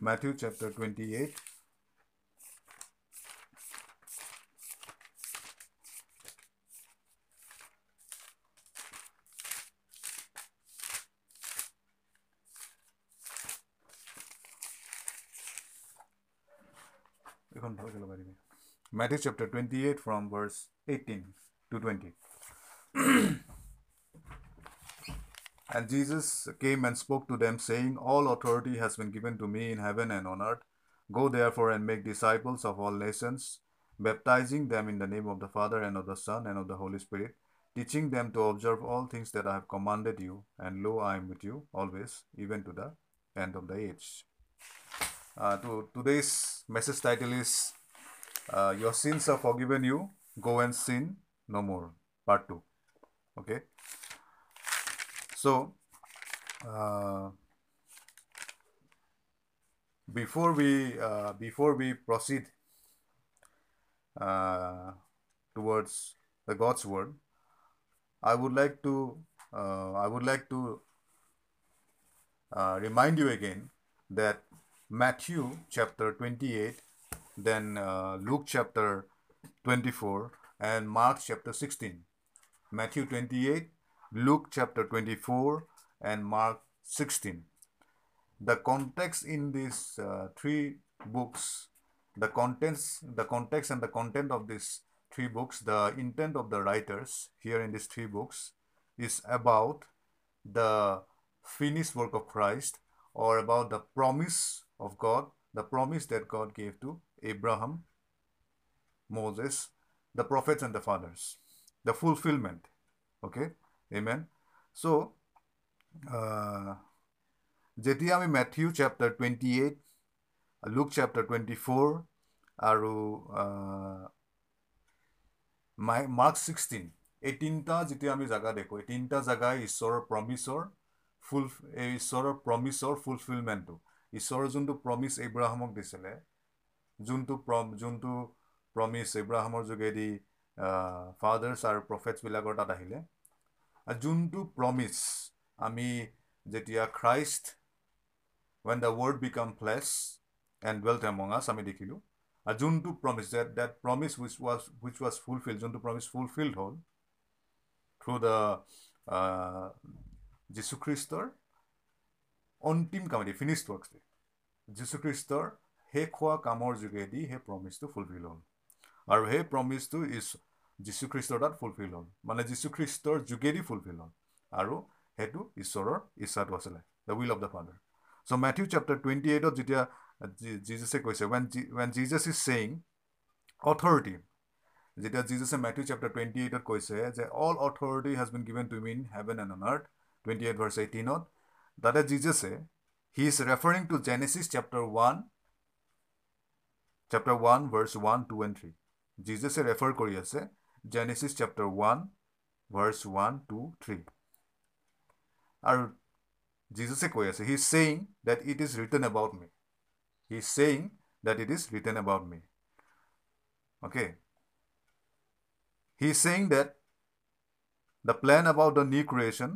Matthew chapter 28. Matthew chapter 28 from verse 18 to 20. And Jesus came and spoke to them, saying, All authority has been given to me in heaven and on earth. Go therefore and make disciples of all nations, baptizing them in the name of the Father and of the Son and of the Holy Spirit, teaching them to observe all things that I have commanded you. And lo, I am with you always, even to the end of the age. Uh, to, today's message title is uh, Your sins are forgiven you. Go and sin no more. Part 2. Okay. So, uh, before we uh, before we proceed uh, towards the God's word, I would like to uh, I would like to uh, remind you again that Matthew chapter 28, then uh, Luke chapter 24, and Mark chapter 16. Matthew 28, Luke chapter 24, and Mark 16. The context in these uh, three books, the contents, the context and the content of these three books, the intent of the writers here in these three books is about the finished work of Christ or about the promise of God, the promise that God gave to Abraham, Moses, the prophets, and the fathers. The fulfillment. Okay? Amen. So, যেতিয়া আমি Matthew chapter twenty eight Luke chapter twenty four আৰু my mark sixteen এই তিনিটা যেতিয়া আমি জেগা দেখোঁ এই তিনিটা জেগাই ঈশ্বৰৰ প্ৰমিছৰ ফুল এই ঈশ্বৰৰ প্ৰমিছৰ ফুলফিলমেণ্টটো ঈশ্বৰৰ যোনটো প্ৰমিছ এব্ৰাহামক দিছিলে যোনটো প্ৰম যোনটো প্ৰমিছ এব্ৰাহামৰ যোগেদি ফাদাৰ্ছ আৰু প্ৰফেটছবিলাকৰ তাত আহিলে যোনটো প্ৰমিছ আমি যেতিয়া Christ when the Word became flesh and dwelt among us আমি দেখিলোঁ আৰু যোনটো promise that that promise which was which was fulfil যোনটো প্ৰমিছ ফুলফিল্ড হ'ল থ্ৰু দ্য যীশুখ্ৰীষ্টৰ অন্তিম কামেদি ফিনিছ ৱৰ্কছ যীশুখ্ৰীষ্টৰ শেষ হোৱা কামৰ যোগেদি সেই প্ৰমিছটো ফুলফিল হ'ল। আৰু সেই প্ৰমিছটো ইজ যীশুখ্ৰীষ্টৰ তাত ফুলফিল হ'ল। মানে যীশুখ্ৰীষ্টৰ যোগেদি ফুলফিল হ'ল। আৰু সেইটো ঈশ্বৰৰ ইচ্ছাটো আছিলে the will of the Father so' Matthew chapter twenty এইটত যেতিয়া জিজাছে কৈছে when when Jesus is saying authority যেতিয়া জিজাছে মেথিউ চেপ্টাৰ টুৱেণ্টি এইটত কৈছে যে all authority has been given to me in heaven and on earth twenty eight verse এইটিনত তাতে জিজাছে he is referring to Genesis chapter one chapter one verse one two and three জিজাছে refer কৰি আছে Genesis chapter one verse one two three আৰু জিজাছে কৈ আছে he is saying that it is written about me he is saying that it is written about me okay he is saying that the plane about the new creation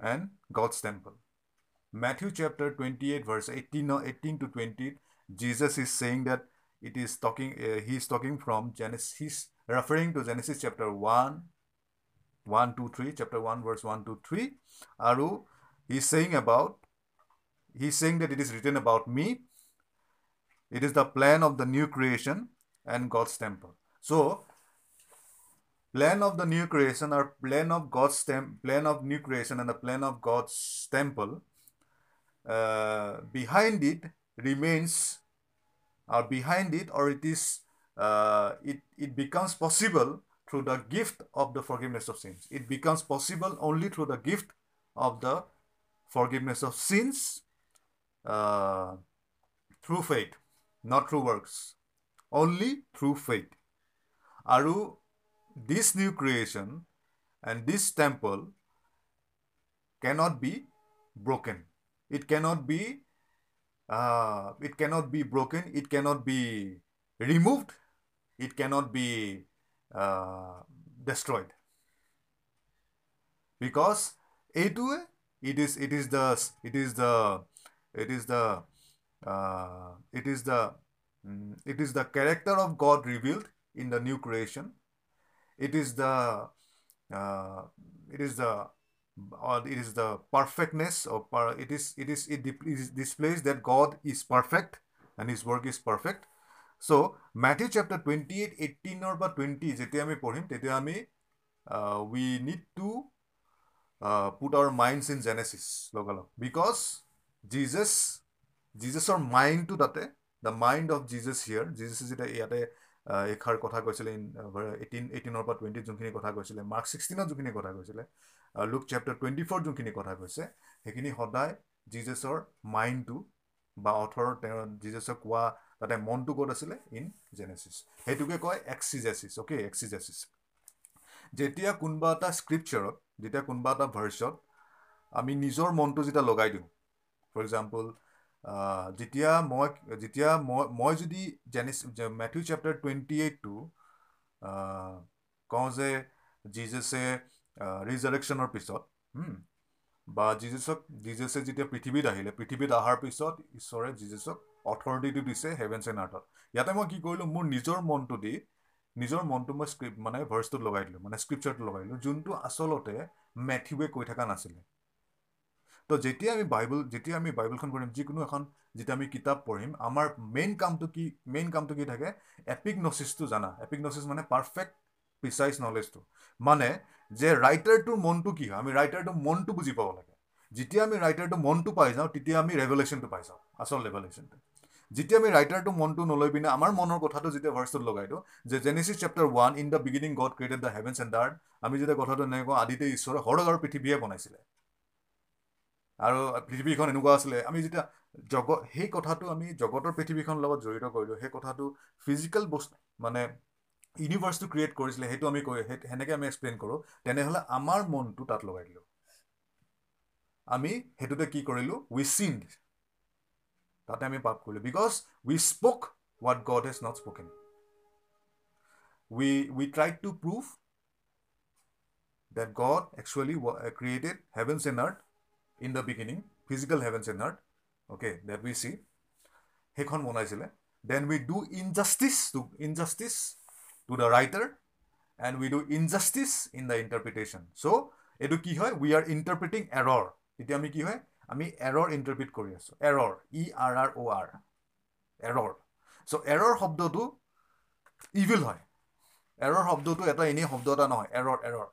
and God's temple Matthew chapter 28, verse 18, 18 to 20, Jesus is saying that it is talking, uh, he is talking from Genesis, he's referring to Genesis chapter 1, 1, 2, 3, chapter 1, verse 1 to 3. Aru, he's saying about, he's saying that it is written about me. It is the plan of the new creation and God's temple. So, plan of the new creation or plan of God's tem- plan of new creation and the plan of God's temple uh, behind it remains or behind it or it is uh, it, it becomes possible through the gift of the forgiveness of sins. It becomes possible only through the gift of the forgiveness of sins uh, through faith not through works only through faith. Aru this new creation and this temple cannot be broken. It cannot be uh, it cannot be broken. It cannot be removed it cannot be uh, destroyed. Because a2a it is it is the it is the it is the uh, it is the mm, it is the character of god revealed in the new creation. It is the uh, it is the or it is the perfectness or per, it is it is it, it is displays that god is perfect and his work is perfect. So matthew chapter 28 18 or বা 20 যেতিয়া আমি পঢ়িম তেতিয়া আমি need to uh, put our minds in genesis লগালগ। Because jesus জিজাছৰ মাইণ্ডটো তাতে the mind of Jesus here জিজাছে যেতিয়া ইয়াতে এষাৰ কথা কৈছিলে ইন এইটিন এইটিনৰ পৰা টুৱেণ্টিত যোনখিনি কথা কৈছিলে মাৰ্ক ছিক্সটিনত যোনখিনি কথা কৈছিলে লুক চেপ্টাৰ টুৱেণ্টি ফ'ৰ যোনখিনি কথা কৈছে সেইখিনি সদায় জিজাছৰ মাইণ্ডটো বা অথৰ তেওঁ জিজাছক কোৱা তাতে মনটো ক'ত আছিলে? ইন জেনেচিছ সেইটোকে কয় এক্সিজেচিছ অ'কে এক্সিজেচিছ যেতিয়া কোনোবা এটা স্ক্ৰিপচাৰত যেতিয়া কোনোবা এটা ভাৰ্চত আমি নিজৰ মনটো যেতিয়া লগাই দিওঁ ফৰ এক্সাম্পল যেতিয়া মই যেতিয়া মই মই যদি জেনিছ মেথিউ চেপ্টাৰ টুৱেণ্টি এইটটো কওঁ যে জিজাছে ৰিজাৰেকশ্যনৰ পিছত বা জিজাছক জিজাছে যেতিয়া পৃথিৱীত আহিলে পৃথিৱীত অহাৰ পিছত ঈশ্বৰে জিজাছক অথৰিটিটো দিছে হেভেন্স এণ্ড আৰ্থত ইয়াতে মই কি কৰিলোঁ মোৰ নিজৰ মনটো দি নিজৰ মনটো মই স্ক্ৰিপ্ট মানে ভাৰ্চটোত লগাই দিলোঁ মানে স্ক্ৰিপচাৰটো লগাই দিলোঁ যোনটো আচলতে মেথিউৱে কৈ থকা নাছিলে। তো যেতিয়া আমি বাইবল যেতিয়া আমি বাইবলখন পঢ়িম যিকোনো এখন যেতিয়া আমি কিতাপ পঢ়িম আমাৰ মেইন কামটো কি মেইন কামটো কি থাকে? এপিক নচিছটো জানা। এপিক নচিছ মানে পাৰফেক্ট প্ৰিচাইজ নলেজটো মানে যে ৰাইটাৰটোৰ মনটো কি হয়? আমি ৰাইটাৰটোৰ মনটো বুজি পাব লাগে। যেতিয়া আমি ৰাইটাৰটোৰ মনটো পাই যাওঁ তেতিয়া আমি ৰেভলেশ্যনটো পাই যাওঁ আচল ৰেভলেশ্যনটো যেতিয়া আমি ৰাইটাৰটো মনটো নলৈ পিনে আমাৰ মনৰ কথাটো যেতিয়া ভাৰ্চটোত লগাই দিওঁ যে Genesis chapter one in the beginning God created the heavens and dirt আমি যেতিয়া কথাটো এনেকৈ কওঁ আদিতে ঈশ্বৰে সৰগ আৰু পৃথিৱীয়ে বনাইছিলে। আৰু পৃথিৱীখন এনেকুৱা আছিলে আমি যেতিয়া জগত সেই কথাটো আমি জগতৰ পৃথিৱীখনৰ লগত জড়িত কৰিলোঁ সেই কথাটো ফিজিকেল বস্তু মানে ইউনিভাৰ্চটো ক্ৰিয়েট কৰিছিলে সেইটো আমি কৈ সেনেকৈ আমি এক্সপ্লেইন কৰোঁ তেনেহ'লে আমাৰ মনটো তাত লগাই দিলোঁ। আমি সেইটোতে কি কৰিলোঁ? উই চিণ্ড তাতে আমি পাপ কৰিলোঁ because we spoke what God has not spoken we we try to prove that God actually created heavens and earth in the beginning, physical heavens and earth, okay, that we see. সেইখন বনাইছিলে then we do injustice to injustice to the writer and we do injustice in the interpretation so' এইটো কি হয় we are ইণ্টাৰপ্ৰিটিং error এতিয়া আমি কি হয় আমি এৰৰ ইণ্টাৰপ্ৰিট কৰি আছোঁ। Error E R R O' R error so' error শব্দটো ইভিল হয়। এৰৰ শব্দটো এটা এনেই শব্দ এটা নহয় এৰৰ এৰৰ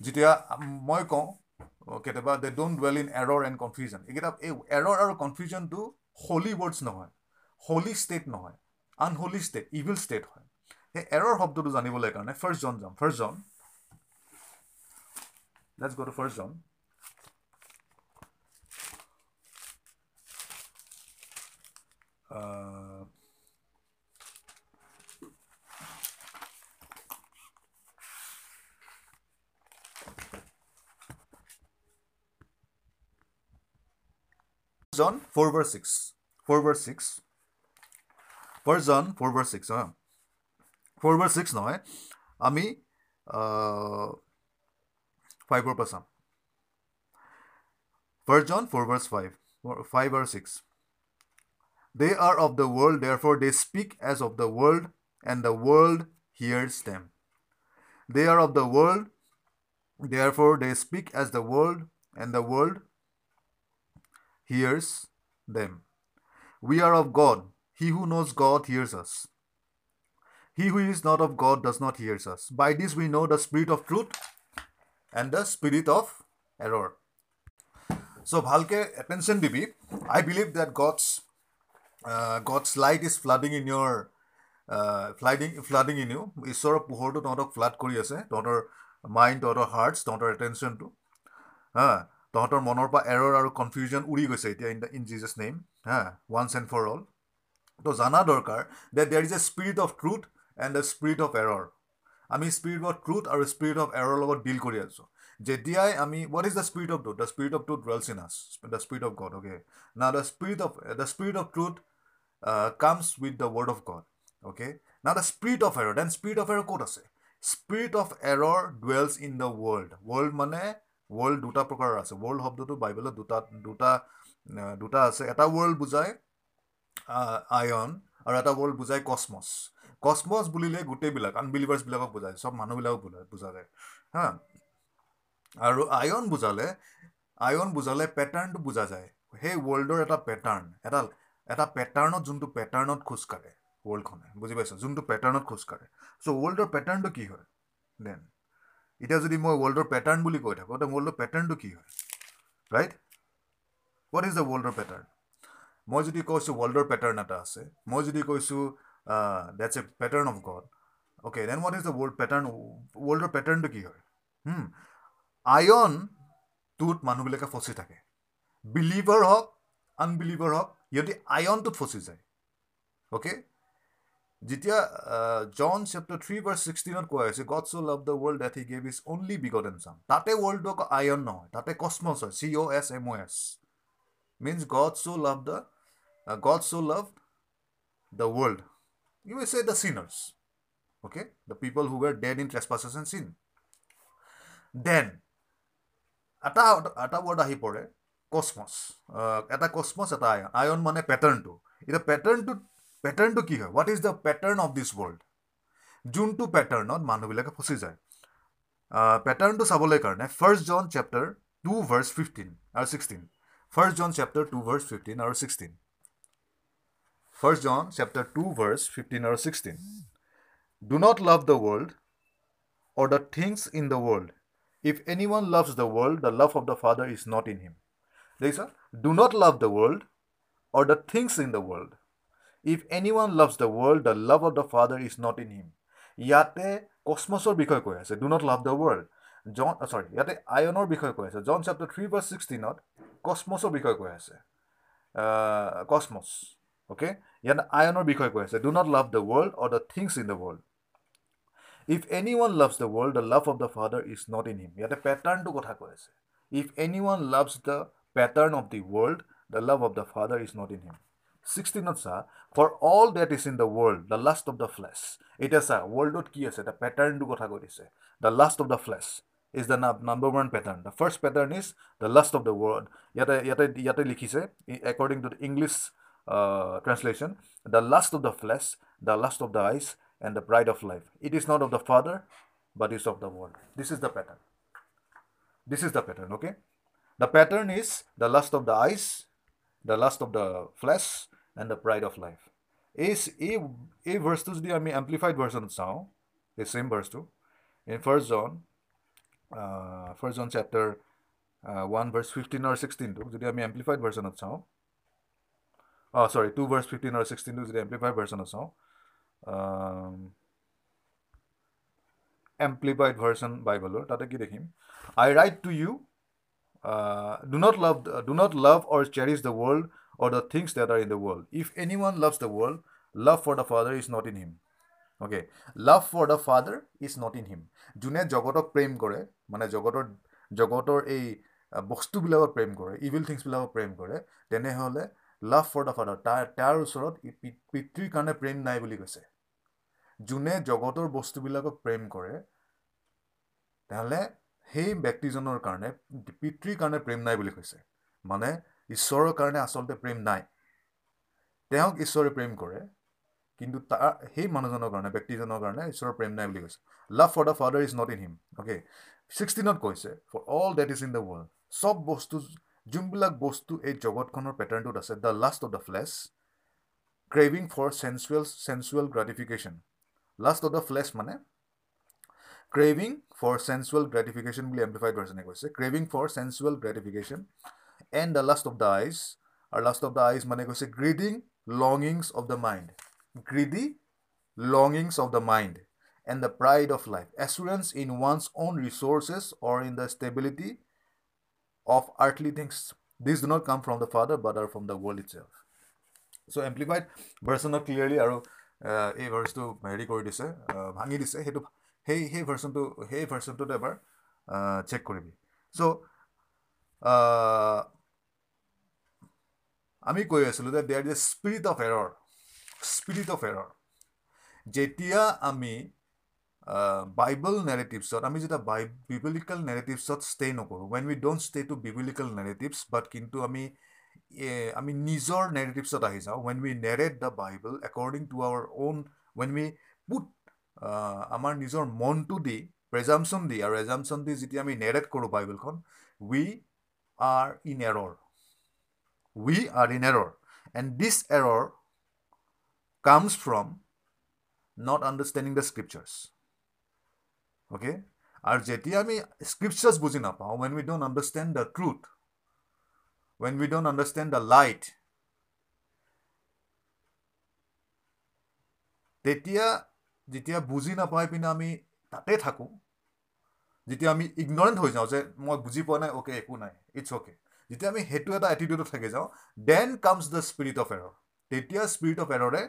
যেতিয়া মই কওঁ কেতিয়াবা they don't dwell in error and confusion এইকেইটা এই এৰৰ আৰু কনফিউজনটো হলি ৱৰ্ডছ নহয়। হলি ষ্টেট নহয়। আনহলি ষ্টেট ইভিল ষ্টেট হয়। সেই এৰৰ শব্দটো জানিবলৈ কাৰণে ফাৰ্ষ্ট জন যাম। First John let's go' to first John. Uh, John 4 verse 6. 4 verse 6. First John 4 verse 6. Huh? 4 verse 6 নহয় আমি ফাইভৰ পৰা চাম ফাৰ্ষ্ট জন ফ'ৰ ভাৰ্ছ ফাইভ ফাইভ আৰু six They are of the world, therefore they speak as of the world, and the world hears them. They are of the world, therefore they speak as the world, and the world hears them. We are of God. He who knows God hears us. He who is not of God does not hear us. By this we know the spirit of truth and the spirit of error. So, Bhalke, attention, be, I believe that God's uh, God's light is flooding in your uh, flooding flooding in you. পোহৰটো তহঁতক flood কৰি আছে তহঁতৰ mind তহঁতৰ Hertz তহঁতৰ এটেনশ্যনটো হা তহঁতৰ মনৰ পৰা এৰৰ আৰু কনফিউজন উৰি গৈছে এতিয়া in the in Jesus name Ha once and for all তো জানা দৰকাৰ that there is a spirit of truth and the spirit of error আমি স্পিৰিট অফ ট্ৰুথ আৰু স্পিৰিট অফ এৰৰ লগত ডিল কৰি আছোঁ। যেতিয়াই আমি what is the spirit of truth the spirit of truth dwells in us the spirit of God okay না the spirit of the spirit of truth comes with the word of God okay Nath a spirit of error' then spirit of error ক'ত আছে? Spirit of error dwells in the world world মানে world দুটা প্ৰকাৰৰ আছে। World শব্দটো বাইবেলত দুটা দুটা দুটা আছে। এটা ৱৰ্ল্ড বুজায় আয়ন আৰু এটা ৱৰ্ল্ড বুজায় কছমছ কছমছ বুলিলে গোটেইবিলাক আনবিলিভাৰ্ছবিলাকক বুজায়। চব মানুহবিলাকক বুজায় বুজালে হা? আৰু আয়ন বুজালে আয়ন বুজালে পেটাৰ্ণটো বুজা যায়। সেই ৱৰ্ল্ডৰ এটা পেটাৰ্ণ এটা এটা পেটাৰ্ণত যোনটো পেটাৰ্ণত খোজকাঢ়ে ৱৰ্ল্ডখনে বুজি পাইছোঁ? যোনটো পেটাৰ্ণত খোজকাঢ়ে চ' ৱৰ্ল্ডৰ পেটাৰ্ণটো কি হয় দেন এতিয়া যদি মই ৱৰ্ল্ডৰ পেটাৰ্ণ বুলি কৈ থাকোঁ তেতিয়া ৱৰ্ল্ডৰ পেটাৰ্ণটো কি হয়? ৰাইট হোৱাট ইজ দ্য ৱৰ্ল্ডৰ পেটাৰ্ণ মই যদি কৈছোঁ ৱৰ্ল্ডৰ পেটাৰ্ণ এটা আছে মই যদি কৈছোঁ that's a pattern of God okay then what is the world pattern ৱৰ্ল্ডৰ পেটাৰ্ণটো কি হয়? আয়নটোত মানুহবিলাকে ফচি থাকে। বিলিভাৰ হওক আনবিলিভাৰ হওক সিহঁতি আয়নটোত ফচি যায় অ'কে যেতিয়া জন চেপ্টাৰ থ্ৰী বাৰ ছিক্সটিনত কোৱা হৈছে God so' love the world that he gave is only begotten and son তাতে ৱৰ্ল্ডটো আকৌ আয়ন নহয় তাতে কচমছ হয় C O' S M O' S means God so' love the God so' love the world you a say the sinners okay the people who were dead in trespasses and sin then এটা এটা word আহি পৰে কচমছ এটা কচমছ এটা ion ion মানে পেটাৰ্ণটো এতিয়া পেটাৰ্ণটোত পেটাৰ্ণটো কি হয় what is the pattern of this world যোনটো পেটাৰ্ণত মানুহবিলাকে ফচি যায় পেটাৰ্ণটো চাবলৈ কাৰণে first John chapter two verse fifteen আৰু sixteen first John chapter two verse fifteen আৰু sixteen first John chapter two verse fifteen আৰু sixteen do not love the world or the things in the world if any one loves the world the love of the father is not in him দেখিছা do not love the world or the things in the world if any one loves the world the love of the father is not in him ইয়াতে কচমছৰ বিষয়ে কৈ আছে। Do not love the world John sorry ইয়াতে আয়নৰ বিষয়ে কৈ আছে। জন chapter three বাৰ ছিক্সটিনত কচমছৰ বিষয়ে কৈ আছে। কচমছ অ'কে ইয়াতে আয়নৰ বিষয়ে কৈ আছে। Do not love the world or the things in the world if any one loves the world the love of the father is not in him ইয়াতে পেটাৰ্ণটো কথা কৈ আছে। If any one loves the pattern of the world the love of the father is not in হিম ছিক্সটিনত চা for all that is in the world the lust of the flash এতিয়া চা ৱৰ্ল্ডত কি আছে এটা পেটাৰ্ণটো কথা কৈ দিছে the lust of the flash is the number one pattern the first pattern is the lust of the world ইয়াতে ইয়াতে ইয়াতে লিখিছে according to the English translation the lust of the flash the lust of the ice and the pride of life it is not of the father but is of the world this is the pattern this is the pattern okay the pattern is the lust of the Aich the lust of the flash and the pride of life এই এই এই ভাৰ্চটো যদি আমি এম্প্লিফাইড ভাৰ্চনত চাওঁ এই same ভাৰ্চটো in first John first John chapter one verse fifteen আৰু ছিক্সটিনটো যদি আমি এম্প্লিফাইড ভাৰ্চনত চাওঁ অঁ চৰি টু ভাৰ্চ ফিফটিন আৰু ছিক্সটিনটো যদি এম্প্লিফাইড ভাৰ্চনত চাওঁ এম্প্লিফাইড ভাৰ্চন বাইবলৰ তাতে কি দেখিম I right do not love do not love or cherish the world or the things that are in the world. If anyone loves the world, love for the Father is not in him. Okay, love for the Father is not in him. যোনে জগতক প্ৰেম কৰে মানে জগতৰ জগতৰ এই বস্তুবিলাকত প্ৰেম কৰে evil থিংছবিলাকক প্ৰেম কৰে তেনেহ'লে লাভ ফৰ দ্য ফাদাৰ তাৰ তাৰ ওচৰত পিতৃৰ কাৰণে প্ৰেম নাই বুলি কৈছে যোনে জগতৰ বস্তুবিলাকক প্ৰেম কৰে তেনেহ'লে সেই ব্যক্তিজনৰ কাৰণে পিতৃৰ কাৰণে প্ৰেম নাই বুলি কৈছে। মানে ঈশ্বৰৰ কাৰণে আচলতে প্ৰেম নাই। তেওঁক ঈশ্বৰে প্ৰেম কৰে কিন্তু তাৰ সেই মানুহজনৰ কাৰণে ব্যক্তিজনৰ কাৰণে ঈশ্বৰৰ প্ৰেম নাই বুলি কৈছে। Love for the father is not in him okay ছিক্সটিনত কৈছে for all that is in the world চব বস্তু যোনবিলাক বস্তু এই জগতখনৰ পেটাৰ্ণটোত আছে the lust of the flesh craving for sensual sensual gratification lust of the flesh মানে ক্ৰেভিং ফৰ চেঞ্চুৱেল গ্ৰেটিফিকেশ্যন বুলি এম্পিফাইড ভাৰ্চনে কৈছে। Craving for sensual gratification and the lust of the eyes আৰু লাষ্ট অফ দ্য আইজ মানে কৈছে greedy longings of the mind greedy longings of the mind and the pride of life assurance in one's own resources or in the stability of earthly things this do not come from the father but are from the world itself so' amplified ভাৰ্চনত clearly আৰু এই ভাৰ্চটো হেৰি কৰি দিছে ভাঙি দিছে। সেইটো সেই সেই ভাৰ্চনটো সেই ভাৰ্চনটোত এবাৰ চেক কৰিবি। চ' আমি কৈ আছিলোঁ যে there is a spirit of error spirit of error যেতিয়া আমি বাইবল নেৰেটিভছত আমি যেতিয়া বাই বিবলিকেল নেৰেটিভছত ষ্টে নকৰোঁ when we don't stay to biblical narratives but কিন্তু আমি আমি নিজৰ নেৰেটিভছত আহি যাওঁ when we narrate the Bible according to our own when we put আমাৰ নিজৰ মনটো দি প্ৰেজামশ্যন দি আৰু এজামশ্যন দি যেতিয়া আমি নেৰেট কৰোঁ বাইবেলখন we are in error we are in error and this error comes from not understanding the scriptures okay আৰু যেতিয়া আমি স্ক্ৰিপচাৰ্ছ বুজি নাপাওঁ when we don't understand the truth when we don't understand the light তেতিয়া যেতিয়া বুজি নাপাই পিনে আমি তাতে থাকোঁ যেতিয়া আমি ইগনৰেণ্ট হৈ যাওঁ যে মই বুজি পোৱা নাই অ'কে একো নাই ইটছ অ'কে যেতিয়া আমি সেইটো এটা এটিটিউডত থাকি যাওঁ then comes the spirit of error তেতিয়া স্পিৰিট অফ এৰৰে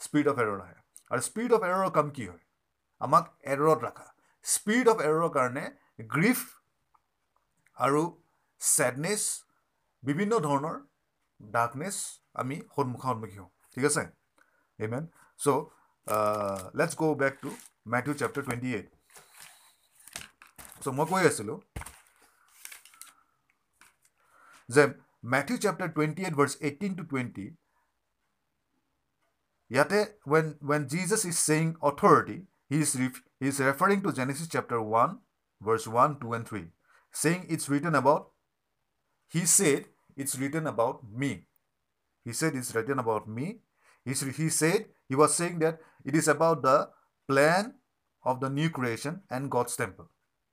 স্পিৰিট অফ এৰৰ আহে আৰু স্পিৰিট অফ এৰৰ কাম কি হয়? আমাক এৰত ৰাখা স্পিৰিট অফ এৰৰ কাৰণে গ্ৰীফ আৰু ছেডনেছ বিভিন্ন ধৰণৰ ডাৰ্কনেছ আমি সন্মুখা সন্মুখী হওঁ ঠিক আছে? এমেন চ' লেটছ গ' back to Matthew chapter twenty eight চ' মই কৈ আছিলোঁ যে Matthew chapter twenty eight verse eighteen to twenty ইয়াতে when when Jesus is saying authority he is rift he is referring to Genesis chapter one verse one two and three saying its written about he said its written about me he said its written about me he said he was saying date the plan of the new creation and God's temple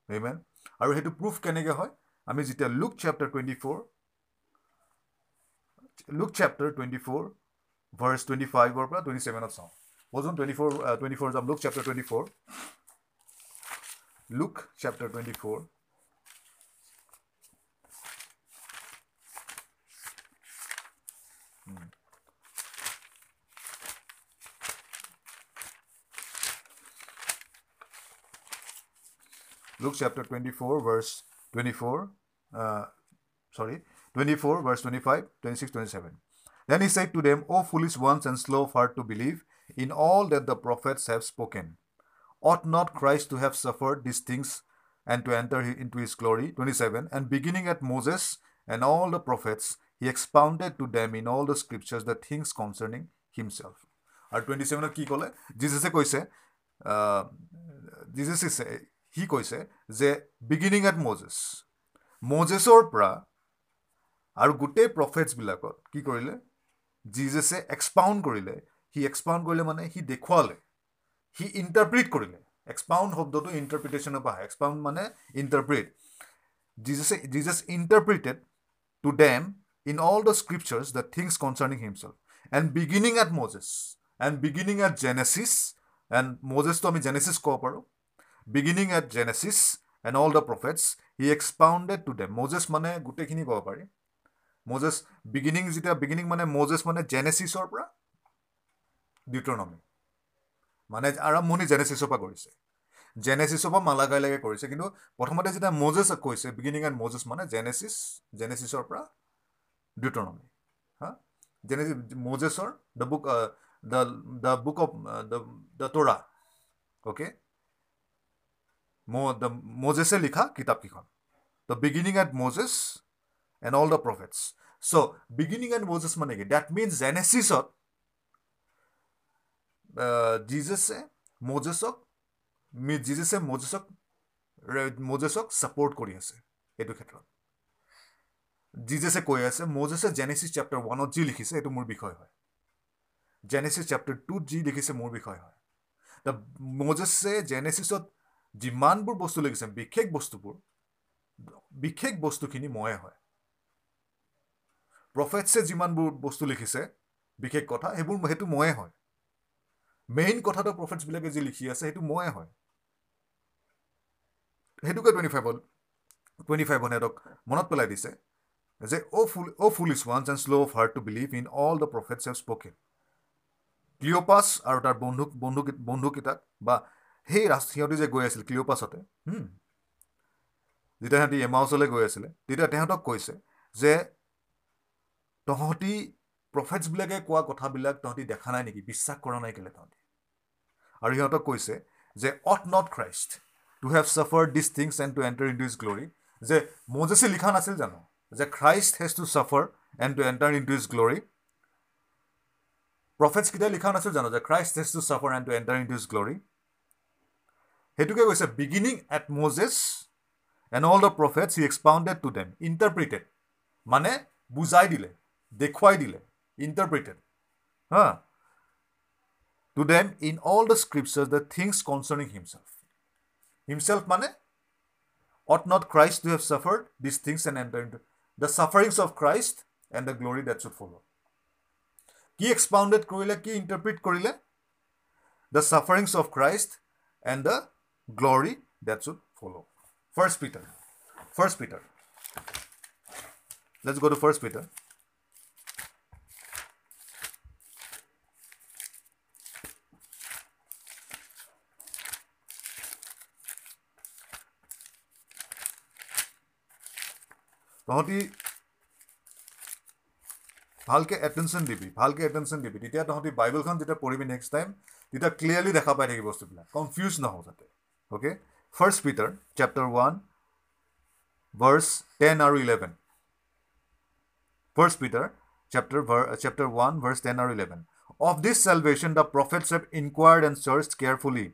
amen আৰু সেইটো proof কেনেকৈ হয়? আমি যেতিয়া Luke chapter twenty four Luke chapter twenty four verse twenty ফাইভৰ পৰা twenty ছেভেনত চাওঁ। বলচোন টুৱেণ্টি ফ'ৰ টুৱেণ্টি ফ'ৰ যাম। Luke chapter twenty four Luke chapter twenty four Luke chapter 24, verse 24, uh, sorry, 24, verse 25, 26, 27. Then he said to them, O foolish ones and slow of heart to believe in all that the prophets have spoken. Ought not Christ to have suffered these things and to enter into his glory? 27. And beginning at Moses and all the prophets, he expounded to them in all the scriptures the things concerning himself. আৰু twenty ছেভেনত কি ক'লে জিজাছে কৈছে জিজাছে C কৈছে যে beginning at Moses মজেছৰ পৰা আৰু গোটেই প্ৰফেটছবিলাকত কি কৰিলে? জিজেছে এক্সপাউণ্ড কৰিলে। সি এক্সপাউণ্ড কৰিলে মানে সি দেখুৱালে। সি ইণ্টাৰপ্ৰিট কৰিলে। এক্সপাউণ্ড শব্দটো ইণ্টাৰপ্ৰিটেশ্যনৰ পৰা আহে। এক্সপাউণ্ড মানে interpret জিজাছে Jesus interpreted to them in all the scriptures the things concerning himself and beginning at Moses and beginning at Genesis and মজেছটো আমি জেনেচিছ ক'ব পাৰোঁ। Beginning at Genesis and all the prophets he expounded to them Moses মানে গোটেইখিনি ক'ব পাৰি। Moses beginning যেতিয়া beginning মানে Moses মানে জেনেচিছৰ পৰা ডিউট্ৰনমি মানে আৰম্ভণি জেনেচিছৰ পৰা কৰিছে। জেনেচিছৰ পৰা মালাগাইলৈকে কৰিছে। কিন্তু প্ৰথমতে যেতিয়া মজেছ কৈছে বিগিনিং এণ্ড মজেছ মানে জেনেচিছ জেনেচিছৰ পৰা ডিউট্ৰনমি হা? মজেছৰ the book the the book of the the Torah okay মজেছে লিখা কিতাপকেইখন the beginning at Moses and all the prophets so' beginning and Moses মানে কি ডেট মিনছ জেনেচিছত জিজেছে মজেছক জিজেছে মজেছক মজেছক ছাপৰ্ট কৰি আছে এইটো ক্ষেত্ৰত জিজেছে কৈ আছে মজেছে জেনেচিছ চেপ্টাৰ ওৱানত যি লিখিছে এইটো মোৰ বিষয় হয় জেনেচিছ চেপ্টাৰ টুত যি লিখিছে মোৰ বিষয় হয় দ্য মজেছে জেনেচিছত যিমানবোৰ বস্তু লিখিছে বিশেষ বস্তুবোৰ বিশেষ বস্তুখিনি ময়ে হয়। প্ৰফেটছে যিমানবোৰ বস্তু লিখিছে বিশেষ কথা সেইবোৰ সেইটো ময়ে হয়। মেইন কথাটো প্ৰফেটছবিলাকে যি লিখি আছে সেইটো ময়ে হয়। সেইটোকে টুৱেণ্টি ফাইভত টুৱেণ্টি ফাইভত সিহঁতক মনত পেলাই দিছে যে অ' fool oh' foolish ones and slow' of heart to believe in all the prophets have spoken Cleopas আৰু তাৰ বন্ধু বন্ধু বন্ধুকেইটাক বা সেই সিহঁতি যে গৈ আছিল ক্লিঅ'পাছতে যেতিয়া সিহঁতি এমাউচলৈ গৈ আছিলে তেতিয়া তেহঁতক কৈছে যে তহঁতি প্ৰফেটছবিলাকে কোৱা কথাবিলাক তহঁতি দেখা নাই নেকি বিশ্বাস কৰা নাই কেলে তহঁতি আৰু সিহঁতক কৈছে যে ought not Christ to have suffer this things and to enter into his glory যে মজেছে লিখা নাছিল জানো যে Christ has to suffer and to enter into his glory. Prophets কেতিয়া লিখা নাছিল জানো যে Christ has to suffer and to enter into his glory. সেইটোকে কৈছে beginning at Moses and all the prophets he expounded to them, interpreted. মানে বুজাই দিলে দেখুৱাই দিলে interpreted. Huh? To them in all the scriptures the things concerning himself. Himself মানে ought not Christ to have suffered these things and enter into the sufferings of Christ and the glory that should follow. কি expounded কৰিলে কি interpret কৰিলে the ছাফাৰিংছ of Christ and the glory that should follow' first Peter first Peter let's go' to first Peter তহঁতি ভালকৈ attention দিবি ভালকৈ attention দিবি। তেতিয়া তহঁতি বাইবেলখন যেতিয়া পঢ়িবি নেক্সট টাইম তেতিয়া ক্লিয়াৰলি দেখা পাই থাকিবি বস্তুবিলাক। কনফিউজ নহওঁ যাতে okay? First peter chapter 1 verse 10 or 11 first peter chapter uh, chapter 1 verse 10 or 11 of this salvation the prophets have inquired and searched carefully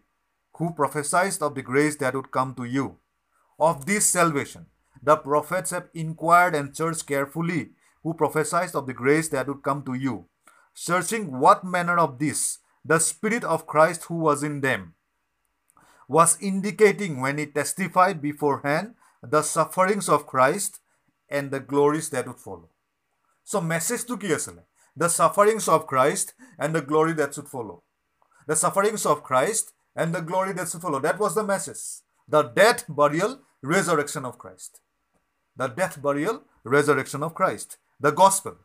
who prophesied of the grace that would come to you. Of this salvation the prophets have inquired and searched carefully who prophesied of the grace that would come to you. Searching what manner of this? The spirit of christ who was in them was indicating when he testified beforehand the sufferings of Christ and the glories that would follow. So, message to Kiyasale the sufferings of Christ and the glory that should follow. The sufferings of Christ and the glory that should follow. That was the message. The death, burial, resurrection of Christ. The death, burial, resurrection of Christ the gospel.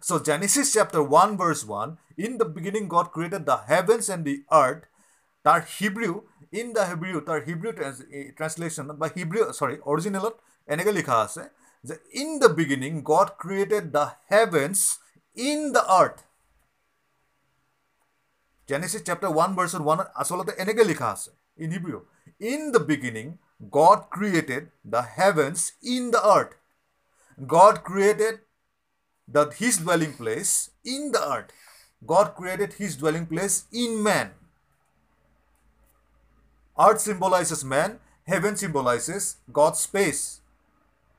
So, Genesis chapter 1, verse 1 in the beginning, God created the heavens and the earth. Tar Hebrew, in the Hebrew, tar Hebrew trans, uh, translation, by Hebrew, sorry, original, এনেকে লিখা আছে যে in the beginning, God created the heavens in the earth. Genesis chapter 1, verse 1, আচলতে এনেকে লিখা আছে in Hebrew. In the beginning, God created the heavens in the earth. God created the, his dwelling place in the earth. God created his dwelling place in man. Earth symbolizes man, heaven symbolizes God's space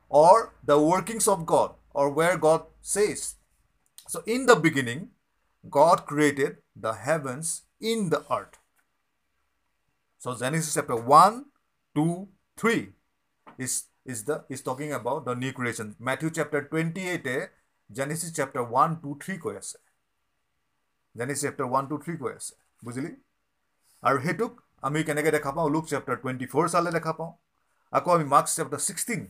or the workings of God or where God says. So, in the beginning, God created the heavens in the earth. So, Genesis chapter 1, 2, 3 is is the is talking about the new creation. Matthew chapter 28 A Genesis chapter 1 2 3 কৈ আছে Genesis chapter 1 2 3 কৈ আছে বুজিলি আৰু সেইটোক আমি কেনেকৈ দেখা পাওঁ? লুক চেপ্টাৰ টুৱেণ্টি ফ'ৰ চালে দেখা পাওঁ। আকৌ আমি মাৰ্কছ চেপ্টাৰ ছিক্সটিন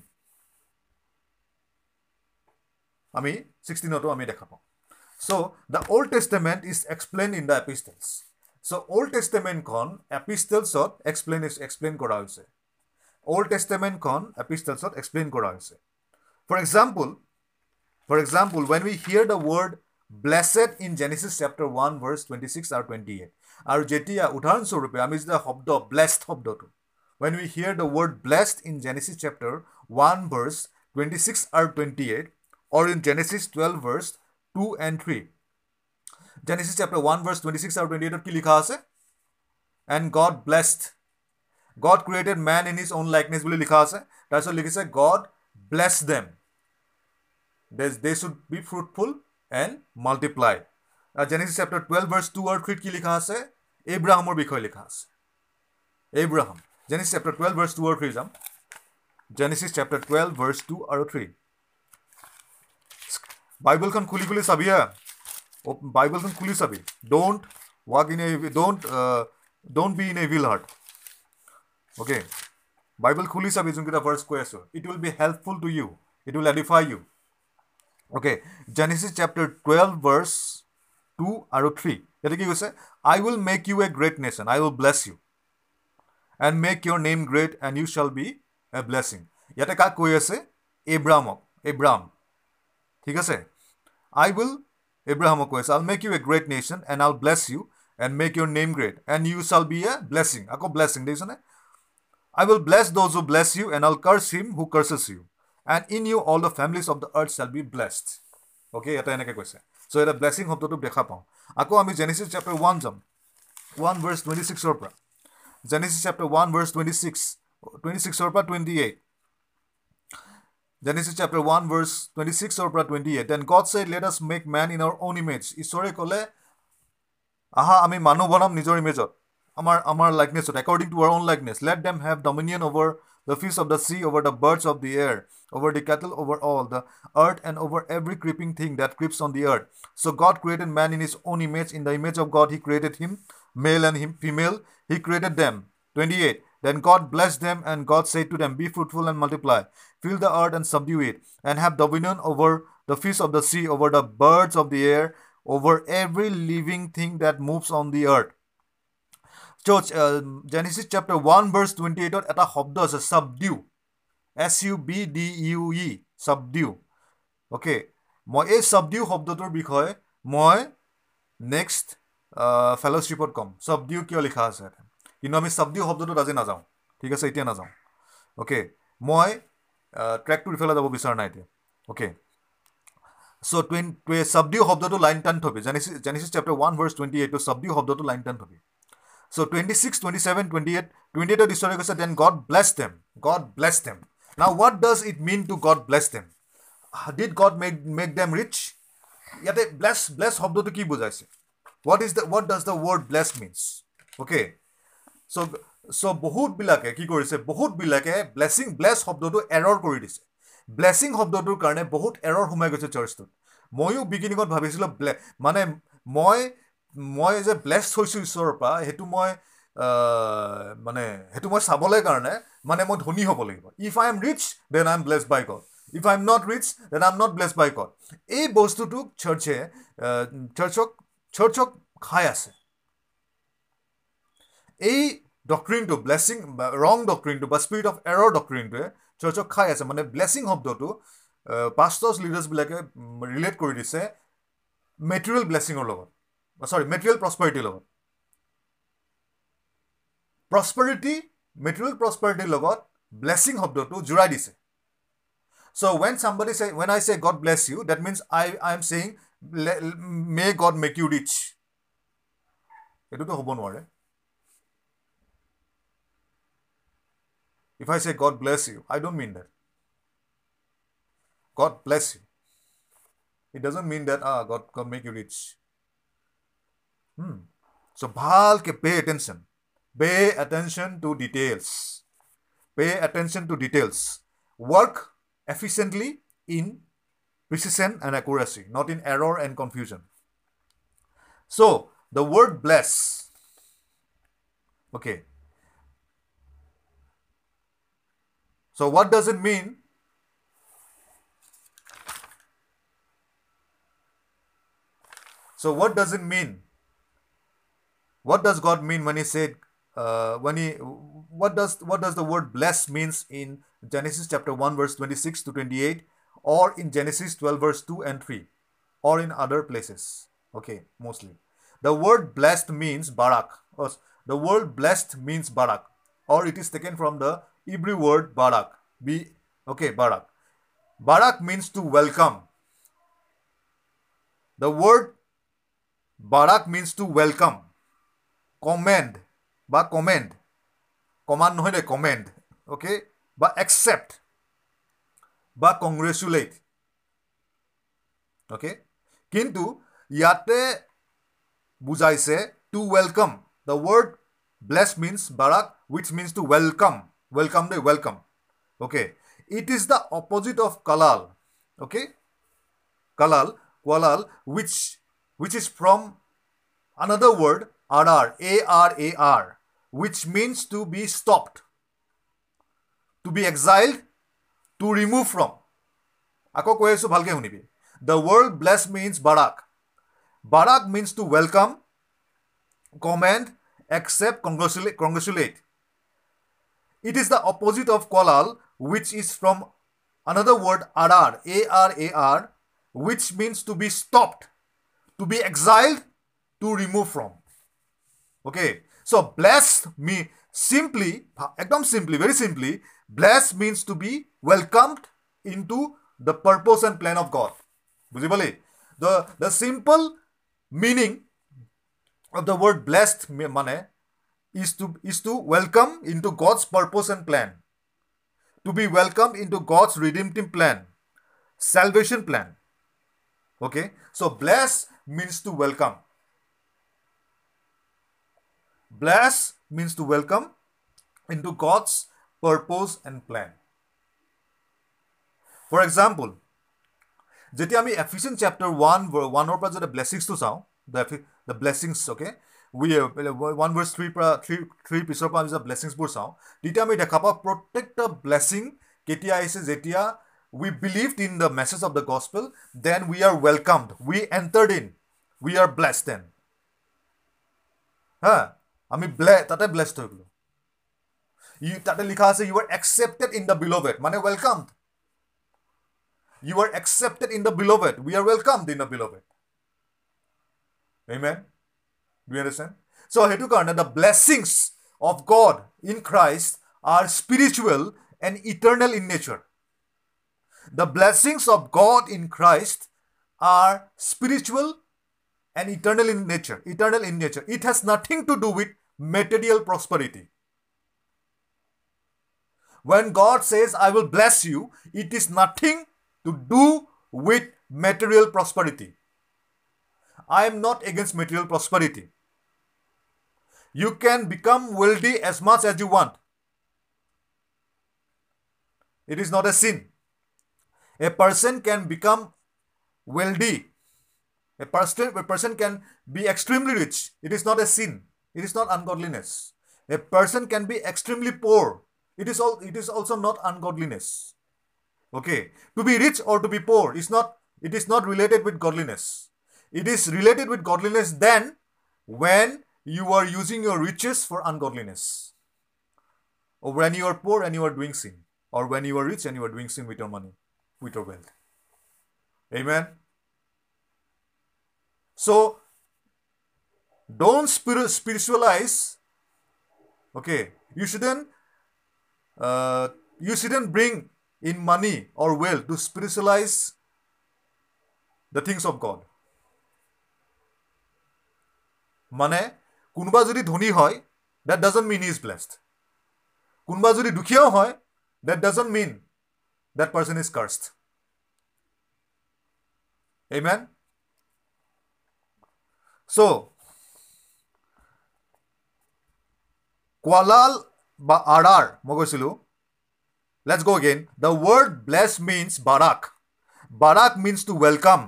আমি ছিক্সটিনতো আমি দেখা পাওঁ। So' the old testament is explain in the epistles so' old টেষ্টেমেণ্টখন এপিষ্টেলছত এক্সপ্লেইন এক্সপ্লেইন কৰা হৈছে। অল্ড টেষ্টেমেণ্টখন এপিষ্টেলছত এক্সপ্লেইন কৰা হৈছে। For example for example when we hear the word blessed in Genesis chapter one verse twenty six আৰু twenty eight আৰু যেতিয়া উদাহৰণস্বৰূপে আমি যেতিয়া শব্দ ব্লেছড শব্দটো when we hear the word blessed in Genesis chapter one verse twenty six আৰু twenty eight or in Genesis twelve verse two and three Genesis chapter one verse twenty six আৰু twenty এইটত কি লিখা আছে and God blessed God created man in his own likeness বুলি লিখা আছে তাৰপিছত লিখিছে God bless them they they should be fruitful and multiply Genesis chapter twelve verse two আৰু থ্ৰীত কি লিখা আছে এইব্ৰাহামৰ বিষয়ে লিখা আছে Abraham Genesis chapter twelve verse two আৰু থ্ৰী যাম Genesis chapter twelve verse two আৰু থ্ৰী বাইবেলখন খুলি খুলি চাবি হা বাইবেলখন খুলি চাবি don't walk in a don't don't be in a vile heart okay Bible খুলি চাবি যোনকেইটা ভাৰ্ছ কৈ আছোঁ it will be helpful to you it will edify you okay Genesis chapter twelve verse two আৰু থ্ৰী ইয়াতে কি কৈছে I will make you a great nation I will bless you and make your name great and you shall be a blessing ইয়াতে কাক কৈ আছে এব্ৰামক এব্ৰাম ঠিক আছে আই উইল এব্ৰাহামক কৈ আছে I'll make you a great nation and I'll bless you and make your name great and you shall be a blessing আকৌ blessing দেখিছনে I will bless those who bless you, and I'll curse him who curses you. And in you all the families of the earth shall be blessed. Okay এটা এনেকৈ কৈছে চ' এটা blessing শব্দটো দেখা পাওঁ। আকৌ আমি জেনেচিছ চেপ্টাৰ ওৱান যাম। ওৱান ভাৰ্ছ টুৱেণ্টি ছিক্সৰ পৰা। Genesis chapter one verse twenty six twenty ছিক্সৰ পৰা twenty eight Genesis chapter one verse twenty ছিক্সৰ পৰা twenty eight then God said let us make man in our own image ঈশ্বৰে ক'লে আহা আমি মানুহ বনাম নিজৰ ইমেজত আমাৰ আমাৰ লাইকনেছত according to our own likeness let them have dominion over the fish of the sea, over the birds of the air, over the cattle, over all the earth, and over every creeping thing that creeps on the earth. So God created man in his own image. In the image of God, he created him, male and him, female, he created them. 28. Then God blessed them, and God said to them, Be fruitful and multiply, fill the earth and subdue it, and have dominion over the fish of the sea, over the birds of the air, over every living thing that moves on the earth. Church, uh, Genesis chapter 1, verse 28, এটা শব্দ আছে subdue. S U B D U E subdue okay মই এই চাবডিউ শব্দটোৰ বিষয়ে মই next ফেল'শ্বিপত ক'ম। চাবডিউ কিয় লিখা আছে? কিন্তু আমি চাবডিউ শব্দটোত আজি নাযাওঁ। ঠিক আছে এতিয়া নাযাওঁ। অ'কে মই ট্ৰেকটোৰ ইফালে যাব বিচৰা নাই এতিয়া। অ'কে চ' টুৱেণ্টি চাবডিউ শব্দটো লাইন টান থবি। Genesis Genesis chapter one verse twenty eight subdue শব্দটো লাইন টান থবি। Six twenty seven twenty eight twenty এইটত ঈশ্বৰে কৈছে then God bless them God bless them Now, what does it mean to God bless them? Did God make, make them rich? ইয়াতে bless bless শব্দটো কি বুজাইছে? What is the what does the word bless means okay so' so' বহুতবিলাকে কি কৰিছে? বহুতবিলাকে blessing bless শব্দটো error কৰি দিছে। ব্লেছিং শব্দটোৰ কাৰণে বহুত এৰৰ সোমাই গৈছে চাৰ্চটোত ময়ো বিগিনিঙত ভাবিছিলোঁ ব্লে মানে মই মই যে ব্লেছ হৈছোঁ ঈশ্বৰৰ পৰা সেইটো মই মানে সেইটো মই চাবলৈ কাৰণে মানে মই ধনী হ'ব লাগিব। If I am rich then I am bless by God if I am not rich then I am not bless by God এই বস্তুটোক চাৰ্চে চাৰ্চক চাৰ্চক খাই আছে। এই ডক্ট্ৰিনটো ব্লেছিং ৰং ডক্ট্ৰিনটো বা স্পিৰিট অফ এৰৰ ডক্ট্ৰিনটোৱে চাৰ্চক খাই আছে। মানে ব্লেছিং শব্দটো পাষ্টৰ্ছ লিডাৰ্ছবিলাকে ৰিলেট কৰি দিছে মেটেৰিয়েল ব্লেছিঙৰ লগত। চৰি মেটেৰিয়েল প্ৰস্পাৰিটিৰ লগত প্ৰস্পাৰিটি মেটেৰিয়েল প্ৰস্পাৰিটিৰ লগত ব্লেছিং শব্দটো জোৰাই দিছে চ' ৱেন চাম্বডি চে when I say God bless you that means I I M saying may God make you rich এইটোতো হ'ব নোৱাৰে if I say God bless you I don't mean date god bless you it doesn't mean date a god god make you Hmm. So bhalke pay attention. Pay attention to details. Pay attention to details. Work efficiently in precision and accuracy, not in error and confusion. So the word bless. Okay. So what does it mean? So what does it mean? What does God mean when He said, uh, when he what does what does the word bless means in genesis chapter 1 verse 26 to 28 or in genesis 12 verse 2 and 3 or in other places? Okay mostly. The word blessed means barak. The word blessed means barak. Or it is taken from the hebrew word barak. B okay barak. Barak means to welcome. The word barak means to welcome commend বা comment command নহয় দেই comment okay বা accept বা congratulate okay কিন্তু ইয়াতে বুজাইছে to welcome the word bless means barak which means to welcome welcome দেই welcome okay it is the opposite of qalal okay qalal qalal which which is from another word RR, A-R-A-R, which means to be stopped, to be exiled, to remove from. আকৌ কৈ আছোঁ ভালকৈ শুনিবি the world bless means barak barak means to welcome comment accept congratulate congratulate it is the opposite of কলাল which is from another word arar, A-R-A-R, which means to be stopped, to be exiled, to remove from. Okay. So bless me simply, ekdom simply, very simply, bless means to be welcomed into the purpose and plan of God. The, the simple meaning of the word blessed mane is to is to welcome into God's purpose and plan. To be welcomed into God's redemptive plan, salvation plan. Okay, so bless means to welcome. Bless means to welcome bless means to welcome in two God's purpose and plan for example যেতিয়া আমি efficient chapter one ওৱানৰ পৰা যেতিয়া ব্লেছিংছটো চাওঁ the blessings okay we one verse থ্ৰীৰ পৰা three থ্ৰীৰ পিছৰ পৰা আমি যেতিয়া ব্লেছিংছবোৰ চাওঁ তেতিয়া আমি দেখা পাওঁ প্ৰত্যেকটা ব্লেছিং কেতিয়া আহিছে যেতিয়া we believe in the message of the gospel then we are welcomed we entered in we are blessed then হা আমি ব্লে তাতে ব্লেছড হৈ গ'লোঁ ইউ তাতে লিখা আছে you are accepted in the beloved মানে ৱেলকামড You are accepted in the beloved. We are welcomed in the beloved. Amen. Do you understand? So, the blessings of God in Christ are spiritual and eternal in nature. The blessings of God in Christ are spiritual and eternal in nature. Eternal in nature. It has nothing to do with material prosperity. When God says, I will bless you, it is nothing to do with material prosperity. I am not against material prosperity. You can become wealthy as much as you want. It is not a sin. A person can become wealthy. A person, a person can be extremely rich. It is not a sin. It is not ungodliness. A person can be extremely poor. It is all it is also not ungodliness. Okay. To be rich or to be poor is not it is not related with godliness. It is related with godliness then when you are using your riches for ungodliness. Or when you are poor and you are doing sin. Or when you are rich and you are doing sin with your money, with your wealth. Amen. So don't spir- spiritualize. Okay. You shouldn't uh, you shouldn't bring in money or wealth to spiritualize the things of God. মানে কোনোবা যদি ধনী হয় that doesn't mean is blessed কোনোবা যদি দুখীয়াও হয় that doesn't mean that person is cursed Amen? So, qalal বা আড়াৰ মই গৈছিলোঁ let's go' again the word bless means barak barak means to welcome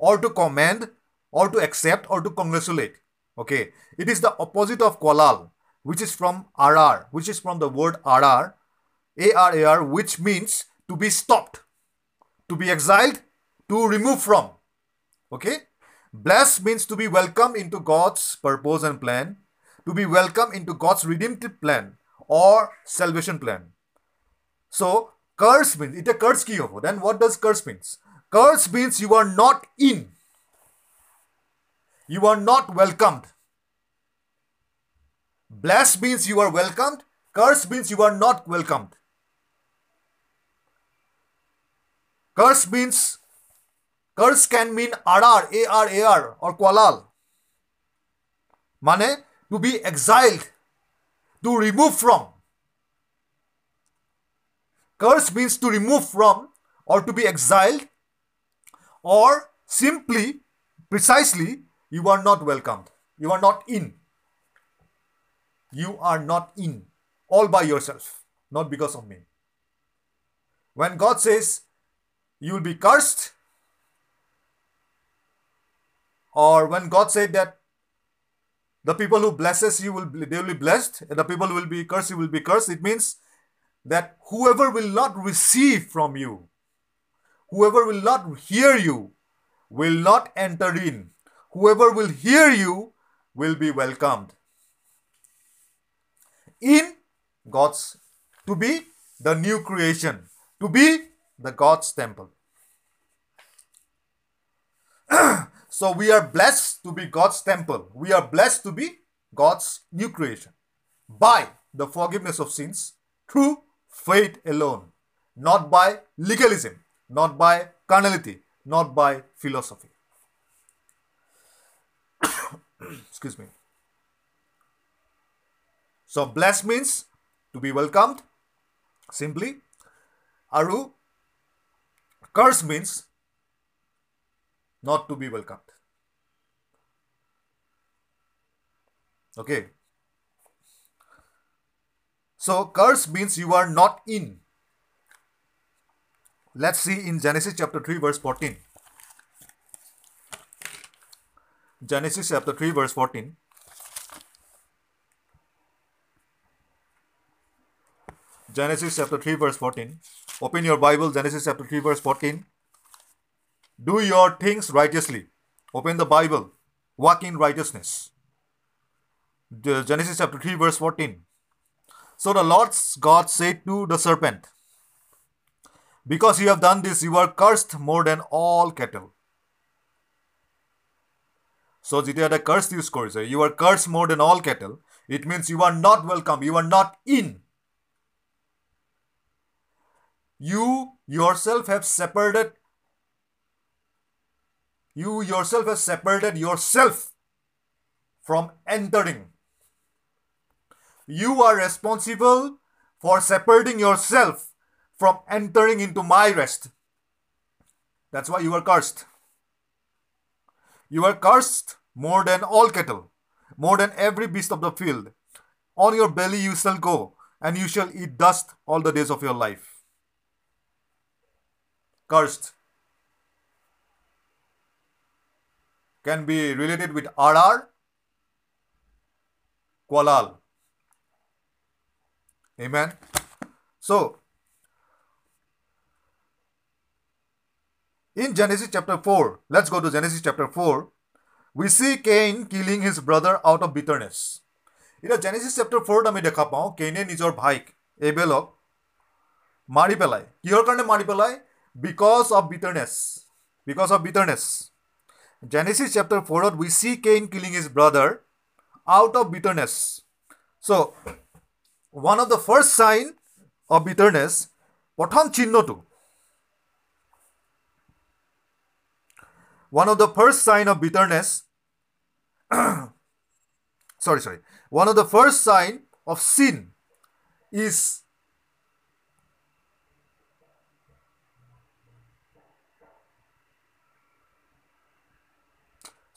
or to commend or to accept or to congratulate okay it is the opposite of qalal which is from arar, which is from the word RR, ARAR, which means to be stopped, to be exiled, to remove from. Okay? bless means to be welcomed into God's purpose and plan to be welcomed into God's redemptive plan or salvation plan. So curse means it a curse ki. Then what does curse means? Curse means you are not in. You are not welcomed. Bless means you are welcomed. Curse means you are not welcomed. Curse means curse can mean arar, A-R-A-R or kwalal. Mane to be exiled, to remove from. Curse means to remove from or to be exiled or simply, precisely, you are not welcomed. You are not in. You are not in all by yourself, not because of me. When God says you will be cursed, or when God said that the people who blesses you will be, they will be blessed, and the people who will be cursed you will be cursed, it means that whoever will not receive from you, whoever will not hear you, will not enter in. Whoever will hear you will be welcomed. In God's, to be the new creation, to be the God's temple. so we are blessed to be God's temple. We are blessed to be God's new creation by the forgiveness of sins through faith alone, not by legalism, not by carnality, not by philosophy. Excuse me. So, blessed means to be welcomed, simply. Aru, curse means not to be welcomed. Okay. So, curse means you are not in. Let's see in Genesis chapter 3, verse 14. Genesis chapter 3, verse 14. Genesis chapter 3, verse 14. Open your Bible, Genesis chapter 3, verse 14. Do your things righteously. Open the Bible. Walk in righteousness. The Genesis chapter 3, verse 14. So the Lord God said to the serpent, Because you have done this, you are cursed more than all cattle. So যেতিয়া এটা curse use কৰিছে you are curse মোৰ then all kettle it means you are not welcome you are not in you yourself have separated you yourself have separated yourself from entering. You are responsible for separating yourself from entering into my rest. That's why you are cursed. You are cursed more than all cattle more than every beast of the field. On your belly you shall go and you shall eat dust all the days of your life. Cursed can be related with arar, Qualal. Amen. So, in Genesis chapter 4, let's go to Genesis chapter 4, we see Cain killing his brother out of bitterness. এতিয়া Genesis chapter 4, আমি দেখা Cain কেইনে নিজৰ ভাইক এবেলক মাৰি পেলায় কিহৰ কাৰণে মাৰি পেলায় because of bitterness because of bitterness Genesis chapter 4, we see Cain killing his brother out of bitterness. So, one of the first sign of bitterness, প্ৰথম চিহ্নটো one of the first sign of bitterness sorry sorry one of the first sign of sin is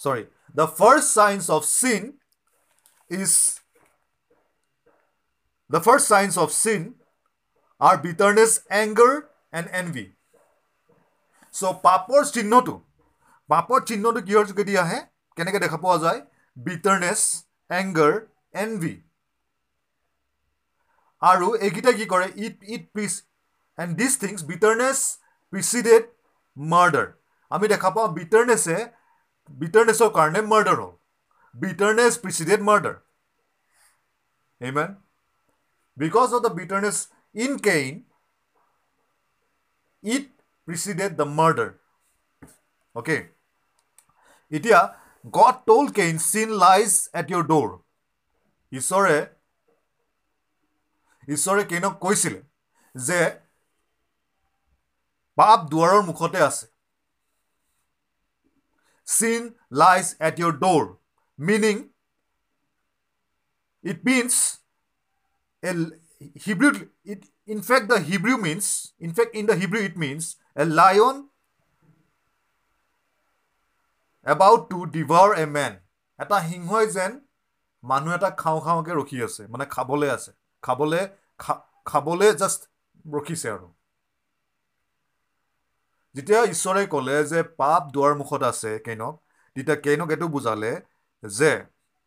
sorry. The first signs of sin is the first signs of sin are bitterness anger and envy. So পাপৰ চিহ্নটো পাপৰ চিহ্নটো কিহৰ যোগেদি আহে? কেনেকৈ দেখা পোৱা যায়? Bitterness anger NV আৰু এইকেইটা কি কৰে? It it pitch and these things bitterness preceded murder আমি দেখা পাওঁ বিটাৰনেছে বিটাৰনেছৰ কাৰণে মাৰ্ডাৰ হ'ল bitterness preceded murder amen because of the bitterness in Cain it preceded the murder okay এতিয়া God told Cain sin lies at your door ঈশ্বৰে ঈশ্বৰে কেইনক কৈছিলে যে পাপ দুৱাৰৰ মুখতে আছে। Sin lies at your door meaning it means a hebrew it in fact the hebrew means in fact in the hebrew it means a lion about to devour a man এটা সিংহই যেন মানুহ এটা খাওঁ খাওঁকৈ ৰখি আছে মানে খাবলৈ আছে খাবলৈ খাবলৈ জাষ্ট ৰখিছে আৰু যেতিয়া ঈশ্বৰে ক'লে যে পাপ দুৱাৰ মুখত আছে কেইনক তেতিয়া কেইনক এইটো বুজালে যে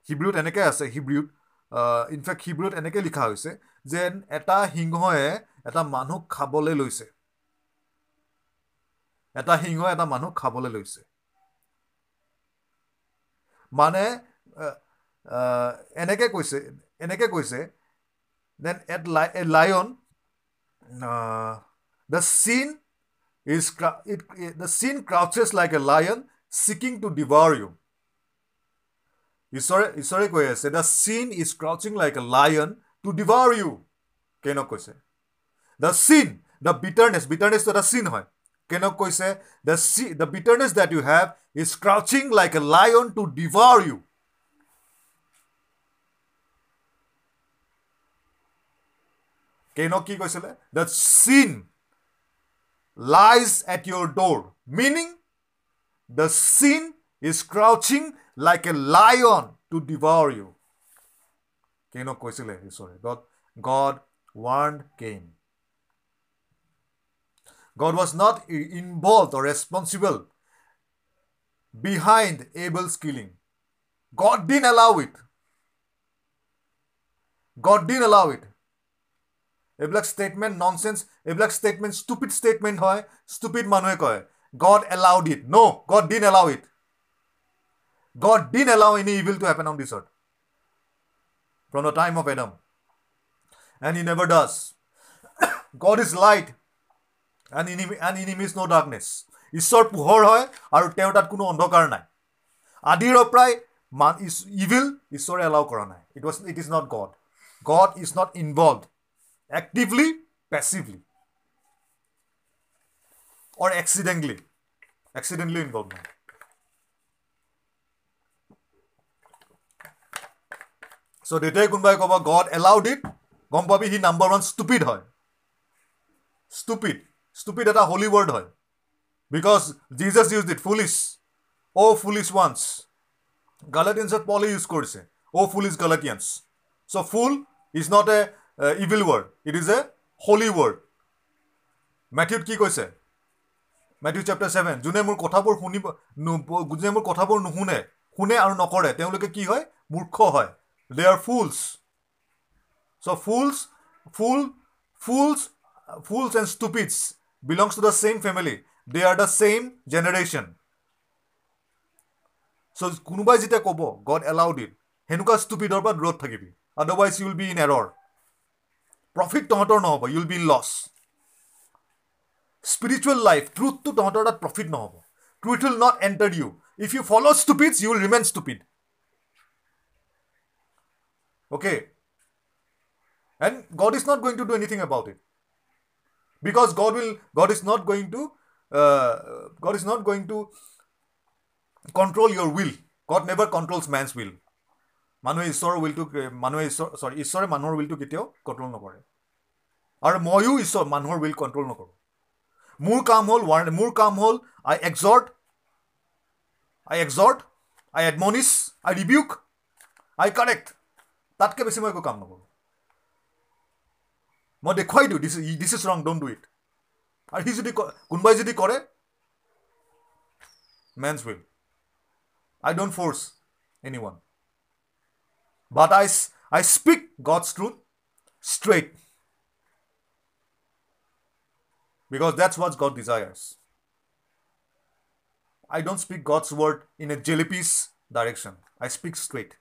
হিব্ৰুত এনেকৈ আছে হিব্ৰুত ইনফেক্ট হিব্ৰুত এনেকৈ লিখা হৈছে যেন এটা সিংহই এটা মানুহ খাবলৈ লৈছে। এটা সিংহই এটা মানুহ খাবলৈ লৈছে। মানে এনেকৈ কৈছে এনেকৈ কৈছে then at lie a lion the sin is it the sin crouches like a lion seeking to devour you ঈশ্বৰে ঈশ্বৰে কৈ আছে the sin is crouching like a lion to devour you কেইনক কৈছে দ্য চিন দ্য বিটাৰনেছ বিটাৰনেছটো এটা চিন হয় কেনক কৈছে the C the bitterness that you have is crouching like a lion to devour you কেনক কি কৈছিলে দ্য চিন লাইজ এট ইয়ৰ door meaning the sin is crouching like a lion to devour you কেনক কৈছিলে ঈশ্বৰে god god warn Kane God was not involved or responsible behind Abel's killing. God didn't allow it. God didn't allow it. এইবিলাক statement nonsense এইবিলাক statement stupid statement হয় stupid মানুহে কয়। God allowed it no' God didn't allow it God didn't allow any evil to happen on this earth from the time of Adam and Eve never does God is light and enemy and enemies no' darkness ঈশ্বৰ পোহৰ হয় আৰু তেওঁৰ তাত কোনো অন্ধকাৰ নাই আদিৰ পৰাই মান ইভিল ঈশ্বৰে এলাউ কৰা নাই it was it is not God God is not involve actively passively or accidentally accidentally involve নাই চ' তেতিয়াই কোনোবাই ক'ব গড এলাউড ইট গম পাবি সি নাম্বাৰ ওৱান ষ্টুপিড হয় ষ্টুপিড ষ্টুপিড এটা হলি ৱৰ্ড হয় because Jesus use it foolish O' foolish ones গালেটিয়ানছত poly use কৰিছে অ' ফুলিছ গালেটিয়ানছ চ' fool is not A evil word it is a holy word মেথিউত কি কৈছে? Matthew chapter seven যোনে মোৰ কথাবোৰ শুনিব যোনে মোৰ কথাবোৰ নুশুনে শুনে আৰু নকৰে তেওঁলোকে কি হয়? মূৰ্খ হয়। They are fools so' fools fool fools fools and stupids belongs to the same family they are the same generation so' কোনোবাই যেতিয়া ক'ব গড এলাউড ইট সেনেকুৱা ষ্টুপিডৰ পৰা দূৰত থাকিবি। Otherwise you will be in error profit তহঁতৰ নহ'ব you will be in loss spiritual life ট্ৰুথটো তহঁতৰ তাত প্ৰফিট নহ'ব truth will not enter you if you fall' ষ্টুপিডছ you will ৰিমেন stupid okay and God is not going to do anything about it because god will god is not going to uh, god is not going to control your will god never controls man's will মানুহে ঈশ্বৰৰ উইলটো মানুহে ঈশ্বৰ চৰি ঈশ্বৰে মানুহৰ উইলটো কেতিয়াও control নকৰে। আৰু ময়ো ঈশ্বৰ মানুহৰ উইল কণ্ট্ৰল নকৰোঁ। মোৰ কাম হ'ল ৱাৰ মোৰ কাম হ'ল I exhort I exhort I admonish I rebuke I correct তাতকৈ বেছি মই একো কাম নকৰোঁ। মই দেখুৱাই দিওঁ দিছ দিছ ইজ ৰং ডোণ্ট ডু ইট আৰু সি যদি কোনোবাই যদি কৰে man's will I don't force any one But I, I speak God's truth straight. Because that's what God desires. I don't speak God's word in a jellypiece direction. I speak straight.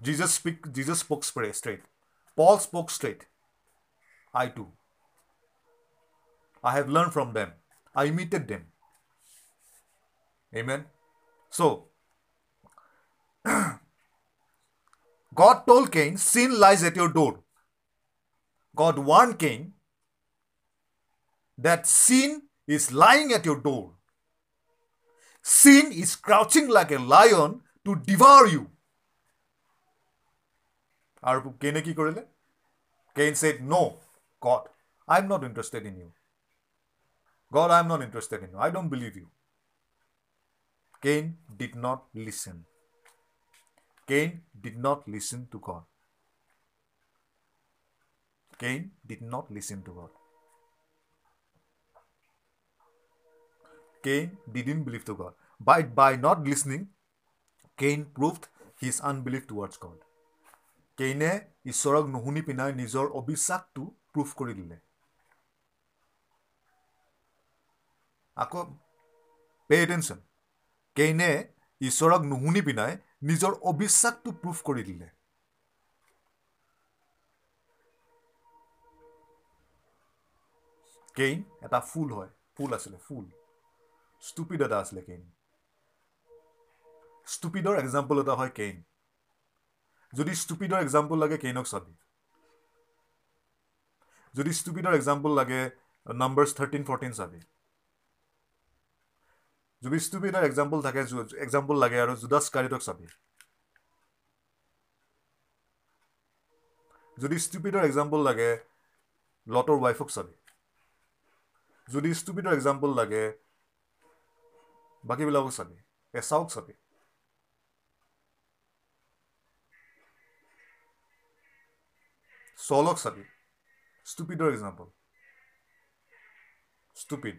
Jesus speak Jesus spoke straight. Paul spoke straight. I too. I have learned from them. I imitated them. Amen. So God told Cain, sin lies at your door. God warned Cain that sin is lying at your door. Sin is crouching like a lion to devour you. আৰু কেনে কি কৰিলে Kane said ন' god I am not interested in you god I am not interested in you I don't believe you Kane did Cain did not listen to God. Cain did not listen to God. Cain didn't believe to God. By, by not listening, Cain proved his unbelief towards God. কেইনে ঈশ্বৰক নুশুনি পিনাই নিজৰ অবিশ্বাসটো proof কৰি দিলে আকৌ pay' attention কেইনে ঈশ্বৰক নুশুনি পিনাই নিজৰ অবিশ্বাসটো প্ৰুফ কৰি দিলে। কেইন এটা ফুল হয় ফুল আছিলে ফুল। ষ্টুপিড এটা আছিলে কেইন। ষ্টুপিডৰ এক্সাম্পল এটা হয় কেইন। যদি ষ্টুপিডৰ এক্সাম্পল লাগে কেইনক চাবি। যদি ষ্টুপিডৰ এক্সাম্পল লাগে নাম্বাৰ্ছ থাৰ্টিন ফৰ্টিন চাবি। যদি ষ্টুপিডৰ এক্সাম্পল থাকে এক্সাম্পল লাগে আৰু জুদাছ কাৰিটক চাবি। যদি ষ্টুপিডৰ এক্সাম্পল লাগে লটৰ ৱাইফক চাবি। যদি ষ্টুপিডৰ এক্সাম্পল লাগে বাকীবিলাকক চাবি। এচাওক চাবি। চলক চাবি। ষ্টুপিডৰ এক্সাম্পল ষ্টুপিড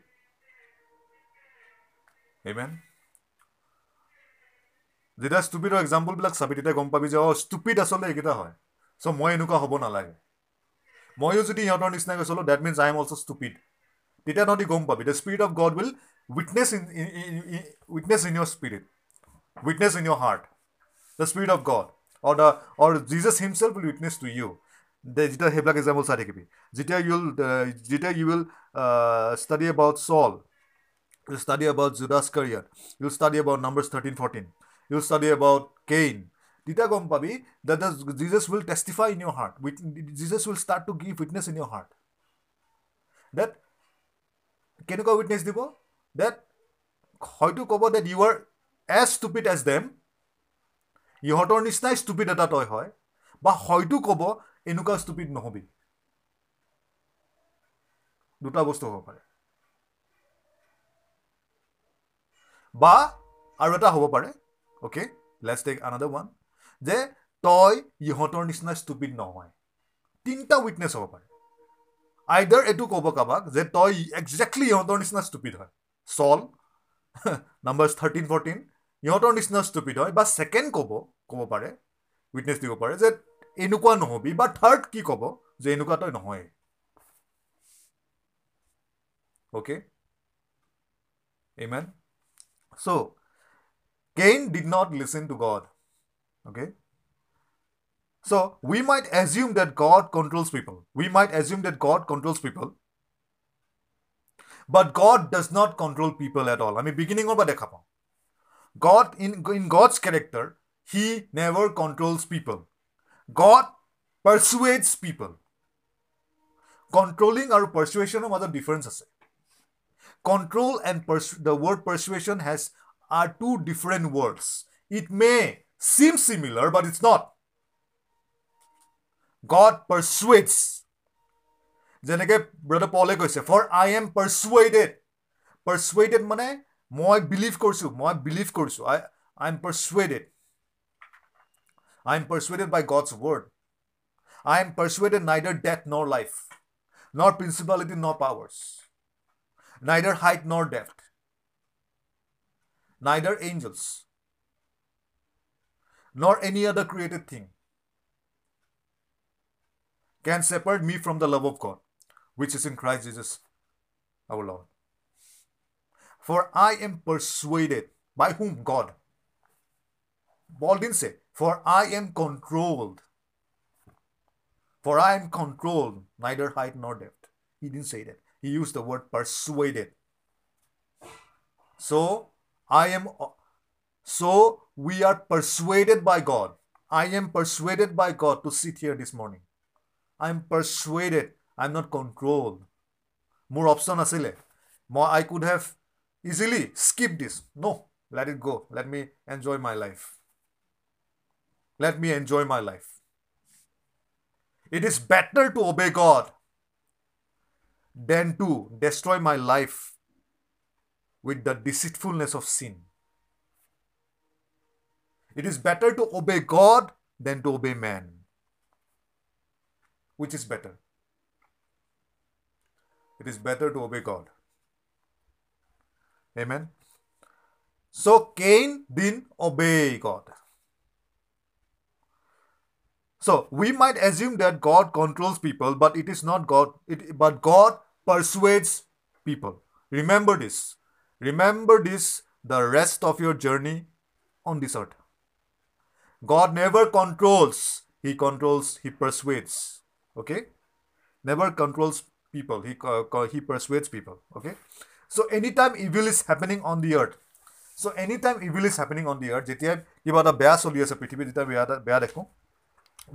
এমেন যেতিয়া ষ্টুপিডৰ এক্সাম্পলবিলাক চাবি তেতিয়া গম পাবি যে অঁ ষ্টুপিড আচলতে এইকেইটা হয়। চ' মই এনেকুৱা হ'ব নালাগে। ময়ো যদি সিহঁতৰ নিচিনাকৈ চলোঁ that means I am also' stupid তেতিয়া তহঁতি গম পাবি the spirit of God will witness in witness in your spirit witness in your heart the spirit of God or the or Jesus himself will witness to you they যেতিয়া সেইবিলাক example চাই থাকিবি। যেতিয়া you will যেতিয়া you will study about Saul study about Judas Iscariot you study about numbers thirteen fourteen you study about Cain তেতিয়া গম পাবি that the Jesus will testify in your heart with Jesus will start to give witness in your heart that কেনেকুৱা witness দিব that হয়তো ক'ব that you are as stupid as them ইহঁতৰ নিচিনাই stupid এটা তই হয়। বা হয়তো ক'ব এনেকুৱা ষ্টুপিড নহবি। দুটা বস্তু হ'ব পাৰে। বা আৰু এটা হ'ব পাৰে। Okay let's take another one যে তই ইহঁতৰ নিচিনা ষ্টুপিড নহয়। তিনিটা উইটনেছ হ'ব পাৰে। আইডাৰ এইটো ক'ব কাৰোবাক যে তই একজেক্টলি ইহঁতৰ নিচিনা ষ্টুপিড হয়। চল। নাম্বাৰ থাৰ্টিন ফৰ্টিন ইহঁতৰ নিচিনা ষ্টুপিড হয়। বা ছেকেণ্ড ক'ব ক'ব পাৰে উইটনেছ দিব পাৰে যে এনেকুৱা নহবি বা থাৰ্ড কি ক'ব যে এনেকুৱা তই নহয় okay amen So, Cain did not listen to God. Okay. So, we might assume that God controls people. We might assume that God controls people. But God does not control people at all. I mean, beginning over the pao. God, in, in God's character, He never controls people. God persuades people. Controlling or persuasion of other differences Control and pers- the word persuasion has are two different words. It may seem similar, but it's not. God persuades. যেনেকৈ ব্ৰদাৰ পলে কৈছে for I am persuaded persuaded মানে মই believe কৰিছোঁ মই believe কৰিছোঁ I I am persuaded I am persuaded by God's word I am persuaded neither death nor life nor principality nor powers neither height nor depth, neither angels, nor any other created thing can separate me from the love of God, which is in Christ Jesus our Lord. For I am persuaded by whom? God. Paul didn't say, For I am controlled. For I am controlled, neither height nor depth. He didn't say that. He used the word persuaded. So I am so we are persuaded by God. I am persuaded by God to sit here this morning. I'm persuaded. I'm not controlled. More option asile. More I could have easily skipped this. No, let it go. Let me enjoy my life. Let me enjoy my life. It is better to obey God than to destroy my life with the deceitfulness of sin. It is better to obey God than to obey man which is better? It is better to obey God. Amen. So Cain didn't obey God. So we might assume that God controls people, but it is not God, it, but God persuades people. Remember this. Remember this the rest of your journey on this earth. God never controls, He controls, He persuades okay never controls people he uh, he persuades people okay so anytime evil is happening on the earth so anytime evil is happening on the earth যেতিয়া কিবা এটা বেয়া চলি আছে পৃথিৱীত যেতিয়া বেয়া এটা বেয়া দেখোঁ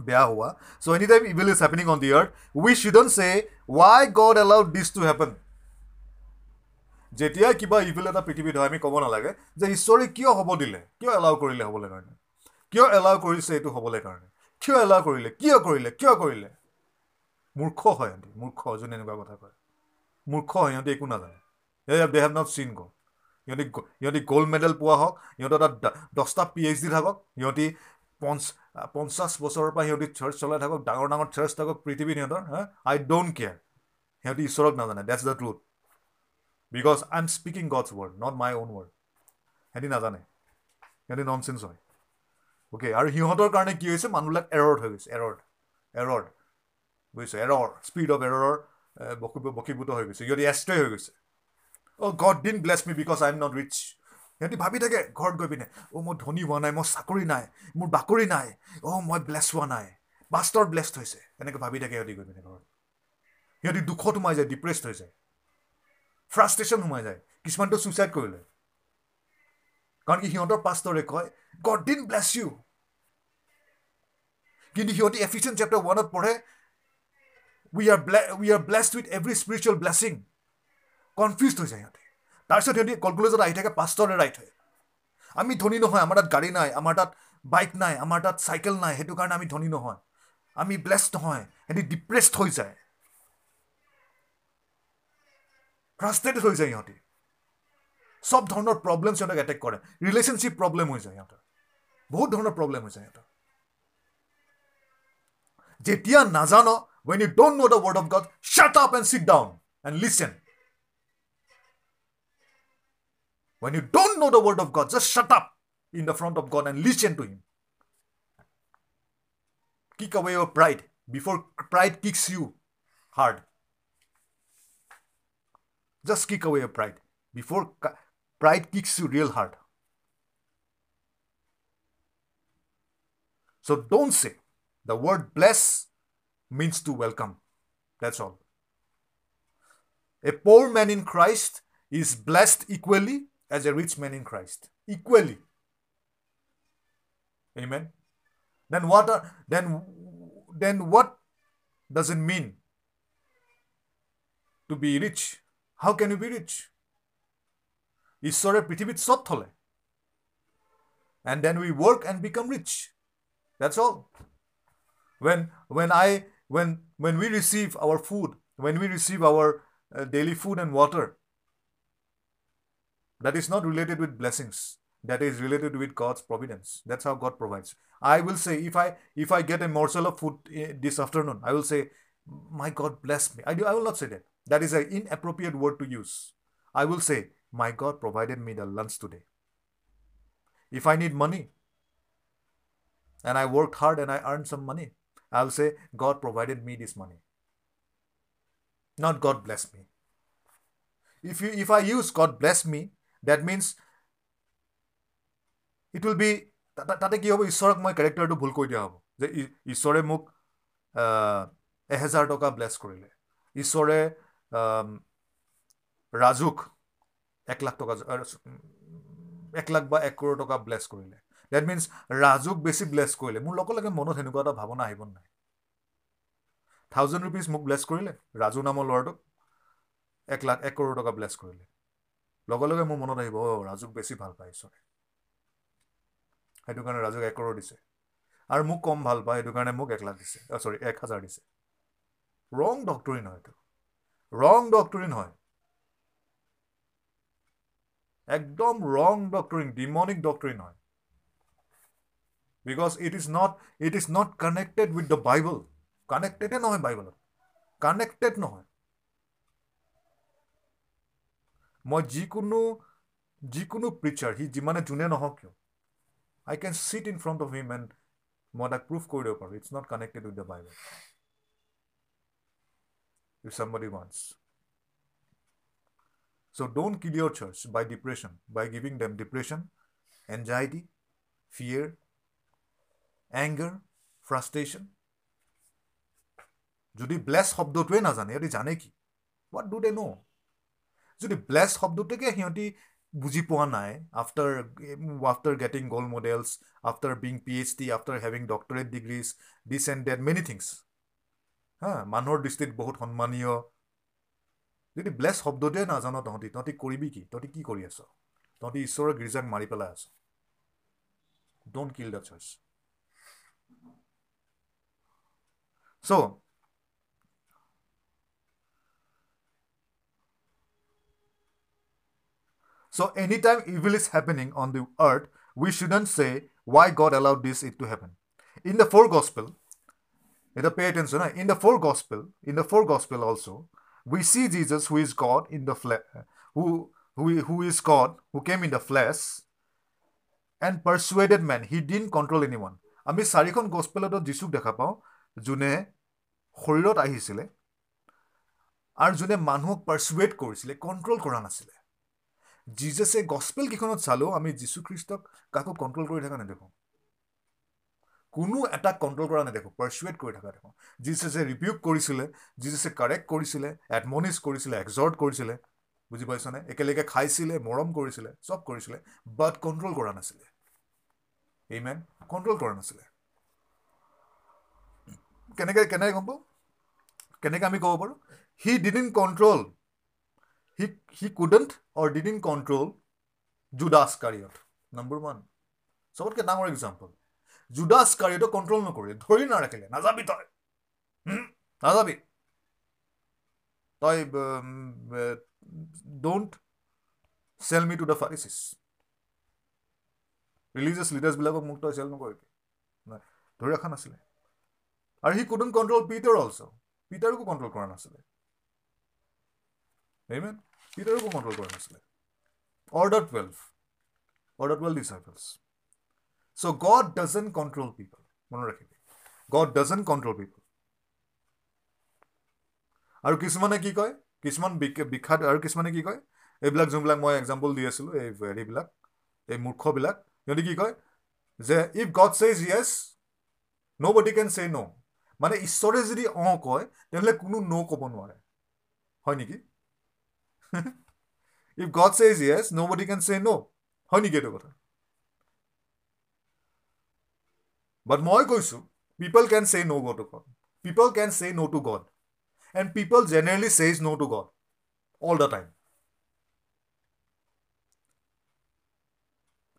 বেয়া হোৱা। So anytime evil is happening on the earth we shouldn't say why god allowed this to happen? যেতিয়াই কিবা ইভিল এটা পৃথিৱীত হয় আমি ক'ব নালাগে যে ঈশ্বৰে কিয় হ'ব দিলে? কিয় এলাউ কৰিলে হ'বলৈ কাৰণে? কিয় এলাউ কৰিছে এইটো হ'বলৈ কাৰণে? কিয় এলাউ কৰিলে? কিয় কৰিলে? কিয় কৰিলে? মূৰ্খ হয় সিহঁতি মূৰ্খ যোনে এনেকুৱা কথা কয়। মূৰ্খ হয় সিহঁতি একো নাজানে। দে হেভ নট চিন গ'ল সিহঁতি সিহঁতি গ'ল্ড মেডেল পোৱা হওক সিহঁতৰ তাত দহটা পি এইচ ডি থাকক সিহঁতি পঞ্চ পঞ্চাছ বছৰৰ পৰা সিহঁতি চাৰ্চ চলাই থাকক ডাঙৰ ডাঙৰ চাৰ্চ থাকক পৃথিৱীত সিহঁতৰ হা আই ডোণ্ট কেয়াৰ সিহঁতি ঈশ্বৰক নাজানে that's the truth because I am speaking God's word not my own word সিহঁতি নাজানে। সিহঁতি নন চেঞ্চ হয়। অ'কে আৰু সিহঁতৰ কাৰণে কি হৈছে? মানুহবিলাক এৰৰ্ড হৈ গৈছে এৰৰ্ড এৰৰ্ড বুজিছে? এৰৰ স্পীড অফ এৰৰৰ বকীভূত হৈ গৈছে। সিহঁতি এষ্ট্ৰে হৈ গৈছে। O' God didn't bless me because I am not rich সিহঁতি ভাবি থাকে ঘৰত গৈ পিনে অ' মই ধনী হোৱা নাই মই চাকৰি নাই মোৰ বাকৰি নাই অ' মই ব্লেছ হোৱা নাই বাষ্টৰ ব্লেছড হৈছে এনেকৈ ভাবি থাকে সিহঁতি গৈ পিনে ঘৰত। সিহঁতি দুখত সোমাই যায় ডিপ্ৰেছড হৈ যায়। ফ্ৰাষ্ট্ৰেশ্যন সোমাই যায় কিছুমানটো ছুইচাইড কৰিলে। কাৰণ কি সিহঁতৰ পাষ্টৰে কয় গড ডিন ব্লেছ ইউ কিন্তু সিহঁতি এফিচিয়েণ্ট চেপ্টাৰ ওৱানত পঢ়ে we are ব্লে we are blessed with every spiritual blessing confuse হৈ যায় সিহঁতে। তাৰপিছত সিহঁতি কলকুলেজত আহি থাকে পাষ্টৰে ৰাইট হয়। আমি ধনী নহয় আমাৰ তাত গাড়ী নাই আমাৰ তাত বাইক নাই আমাৰ তাত চাইকেল নাই সেইটো কাৰণে আমি ধনী নহয়। আমি ব্লেছড নহয় সিহঁতি ডিপ্ৰেছড হৈ যায়। ফ্ৰাষ্ট্ৰেটেড হৈ যায় সিহঁতি। চব ধৰণৰ প্ৰব্লেম সিহঁতক এটেক কৰে। ৰিলেশ্যনশ্বিপ প্ৰব্লেম হৈ যায় সিহঁতৰ। বহুত ধৰণৰ প্ৰব্লেম হৈ যায় সিহঁতৰ। যেতিয়া নাজান when you don't know' the word of God shut up and sit down and listen When you don't know the word of God, just shut up in the front of God and listen to Him. Kick away your pride before pride kicks you hard. Just kick away your pride before pride kicks you real hard. So don't say the word bless means to welcome. That's all. A poor man in Christ is blessed equally as a rich man in Christ equally. Amen. Then what are, then then what does it mean to be rich? How can you be rich? ঈশ্বৰে পৃথিৱীত চব থলে and then we work and become rich that's all when when i when when we receive our food when we receive our uh, daily food and water that is not related with blessings. That is related with god's providence. That's how god provides. I will say if i if i get a morsel of food eh, this afternoon i will say my god bless me. I do i will not say that. That is an inappropriate word to use. I will say my god provided me the lunch today. If i need money and i worked hard and i earned some money i'll say god provided me this money. Not god bless me. If you if i use god bless me that means it will be তাতে কি হ'ব? ঈশ্বৰক মই কেৰেক্টাৰটো ভুল কৰি দিয়া হ'ব। যে ঈশ্বৰে মোক এহেজাৰ টকা ব্লেছ কৰিলে। ঈশ্বৰে ৰাজুক এক লাখ টকা এক লাখ বা এক কৰোৰ টকা ব্লেছ কৰিলে। ডেট মিনছ ৰাজুক বেছি ব্লেছ কৰিলে। মোৰ লগে লগে মনত সেনেকুৱা এটা ভাৱনা আহিব নাই। থাউজেণ্ড ৰুপিজ মোক ব্লেছ কৰিলে। ৰাজু নামৰ ল'ৰাটোক এক লাখ এক কৰোৰ টকা ব্লেছ কৰিলে। লগে লগে মোৰ মনত আহিব অ' ৰাজুক বেছি ভাল পায় ঈশ্বৰে সেইটো কাৰণে ৰাজুক এক কৰোৰ দিছে। আৰু মোক কম ভাল পায় সেইটো কাৰণে মোক এক লাখ দিছে। চৰি এক হাজাৰ দিছে। ৰং ডক্টৰিন হয় এইটো। ৰং ডক্টৰিন হয়। একদম ৰং ডক্টৰিন ডিমনিক ডক্টৰিন হয়। Because it is not it is not connected with the Bible কানেক্টেডে নহয় বাইবলত কানেক্টেড নহয়। মই যিকোনো যিকোনো প্ৰিচাৰ সি যিমানে যোনে নহওক কিয় I can sit in front of him and মই তাক প্ৰুফ কৰি দিব পাৰোঁ it's not connected with the Bible if somebody wants. So don't kill your church by depression, by giving them depression, anxiety, fear, anger, frustration. যদি bless শব্দটোৱে নাজানে সিহঁতি জানে কি হোৱাট ডু দে ন' যদি ব্লেছ শব্দটোকে সিহঁতি বুজি পোৱা নাই after after getting gold medals after being P H D after having doctorate degrees this and that many things হা মানুহৰ দৃষ্টিত বহুত সন্মানীয়। যদি ব্লেছ শব্দটোৱে নাজান তহঁতি তহঁতি কৰিবি কি? তহঁতি কি কৰি আছ? তহঁতি ঈশ্বৰৰ গীৰ্জাক মাৰি পেলাই আছ। Don't kill the church so' So anytime evil is happening on the earth, we shouldn't say why God allowed this it to happen. In the four gospel, you pay attention. In the four gospel, in the four gospel also, we see Jesus who is God in the flesh, who, who who is God who came in the flesh and persuaded men. He didn't control anyone. আমি চাৰিখন গছপেলতো যীচুক দেখা পাওঁ যোনে শৰীৰত আহিছিলে আৰু যোনে মানুহক পাৰ্চুৱেট কৰিছিলে কণ্ট্ৰল কৰা নাছিলে জিজাছে গছপেল কেইখনত চালেও আমি যীশুখ্ৰীষ্টক কাকো কণ্ট্ৰল কৰি থকা নেদেখোঁ। কোনো এটা কণ্ট্ৰল কৰা নেদেখোঁ পাৰ্চুৱেট কৰি থকা দেখোঁ জিজাছে ৰিপিউক কৰিছিলে জিজাছে কাৰেক্ট কৰিছিলে এডমনিছ কৰিছিলে এক্সৰ্ট কৰিছিলে বুজি পাইছনে? একেলগে খাইছিলে মৰম কৰিছিলে চব কৰিছিলে বাট কণ্ট্ৰল কৰা নাছিলে। এইমেন কণ্ট্ৰল কৰা নাছিলে। কেনেকৈ কেনেকৈ গম পাওঁ? কেনেকৈ আমি ক'ব পাৰোঁ? He didn't control he couldn't or didn't control Judas Iscariot number one চবতকৈ ডাঙৰ এক্সাম্পল জুডাছ কাৰিয়তক কণ্ট্ৰল নকৰিলে ধৰি নাৰাখিলে নাযাবি তই। নাযাবি। তই don't sell me to the Pharisees religious লিডাৰ্ছবিলাকক মোক তই চেল নকৰিবি। ধৰি ৰখা নাছিলে। আৰু সি কুডেণ্ট কণ্ট্ৰল পিটাৰ অলছ' পিটাৰকো কণ্ট্ৰল কৰা নাছিলে। পিটাৰকো কণ্ট্ৰল কৰা নাছিলে order twelve order twelve disciples so' God doesn't control people মনত ৰাখিবি গড ডাজেণ্ট কণ্ট্ৰল পিপল আৰু কিছুমানে কি কয় কিছুমান বিখ্যাত আৰু কিছুমানে কি কয় এইবিলাক যোনবিলাক মই এক্সাম্পল দি আছিলোঁ এই হেৰিবিলাক এই মূৰ্খবিলাক সিহঁতে কি কয় যে if God says yes nobody can say no' মানে ঈশ্বৰে যদি অঁ কয় তেনেহ'লে কোনো ন' ক'ব নোৱাৰে হয় নেকি if God says yes, nobody can say no. হয় নেকি এইটো কথা বাট মই কৈছোঁ পিপল কেন চে ন' গ two god people can say no' to God and people generally says no' to God all the time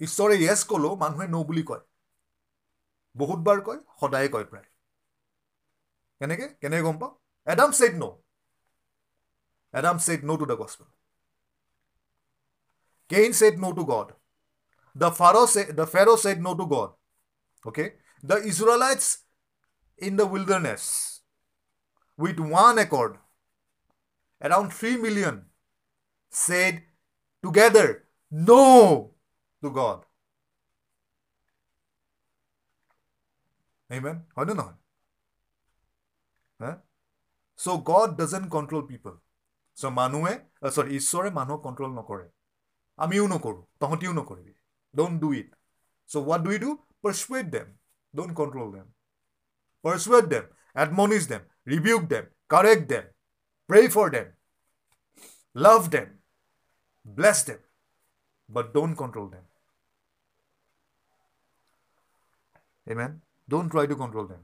ঈশ্বৰে য়েছ ক'লেও মানুহে ন' বুলি কয়। বহুতবাৰ কয় সদায়ে কয় প্ৰায়। কেনেকৈ? কেনেকৈ গম পাওঁ? Adam said no' Adam said no to the gospel. Cain said no to God. The Pharaoh, say, the Pharaoh said no to God. Okay? The Israelites in the wilderness with one accord, around 3 million, said together no to God. Amen? Don't. Huh? So God doesn't control people. চ' মানুহে চৰি ঈশ্বৰে মানুহক control নকৰে আমিও নকৰোঁ তহঁতিও নকৰিবি don't do it so' what do you do persuade Dame don't control them persuade them admonish them rebuke them correct them pray for them love them bless them but don't control them Amen. Don't try to control them.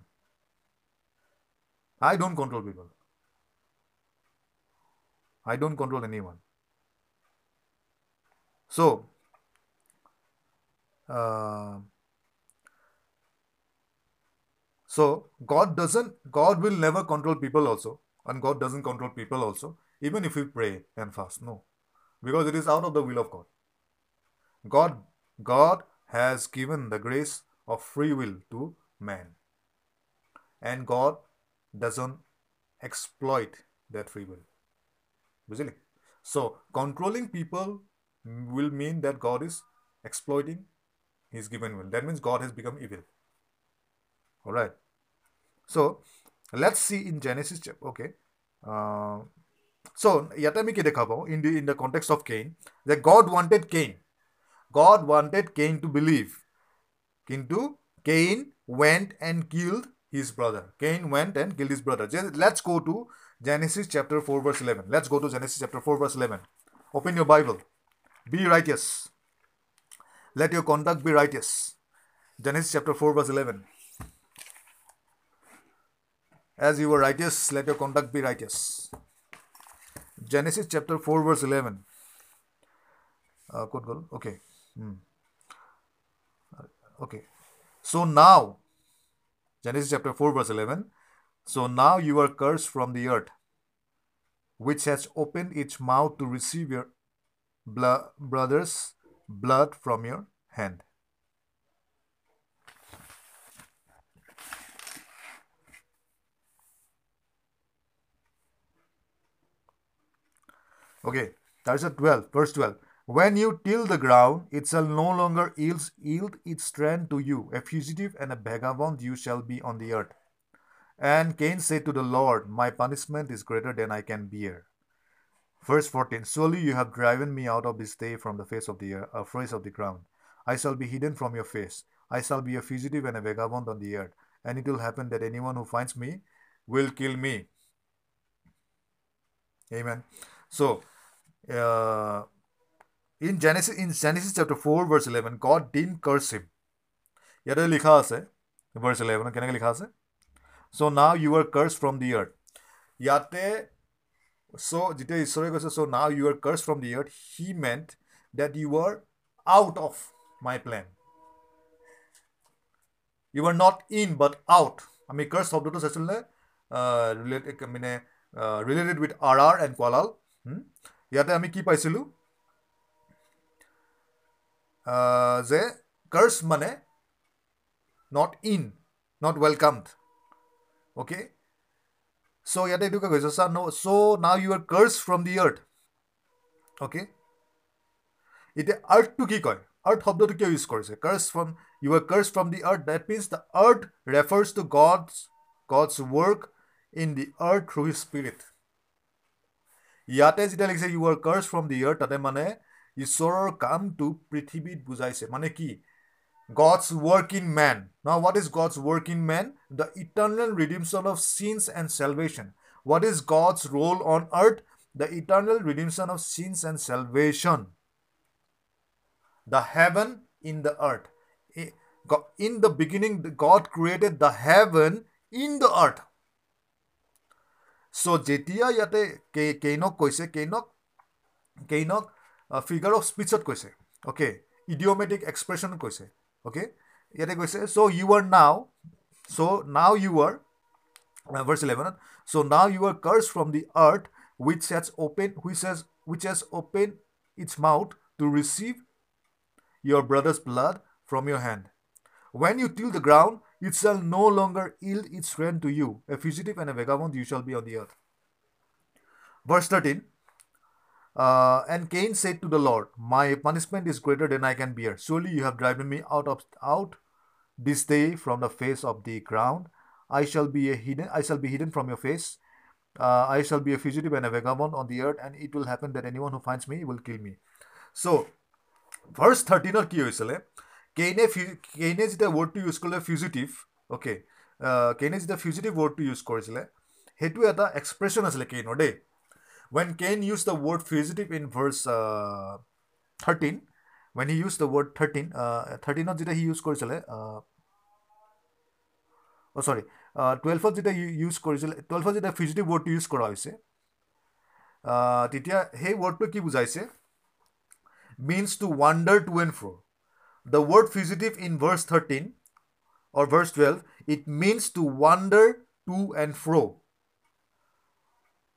I don't control people. I don't control anyone. So, uh, so God doesn't, God will never control people also, and God doesn't control people also, even if we pray and fast. No, because it is out of the will of God. God, God has given the grace of free will to man, and God doesn't exploit that free will Busily. So, controlling people will mean that God is exploiting his given will. That means God has become evil. All right. So, let's see in Genesis chapter. Okay. Uh, so, ইয়াতে আমি কি দেখা পাওঁ in the in the context of Cain that God wanted Cain. God wanted Cain to believe. কিন্তু Cain went and killed his brother. Cain went and killed his brother. Just, let's go to Genesis chapter 4, verse 11. Let's go to Genesis chapter 4, verse 11. Open your Bible. Be righteous. Let your conduct be righteous. Genesis chapter 4, verse 11. As you were righteous, let your conduct be righteous. Genesis chapter 4, verse 11. Uh. Okay. Hmm. Okay. So now, Genesis chapter 4, verse 11. So now you are cursed from the earth, which has opened its mouth to receive your blo- brother's blood from your hand. Okay, that's a 12, verse 12. When you till the ground, it shall no longer yield, yield its strength to you. A fugitive and a vagabond you shall be on the earth. And Cain said to the Lord, My punishment is greater than I can bear. Verse 14 Surely you have driven me out of this day from the face of the earth, uh, face of the ground. I shall be hidden from your face. I shall be a fugitive and a vagabond on the earth. And it will happen that anyone who finds me will kill me. Amen. So, uh, in Genesis, in Genesis chapter 4, verse 11, God didn't curse him. ইয়াতে লিখা আছে verse ইলেভেনত কেনেকৈ লিখা আছে so' now you are cursed from the earth ইয়াতে so' যেতিয়া ঈশ্বৰে কৈছে so' now you are cursed from the earth he meant that you are out of my plan you are not in but out আমি curse শব্দটো চাইছিলোঁ নে related মানে related with are are and কোৱালাল ইয়াতে আমি কি পাইছিলোঁ যে কাৰ্চ মানে not in not welcomed okay so' ইয়াতে এইটোকে কৈছে চা ন' so' now you are cursed from the earth okay এতিয়া আৰ্থটো কি কয় আৰ্থ শব্দটো কিয় ইউজ কৰিছে cursed from you are cursed from the earth that means the earth refers to God's God's work in the earth through his spirit ইয়াতে যেতিয়া লিখিছে you are cursed from the earth তাতে মানে ঈশ্বৰৰ কামটো পৃথিৱীত বুজাইছে মানে কি গডছ ৱৰ্ক ইন মেন ন what is God's work in main the eternal ৰিডিমশ্যন of scenes and salvation what is God's roll on earth the eternal ৰিডিমশ্যন of scenes and salvation the haven in the earth in the beginning God created the haven in the আৰ্থ চ' যেতিয়া ইয়াতে কেইনক কৈছে কেইনক কেইনক figure of স্পীচত কৈছে okay ইডিঅ'মেটিক এক্সপ্ৰেশ্যনত কৈছে okay ইয়াতে কৈছে so' you আৰ নাও চ' now you R verse ইলেভেনত চ' now you are curse from the earth which hedge open which hedge which hedge open its mouth to receive your brother's blood from your hand. When you till the ground, it shall no longer yield its strength to you. A fugitive and a vagabond you shall be on the earth. Verse 13 uh, And Cain said to the Lord, My punishment is greater than I can bear. Surely you have driven me out of out this day from the face of the ground. I shall be a hidden. I shall be hidden from your face. Uh, I shall be a fugitive and a vagabond on the earth, and it will happen that anyone who finds me will kill me. So, verse থাৰ্টিনত কি হৈছিলে কেইনে কেইনে যেতিয়া ৱৰ্ডটো use কৰিলে fugitive okay কেইনে যেতিয়া fugitive ৱৰ্ডটো use কৰিছিলে সেইটো এটা এক্সপ্ৰেশ্যন আছিলে কেইনৰ দেই when Cain used the word fugitive in verse uh, 13, when he used the word 13, uh, 13 did he use korisale, uh, oh sorry, uh, 12 did he use korisale, 12 did a fugitive word to use korisale, titia, hey, word to keep I say, means to wander to and fro. The word fugitive in verse 13 or verse 12, it means to wander to and fro.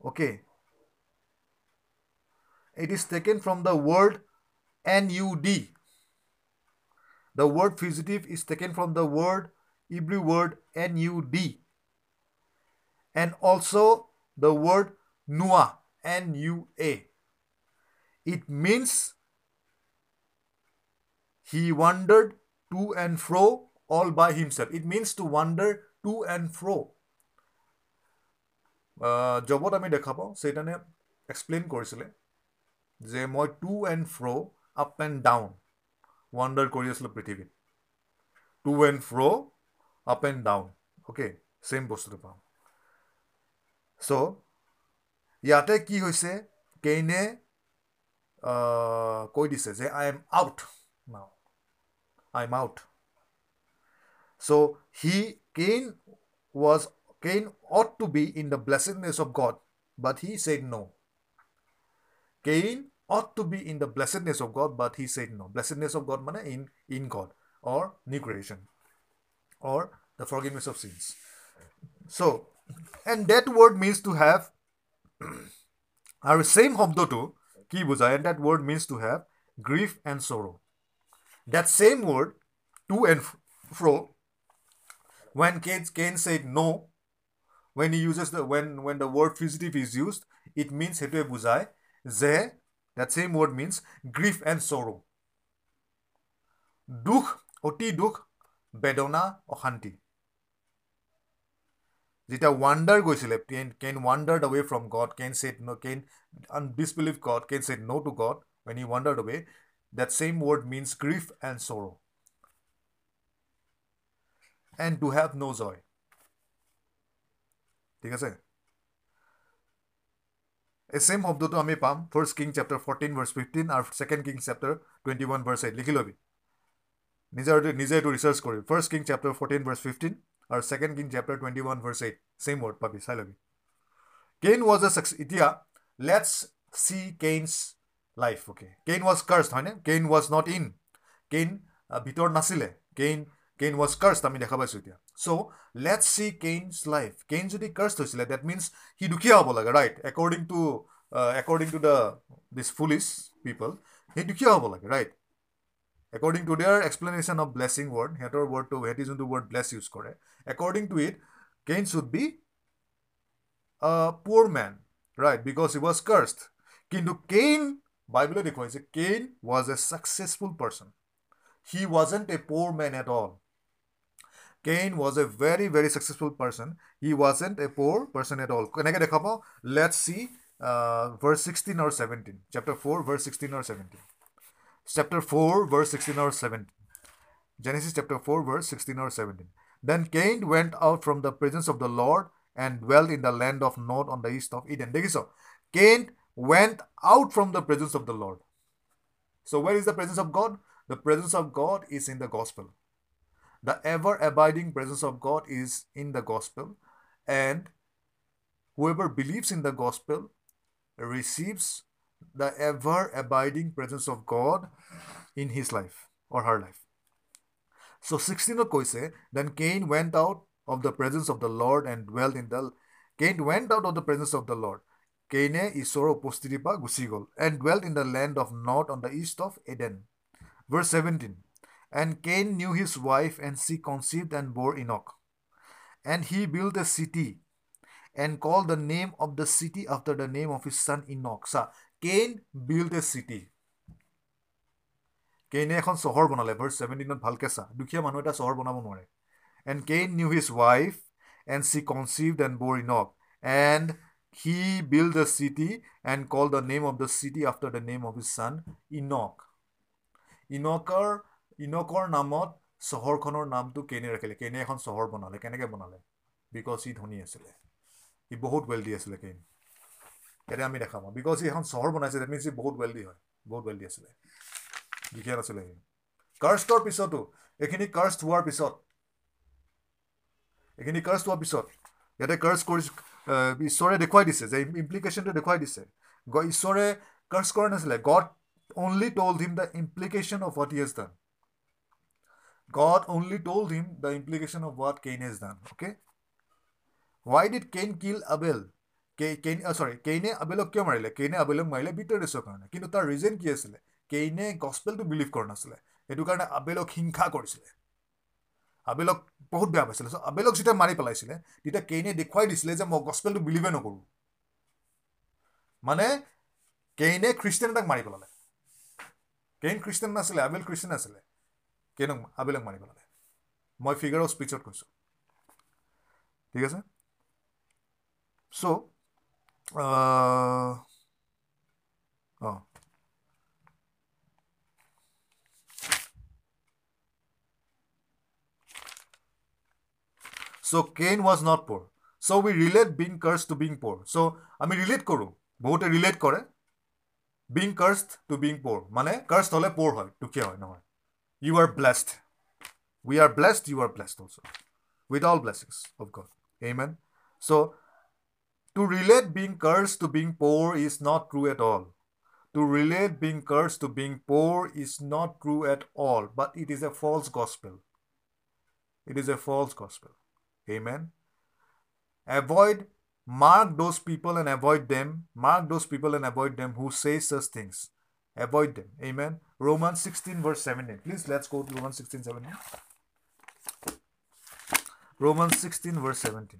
Okay. It is taken from the word nud. The word fugitive is taken from the word Hebrew word nud. And also the word nua, N-U-A. It means he wandered to and fro all by himself. It means to wander to and fro. জবত আমি দেখা পাওঁ সেইটানে explain কৰিছিলে যে মই to and fro' up and down wander কৰি আছিলোঁ পৃথিৱীত to and fro' up and down okay same বস্তুটো পাওঁ চ' ইয়াতে কি হৈছে কেইনে কৈ দিছে যে I am out now I'm out. So he Cain was Cain ought to be in the blessedness of God, but he said no. Cain ought to be in the blessedness of God, but he said no. Blessedness of God means in, in God or new creation or the forgiveness of sins. So, and that word means to have our same homdoto, ki bujay, and that word means to have grief and sorrow. That same word, to and fro, when Cain, said no, when he uses the when when the word fugitive is used, it means hetuye bujay, যে That same word means grief and sorrow. Dukh, oti dukh, bedona, ohanti. Jita wonder goes can, can wandered away from God, can say no, can un- disbelieve God, can say no to God when he wandered away. That same word means grief and sorrow. And to have no joy. ঠিক আছে এই same শব্দটো আমি পাম first king chapter fourteen verse fifteen আৰু second king chapter twenty one verse eight লিখি ল'বি নিজৰ নিজে এইটো ৰিচাৰ্চ কৰি first king chapter fourteen verse fifteen আৰু second king chapter twenty one verse eight same word পাবি চাই ল'বি কেইন ৱাজ এ চাকচ এতিয়া let's see Cain's life okay Cain was cursed হয়নে Cain was not in Cain ভিতৰত নাছিলে। Kane Kane was কাৰ্ষ্ট আমি দেখা পাইছোঁ এতিয়া। চ' let's see Cain's life Kane যদি কাৰ্ষ্ট হৈছিলে ডেট মিনছ সি দুখীয়া হ'ব লাগে right according to according to the দিছ ফুলিছ পিপল সি দুখীয়া হ'ব লাগে right according to there explanation of blessing word সিহঁতৰ ৱৰ্ডটো সিহঁতি যোনটো ৱৰ্ড ব্লেছ ইউজ কৰে according to it Kane should be পুৱৰ main right because he was কাৰ্ষ্ট কিন্তু Kane বাইবেলে দেখুৱাইছে Kane was A successful person he ৱাজেণ্ট A পুৱৰ main at all Cain was a very, very successful person. He wasn't a poor person at all. Let's see uh, verse 16 or 17. Chapter 4, verse 16 or 17. Chapter 4, verse 16 or 17. Genesis chapter 4, verse 16 or 17. Then Cain went out from the presence of the Lord and dwelt in the land of Nod on the east of Eden. So, Cain went out from the presence of the Lord. So, where is the presence of God? The presence of God is in the gospel. The ever abiding presence of God is in the gospel, and whoever believes in the gospel receives the ever abiding presence of God in his life or her life. So 16 koise, then Cain went out of the presence of the Lord and dwelt in the Cain went out of the presence of the Lord. Caine Isoro postiripa gusigol and dwelt in the land of Nod on the east of Eden. Verse 17. And Cain knew his wife, and she conceived and bore Enoch. And he built a city and called the name of the city after the name of his son Enoch. Sa Cain built a city. কেইনে এখন চহৰ বনালে verse ছেভেণ্টিনত ভালকৈ চা দুখীয়া মানুহ এটা চহৰ বনাব নোৱাৰে and Kane knew his wife and C কনচিভড and বৰ ink and he build the city and call the name of the city after the name of his ছান ইনক ইনকৰ ইনকৰ নামত চহৰখনৰ নামটো কেনে ৰাখিলে? কেনে এখন চহৰ বনালে? কেনেকৈ বনালে? বিকজ ই ধনী আছিলে। ই বহুত ৱেলডি আছিলে কেইন এতিয়া আমি দেখা পাওঁ। বিকজ ই এখন চহৰ বনাইছে ডেট মিনছ ই বহুত ৱেলডি হয়। বহুত ৱেলডি আছিলে। দুখীয়া নাছিলে সি। কাৰ্ষ্টৰ পিছতো এইখিনি কাৰ্ষ্ট হোৱাৰ পিছত এইখিনি কাৰ্ষ্ট হোৱাৰ পিছত ইয়াতে কাৰ্চ কৰি ঈশ্বৰে দেখুৱাই দিছে যে ইমপ্লিকেশ্যনটো দেখুৱাই দিছে। ঈশ্বৰে কাৰ্চ কৰা নাছিলে। God only told him the implication of what has done God only told him the implication of what Cain has done. Okay? Why did Cain kill Abel? Uh, sorry, কেইনে আবেলক কিয় মাৰিলে কেইনে আবেলক মাৰিলে বিটাৰেছৰ কাৰণে কিন্তু তাৰ ৰিজন কি আছিলে? কেইনে গছপেলটো বিলিভ কৰা নাছিলে সেইটো কাৰণে আবেলক হিংসা কৰিছিলে। আবেলক বহুত বেয়া পাইছিলে। চ' আবেলক যেতিয়া মাৰি পেলাইছিলে তেতিয়া কেইনে দেখুৱাই দিছিলে যে মই গছপেলটো বিলিভে নকৰোঁ। মানে কেইনে খ্ৰীষ্টিয়ান এটাক মাৰি পেলালে। কেইন খ্ৰীষ্টিয়ান নাছিলে আবেল খ্ৰীষ্টিয়ান আছিলে কেনক আবেলক মাৰি পেলালে মই ফিগাৰ অফ স্পীচত কৈছোঁ ঠিক আছে চ' অঁ চ' Kane was not poor so' we relate being curse to being poor so' আমি ৰিলেট কৰোঁ বহুতে ৰিলেট কৰে being curse to being poor মানে কাৰ্ছ হ'লে প'ৰ হয় দুখীয়া হয় নহয় you are blessed. We are blessed, you are blessed also. With all blessings of God. Amen. So, to relate being cursed to being poor is not true at all. to relate being cursed to being poor is not true at all, but it is a false gospel. It is a false gospel. Amen. Avoid, mark those people and avoid them. Mark those people and avoid them who say such things. Avoid them. Amen. Romans 16, verse 17. Please let's go to Romans 16, 17. Romans 16, verse 17.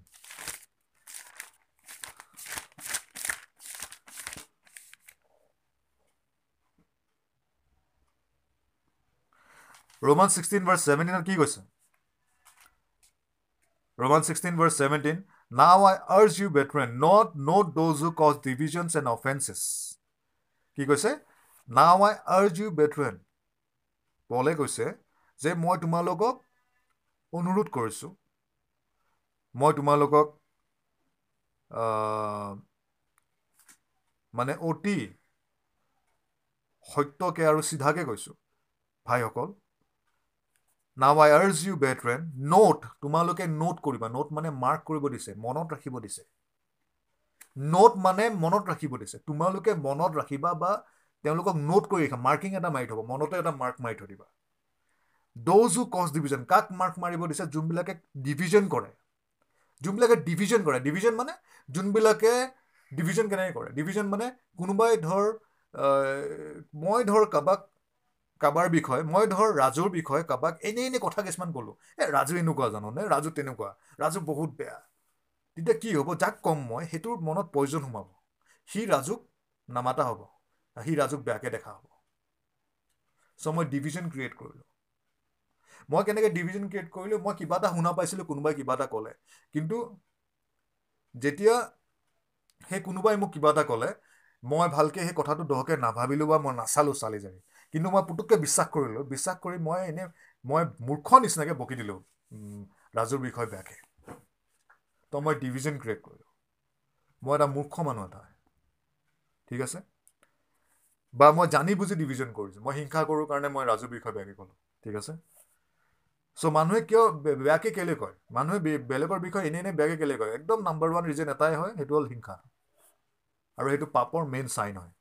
Romans 16, verse 17 কি কৈছে Romans 16, verse 17. Now I urge you, brethren, not note those who cause divisions and offenses. কি কৈছে Now I urge you, brethren. পলে কৈছে যে মই তোমালোকক অনুৰোধ কৰিছোঁ। মই তোমালোকক মানে অতি সত্যকে আৰু চিধাকে কৈছোঁ ভাইসকল। Now I urge you brethren note তোমালোকে নোট কৰিবা। নোট মানে মাৰ্ক কৰিব দিছে মনত ৰাখিব দিছে। নোট মানে মনত ৰাখিব দিছে। তোমালোকে মনত ৰাখিবা বা তেওঁলোকক নোট কৰি ৰাখা মাৰ্কিং এটা মাৰি থ'ব মনতে এটা মাৰ্ক মাৰি থৈ দিবা। দ'জ হু কজ ডিভিজন কাক মাৰ্ক মাৰিব দিছে? যোনবিলাকে ডিভিজন কৰে। যোনবিলাকে ডিভিজন কৰে ডিভিজন মানে যোনবিলাকে ডিভিজন কেনেকৈ কৰে? ডিভিজন মানে কোনোবাই ধৰ মই ধৰ কাৰোবাক কাৰোবাৰ বিষয়ে মই ধৰ ৰাজুৰ বিষয়ে কাৰোবাক এনেই এনেই কথা কিছুমান ক'লোঁ। এই ৰাজু এনেকুৱা জানোনে? ৰাজু তেনেকুৱা। ৰাজু বহুত বেয়া। তেতিয়া কি হ'ব? যাক ক'ম মই সেইটোৰ মনত প্ৰয়োজন সোমাব। সি ৰাজুক নামাতা হ'ব। সি ৰাজুক বেয়াকৈ দেখা হ'ব। চ' মই ডিভিজন ক্ৰিয়েট কৰিলোঁ। মই কেনেকৈ ডিভিজন ক্ৰিয়েট কৰিলোঁ মই কিবা এটা শুনা পাইছিলোঁ কোনোবাই কিবা এটা ক'লে। কিন্তু যেতিয়া সেই কোনোবাই মোক কিবা এটা ক'লে মই ভালকৈ সেই কথাটো দহকৈ নাভাবিলোঁ বা মই নাচালোঁ চালি জাৰি কিন্তু মই পুতুককৈ বিশ্বাস কৰিলোঁ। বিশ্বাস কৰি মই এনেই মই মূৰ্খ নিচিনাকৈ বকি দিলোঁ ৰাজুৰ বিষয়ে বেয়াকৈ। তো মই ডিভিজন ক্ৰিয়েট কৰিলোঁ। মই এটা মূৰ্খ মানুহ এটা। ঠিক আছে? বা মই জানি বুজি ডিভিজন কৰিছোঁ। মই হিংসা কৰোঁ কাৰণে মই ৰাজুৰ বিষয়ে বেয়াকৈ ক'লোঁ ঠিক আছে? চ' মানুহে কিয় বেয়াকৈ কেলৈ কয়? মানুহে বেলেগৰ বিষয়ে এনেই এনেই বেয়াকৈ কেলৈ কয়? একদম নাম্বাৰ ওৱান ৰিজন এটাই হয় সেইটো হ'ল হিংসা। আৰু সেইটো পাপৰ মেইন চাইন হয়।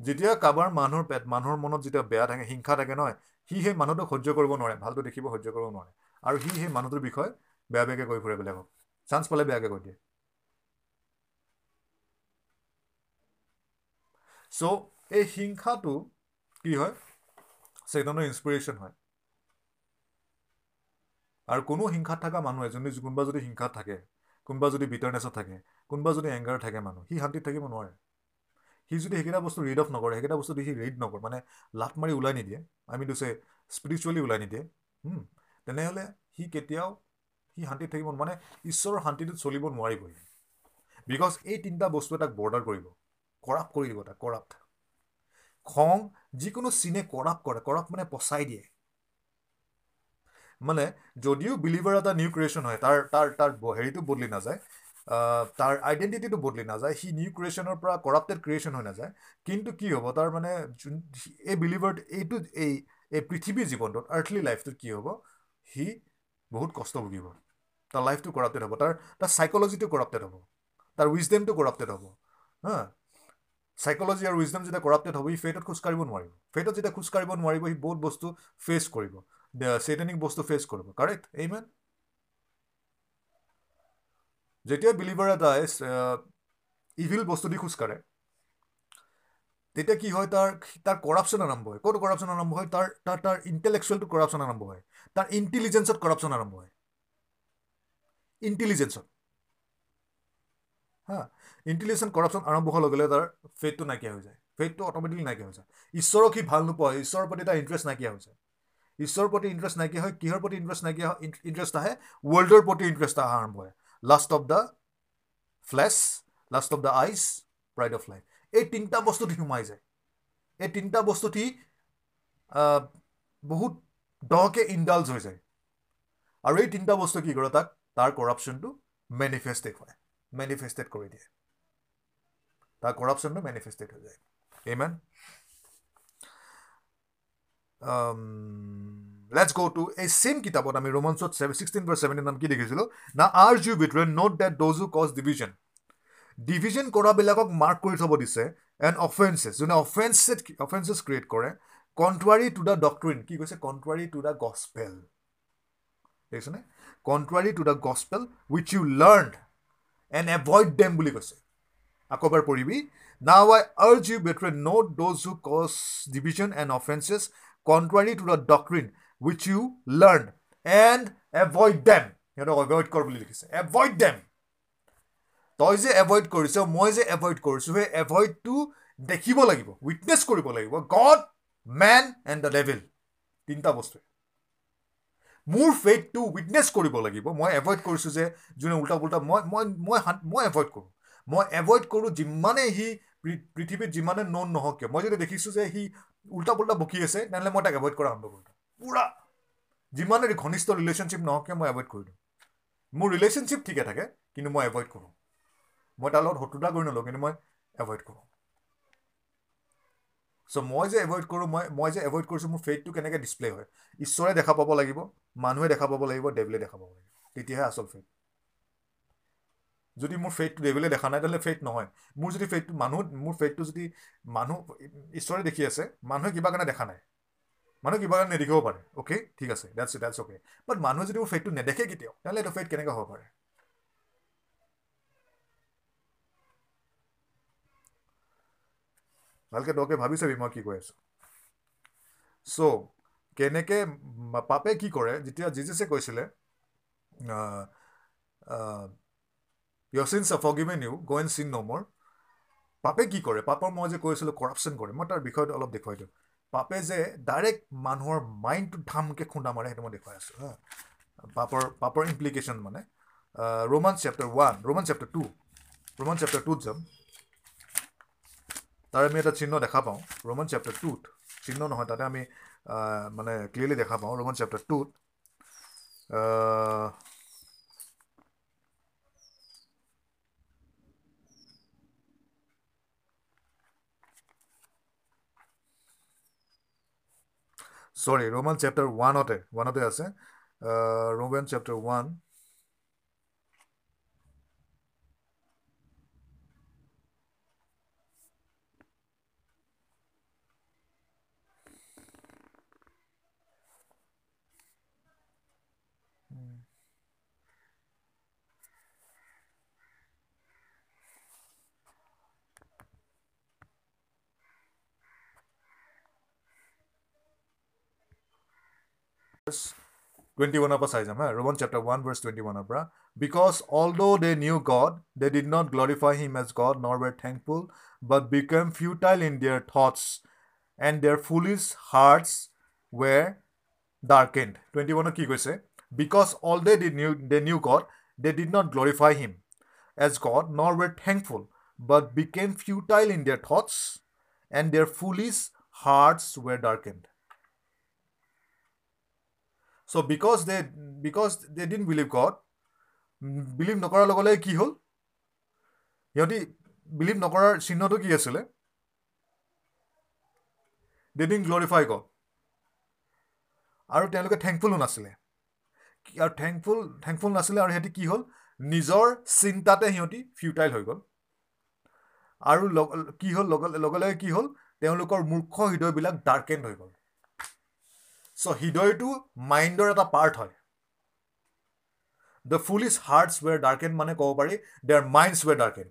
যেতিয়া কাৰোবাৰ মানুহৰ পেট মানুহৰ মনত যেতিয়া বেয়া থাকে হিংসা থাকে নহয় সি সেই মানুহটোক সহ্য কৰিব নোৱাৰে ভালটো দেখিব সহ্য কৰিব নোৱাৰে। আৰু সি সেই মানুহটোৰ বিষয়ে বেয়া বেয়াকৈ কৈ ফুৰে বেলেগক। চান্স পালে বেয়াকৈ কৈ দিয়ে। চ' এই হিংসাটো কি হয়? চেতনৰ ইনস্পিৰেশ্যন হয়। আৰু কোনো হিংসাত থকা মানুহে যোনে কোনোবা যদি হিংসাত থাকে কোনোবা যদি বিটাৰনেছত থাকে কোনোবা যদি এংগাৰ থাকে মানুহ সি শান্তিত থাকিব নোৱাৰে। সি যদি সেইকেইটা বস্তু ৰিড অফ নকৰে সেইকেইটা বস্তু সি ৰিড নকৰে মানে লাট মাৰি ওলাই নিদিয়ে। আমি টু চে স্পিৰিচুৱেলি ওলাই নিদিয়ে। তেনেহ'লে সি কেতিয়াও সি শান্তিত থাকিব মানে ঈশ্বৰৰ শান্তিটোত চলিব নোৱাৰিবই। বিকজ এই তিনিটা বস্তু তাক বৰ্ডাৰ কৰিব। কৰাপ কৰি দিব তাক কৰাপ খং যিকোনো চিনে কৰাপ কৰে কৰাপ মানে পচাই দিয়ে। মানে যদিও বিলিভাৰ এটা নিউ ক্ৰিয়েশ্যন হয় তাৰ তাৰ তাৰ হেৰিটো বদলি নাযায় তাৰ আইডেণ্টিটিটো বদলি নাযায় সি নিউ ক্ৰিয়েশ্যনৰ পৰা কৰাপ্টেড ক্ৰিয়েশ্যন হৈ নাযায় কিন্তু কি হ'ব তাৰ মানে যোন এই বিলিভাৰ এইটো এই এই পৃথিৱীৰ জীৱনটোত আৰ্থলি লাইফটোত কি হ'ব সি বহুত কষ্ট ভুগিব। তাৰ লাইফটো কৰাপ্টেড হ'ব তাৰ তাৰ চাইক'লজিটো কৰাপ্টেড হ'ব তাৰ উইজডেমটো কৰাপ্টেড হ'ব হা? চাইক'লজি আৰু উইজডম যেতিয়া কৰাপ্টেড হ'ব সি ফেটত খোজকাঢ়িব নোৱাৰিব। ফেটত যেতিয়া খোজকাঢ়িব নোৱাৰিব সি বহুত বস্তু ফেচ কৰিব। চেটেনিক বস্তু ফেচ কৰিব। কাৰেক্ট এই মেন যেতিয়া বিলিভাৰ এটাই ইভিল বস্তু দি খোজকাঢ়ে তেতিয়া কি হয় তাৰ তাৰ কৰাপশ্যন আৰম্ভ হয়। ক'তো কৰাপশ্যন আৰম্ভ হয়? তাৰ তাৰ তাৰ ইণ্টেলেকচুৱেলটো কৰাপশ্যন আৰম্ভ হয়। তাৰ ইণ্টেলিজেঞ্চত কৰাপশ্যন আৰম্ভ হয়। ইণ্টেলিজেঞ্চত হা ইণ্টেলিজেঞ্চ কৰাপশ্যন আৰম্ভ হোৱাৰ লগে লগে তাৰ ফেটটো নাইকিয়া হৈ যায়। ফেটটো অট'মেটিকলি নাইকিয়া হৈ যায়। ঈশ্বৰক সি ভাল নোপোৱা ঈশ্বৰৰ প্ৰতি তাৰ ইণ্টাৰেষ্ট নাইকিয়া হৈ যায়। ঈশ্বৰৰ প্ৰতি ইণ্টাৰেষ্ট নাইকিয়া হয় কিহৰ প্ৰতি ইণ্টাৰেষ্ট নাইকিয়া হয় ইণ্টাৰেষ্ট আহে ৱৰ্ল্ডৰ প্ৰতি ইণ্টাৰেষ্ট অহা আৰম্ভ হয়। Lust of the flesh lust of the eyes pride of life এই তিনিটা বস্তুত সোমাই যায়। এই তিনিটা বস্তুত সি বহুত দহকৈ ইণ্ডালজ হৈ যায়। আৰু এই তিনিটা বস্তু কি কৰে তাক? তাৰ কৰাপশ্যনটো মেনিফেষ্টেড হয় মেনিফেষ্টেড কৰি দিয়ে তাৰ কৰাপশ্যনটো মেনিফেষ্টেড হৈ যায় ইমেন লেটছ গ' টু এই ছেইম কিতাপত আমি ৰোমাঞ্চত ছিক্সটিন বাৰ ছেভেণ্টিন নাম কি দেখিছিলোঁ? না are you between note that those you cause division division কৰাবিলাকক mark কৰি থ'ব দিছে এণ্ড অফেন্সেছ যোনে অফেন্সেছ অফেন্সেছ ক্ৰিয়েট কৰে কণ্ট্ৰাৰী টু দ্য ডক্ট্ৰিন কি কৈছে? কণ্ট্ৰাৰী টু দ্য গছপেল দেখিছেনে? Contrary to the gospel which you learn and avoid them বুলি কৈছে। আকৌ এবাৰ পঢ়িবি। Now I urge you brethren note those who cause division and offences contrary to the doctrine which you learn and avoid them সিহঁতক avoid কৰ বুলি লিখিছে। Avoid Dame তই যে এভইড কৰিছ মই যে এভইড কৰিছোঁ সেই এভইডটো দেখিব লাগিব উইটনেছ কৰিব লাগিব। God man and the devil তিনিটা বস্তুৱে। মোৰ ফেইথটো উইটনেছ কৰিব লাগিব। মই এভইড কৰিছোঁ যে যোনে উল্টা পুল্টা মই মই মই মই এভইড কৰোঁ। মই এভইড কৰোঁ যিমানেই সি পৃথিৱীত যিমানে নন নহওক কিয়। মই যদি দেখিছোঁ যে সি উল্টা পুল্টা বকি আছে তেনেহ'লে মই তাক এভইড কৰা আৰম্ভ কৰি দিওঁ পূৰা। যিমানে ঘনিষ্ঠ ৰিলেশ্যনশ্বিপ নহওক কিয় মই এভইড কৰি দিওঁ মোৰ ৰিলেশ্যনশ্বিপ ঠিকে থাকে কিন্তু মই এভইড কৰোঁ। মই তাৰ লগত শত্ৰুতা কৰি নলওঁ কিন্তু মই এভইড কৰোঁ। চ' মই যে এভইড কৰোঁ মই মই যে এভইড কৰিছোঁ মোৰ ফেইটটো কেনেকৈ ডিছপ্লে হয়? ঈশ্বৰে দেখা পাব লাগিব মানুহে দেখা পাব লাগিব ডেভিলে দেখা পাব লাগিব। তেতিয়াহে আচল ফেইট যদি মোৰ ফেইটটো ডেভিলে দেখা নাই তেতিয়াহ'লে ফেইট নহয়। মোৰ যদি ফেইটটো মানুহ মোৰ ফেইটটো যদি মানুহ ঈশ্বৰে দেখি আছে মানুহে কিবা কাৰণে দেখা নাই। মানুহে কিবা কাৰণে নেদেখিব পাৰে। অ'কে ঠিক আছে। ডেটছ ডেটছ অ'কে বাট মানুহে যদি মোৰ ফেইটটো নেদেখে কেতিয়াও তেতিয়াহ'লে এইটো ফেইট কেনেকৈ হ'ব পাৰে? ভালকৈ দকে ভাবি চাবি মই কি কৈ আছোঁ চ' কেনেকৈ পাপে কি কৰে যেতিয়া জিজিছে কৈছিলে ইয়ৰ চিন ফগিভেন ইউ গ এণ্ড চিন ন'মৰ পাপে কি কৰে পাপৰ মই যে কৈছিলোঁ কৰাপশ্যন কৰে মই তাৰ বিষয়ত অলপ দেখুৱাই দিওঁ পাপে যে ডাইৰেক্ট মানুহৰ মাইণ্ডটো ধামকৈ খুন্দা মাৰে সেইটো মই দেখুৱাই আছোঁ হা পাপৰ পাপৰ ইমপ্লিকেশ্যন মানে Roman chapter one Roman chapter two Roman chapter টুত যাম তাৰ আমি এটা চিহ্ন দেখা পাওঁ ৰোমান চেপ্টাৰ টুত চিহ্ন নহয়, তাতে আমি মানে ক্লিয়াৰলি দেখা পাওঁ ৰোমান চেপ্টাৰ টুত চৰি ৰোমান চেপ্টাৰ ওৱানতে ওৱানতে আছে। ৰোমান চেপ্টাৰ ওৱান টুৱেণ্টি ওৱানৰ পৰা চাই যাম হা Roman chapter one verse twenty ওৱানৰ পৰা because all the' they new god they did not glorify him age god নৰ ৱেৰ thankful but became futile in দিয়াৰ thoughts and there foolish hearts were ডাৰ্কেণ্ড twenty ওৱানত কি কৈছে because all they did new they new god they did not glorify him age god নৰ ৱেৰ thankful but became futile in দিয়াৰ thoughts and there foolish hearts were ডাৰ্কেণ্ড So' because they because they didn't believe God believe নকৰাৰ লগে লগে কি হ'ল? সিহঁতি believe নকৰাৰ চিহ্নটো কি আছিলে? দে ডিন গ্লৰিফাই গড আৰু তেওঁলোকে থেংকফুলো নাছিলে। আৰু থেংকফুল থেংকফুল নাছিলে আৰু সিহঁতি কি হ'ল? নিজৰ চিন্তাতে সিহঁতি ফিউটাইল হৈ গ'ল। আৰু কি হ'ল? লগে লগে কি হ'ল? তেওঁলোকৰ মূৰ্খ হৃদয়বিলাক ডাৰ্কেণ্ড হৈ গ'ল। চ' হৃদয়টো মাইণ্ডৰ এটা পাৰ্ট হয়। The foolish hearts were darkened মানে ক'ব পাৰি দেয়াৰ মাইণ্ডছ ৱেৰ ডাৰ্কেণ্ড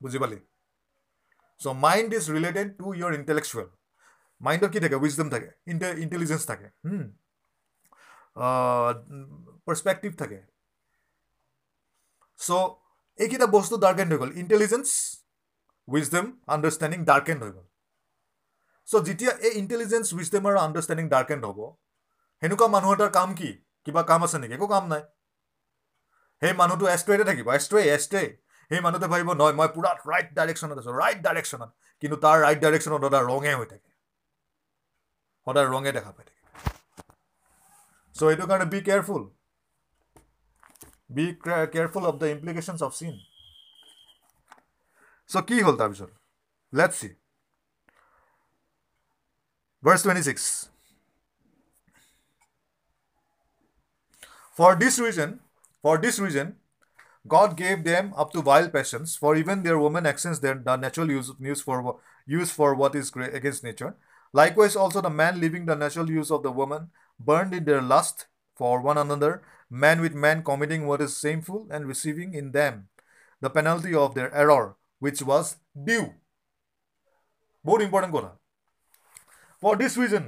বুজি পালি? So' mind is related to your intellectual মাইণ্ডত কি থাকে? উইজডম থাকে। ইণ্টে ইণ্টেলিজেঞ্চ থাকে। পাৰ্চপেক্টিভ থাকে। চ' এইকেইটা বস্তু ডাৰ্কেণ্ড হৈ গ'ল। ইণ্টেলিজেঞ্চ উইজডম আণ্ডাৰষ্টেণ্ডিং ডাৰ্কেণ্ড হৈ গ'ল। চ' যেতিয়া এই ইণ্টেলিজেঞ্চ উইজডম আৰু আণ্ডাৰষ্টেণ্ডিং ডাৰ্কেণ্ড হ'ব সেনেকুৱা মানুহ এটাৰ কাম কি? কিবা কাম আছে নেকি? একো কাম নাই। সেই মানুহটো এষ্ট্ৰেতে থাকিব। এষ্ট্ৰে এষ্ট্ৰে সেই মানুহটোৱে ভাবিব নহয় মই পূৰা ৰাইট ডাইৰেকশ্যনত আছোঁ ৰাইট ডাইৰেকশ্যনত কিন্তু তাৰ ৰাইট ডাইৰেকশ্যনত সদায় ৰঙে হৈ থাকে। সদায় ৰঙে দেখা পাই থাকে। চ' সেইটো কাৰণে be careful be careful of the implications of sin so' কি হ'ল তাৰপিছত? Let see Verse 26. For this reason, for this reason, God gave them up to vile passions, for even their woman actions their the natural use, use for use for what is great against nature. Likewise, also the man leaving the natural use of the woman, burned in their lust for one another, man with man committing what is shameful, and receiving in them the penalty of their error, which was due. More important. For this reason,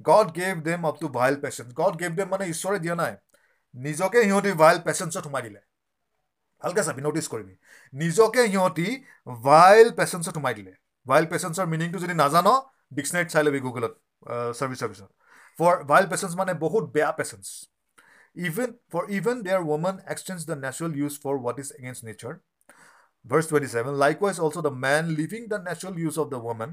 God gave them up to vile passions. God gave them মানে ঈশ্বৰে দিয়া নাই নিজকে সিহঁতি ভাইল পেচেঞ্চত সোমাই দিলে ভালকৈ চাবি ন'টিচ কৰিবি নিজকে সিহঁতি ভাইল পেচেঞ্চত সোমাই দিলে ভাইল পেচেঞ্চৰ মিনিংটো যদি নাজান ডিক্সনেৰীত চাই ল'বি গুগলত চাৰ্ভিচ চাৰ্ভিচত ফৰ ভাইল পেচেঞ্চ মানে বহুত বেয়া passions even for even their women exchange the natural use for what is against nature verse twenty seven likewise also' the men leaving the natural use of the women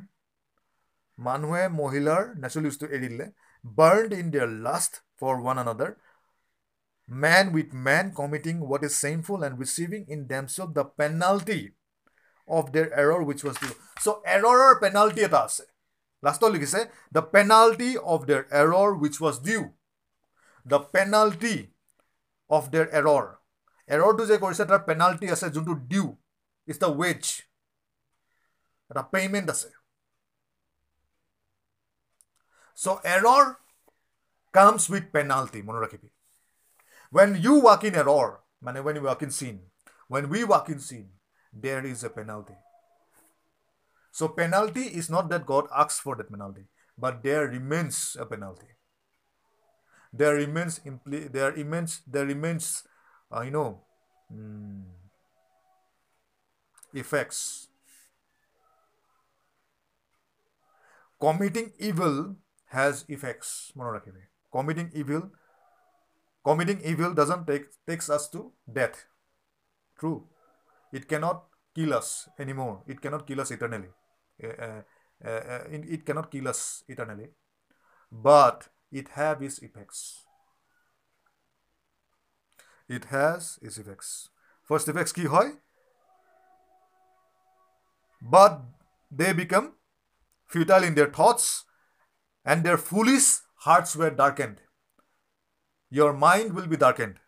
মানুহে মহিলাৰ natural ইউজটো এৰি দিলে burn in their lust for one another men with men committing what is shameful and receiving in themselves of the penalty of their error which was due so' error penalty এটা আছে। লাষ্টত লিখিছে the penalty of their error which was due the penalty of their error এৰৰটো যে কৰিছে তাৰ penalty আছে যোনটো due is the wage এটা পে'মেণ্ট আছে। চ' এৰৰ কামছ উইথ পেনাল্টি মনত ৰাখিবি when you walk in error, man, when you walk in sin, when we walk in sin, there is a penalty. So penalty is not that God asks for that penalty, but there remains a penalty. There remains impli- there remains there remains uh, you know mm, effects. Committing evil has effects. Committing evil committing evil doesn't take takes us to death true it cannot kill us anymore it cannot kill us eternally uh, uh, uh, it cannot kill us eternally but it have its effects it has its effects first effects কি হয় but they become futile in their thoughts and their foolish hearts were darkened your mind will be darkened.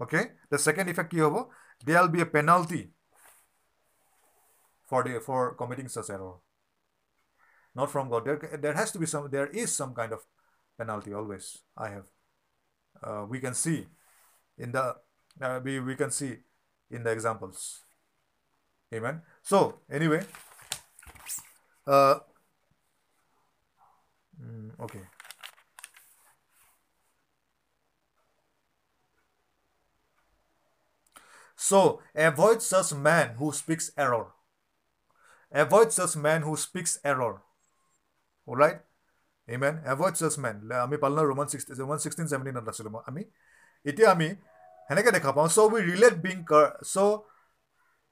Okay? The second effect কি হ'ব there will be a penalty for the for committing such error. Not from God. There, there has to be some there is some kind of penalty always. I have uh, we can see in the uh, we, we can see in the examples. Amen. So anyway, uh, mm, okay. So avoid such man who speaks error. Avoid such man who speaks error. Alright? Amen. Avoid such man. আমি পালোঁ Roman sixty Roman sixteen ছেভেণ্টিনত আছিলোঁ মই আমি এতিয়া আমি সেনেকৈ দেখা পাওঁ চ' উই ৰিলেট বিং কাৰ চ'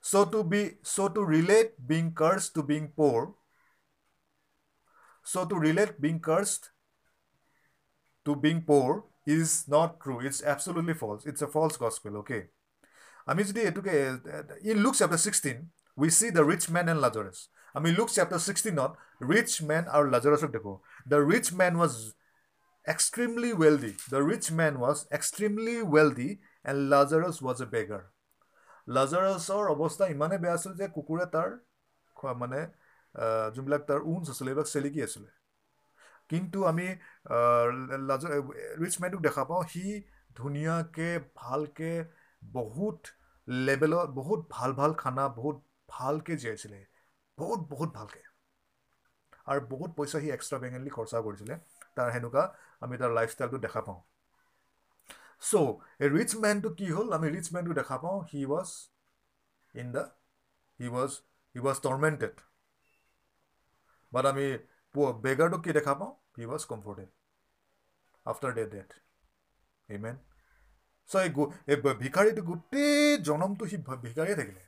চ' টু বি চ' two relate being curse two being poor So to relate being cursed to being poor is not true. It's absolutely false. It's a false gospel. Okay. আমি যদি এইটোকে in Luke chapter sixteen we see the rich man and Lazarus আমি Luke chapter ছিক্সটিনত rich man আৰু লাজাৰাছক দেখোঁ the rich man was extremely wealthy the rich man was extremely wealthy and Lazarus was a beggar লাজাৰাছৰ অৱস্থা ইমানেই বেয়া আছিল যে কুকুৰে তাৰ মানে যোনবিলাক তাৰ উঞ্চ আছিলে এইবিলাক চেলিকি আছিলে। কিন্তু আমি ৰিচ মেনটোক দেখা পাওঁ সি ধুনীয়াকৈ ভালকৈ বহুত লেভেলত বহুত ভাল ভাল খানা বহুত ভালকৈ জীয়াইছিলে। বহুত বহুত ভালকৈ। আৰু বহুত পইচা সি এক্সট্ৰা বেংগলি খৰচা কৰিছিলে। তাৰ সেনেকুৱা আমি তাৰ লাইফষ্টাইলটো দেখা পাওঁ। চ' এই ৰিচ মেনটো কি হ'ল? আমি ৰিচ মেনটো দেখা পাওঁ he was in the he was he was tormented but আমি বেগাৰটোক কি দেখা পাওঁ he was comforted after the death amen so' এই এই ভিকাৰীটো গোটেই জনমটো সি ভিকাৰীয়ে থাকিলে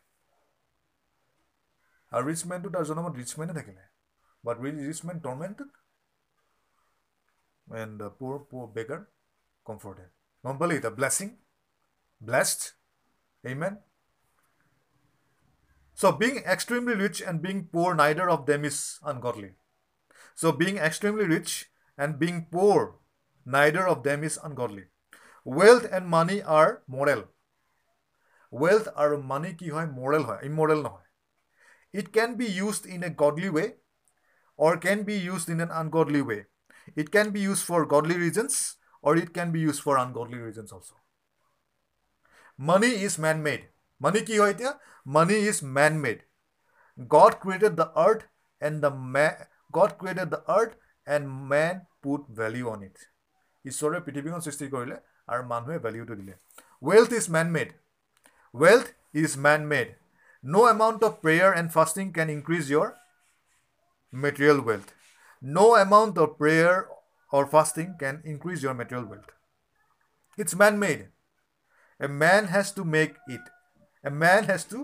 আৰু ৰিচ মেনটো তাৰ জনমত ৰিচ মেনে থাকিলে but rich man tormented and poor poor beggar comforted গম পালি এতিয়া ব্লেছিং ব্লেছড এই So being extremely rich and being poor, neither of them is ungodly. So being extremely rich and being poor, neither of them is ungodly. Wealth and money are moral. Wealth or money ki hoy moral hoy, immoral no. It can be used in a godly way or can be used in an ungodly way. It can be used for godly reasons or it can be used for ungodly reasons also. Money is man-made মানি কি হয় এতিয়া money is man made god created the earth and the may God created the earth and man put value on it ঈশ্বৰে পৃথিৱীখন সৃষ্টি কৰিলে আৰু মানুহে ভেলিউটো দিলে wealth is man made wealth is man made no' amount of prayer and fasting can increase your material wealth no' amount of prayer or fasting can increase your material wealth it's man made a man has to make it A man has two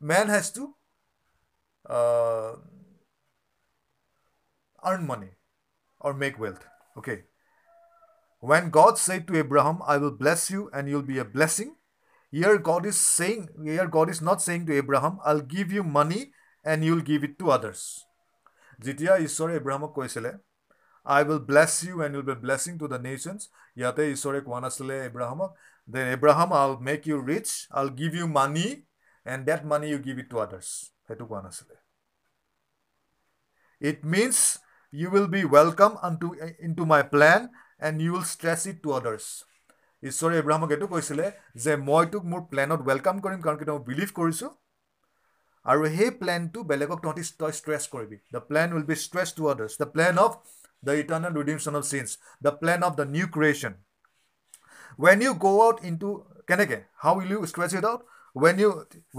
main has two earn money or make wealth. Okay. When God said to Abraham, I will bless you and you'll be a blessing, here God is saying, here God is not saying to Abraham, I'll give you money and you'll give it to others. যেতিয়া ঈশ্বৰে এব্ৰাহামক কৈছিলে I will bless you and you'll be blessing to the nations ইয়াতে ঈশ্বৰে কোৱা নাছিলে এব্ৰাহামক then Abraham, I'll make you rich, I'll give you money, and that money you give it to others. It means you will be to into my plan and you will stretch it to others ঈশ্বৰে এব্ৰাহামক এইটো কৈছিলে যে মই তোক মোৰ প্লেনত welcome কৰিম কাৰণ কি মই বিলিভ কৰিছোঁ আৰু সেই প্লেনটো বেলেগক তহঁতি তই ষ্ট্ৰেছ কৰিবি the plan will be stretch to others the plan of the eternal redemption of sins the plan of the new creation when you গ' আউট ইন টু কেনেকৈ how will you stress it out when you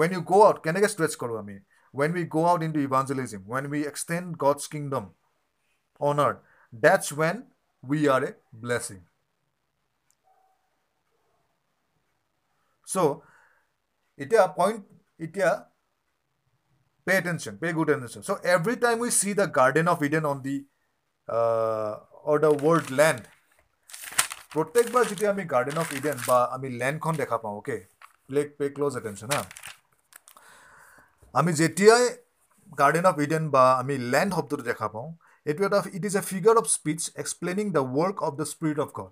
when you গ' out কেনেকৈ stress কৰোঁ আমি when we গ' out in two ইভাঞ্জেলিজিম when we extend God's kingdom on earth. That's when we are a blessing. So, a point, a pay attention, pay good attention. So, every time we see the Garden of Eden on the uh, or the word land, প্ৰত্যেকবাৰ যেতিয়া আমি garden of Eden বা আমি লেণ্ডখন দেখা পাওঁ okay play pay close attention হা আমি যেতিয়াই গাৰ্ডেন অফ ইডেন বা আমি লেণ্ড শব্দটো দেখা পাওঁ এইটো এটা it is a figure of speech explaining the work of the spirit of God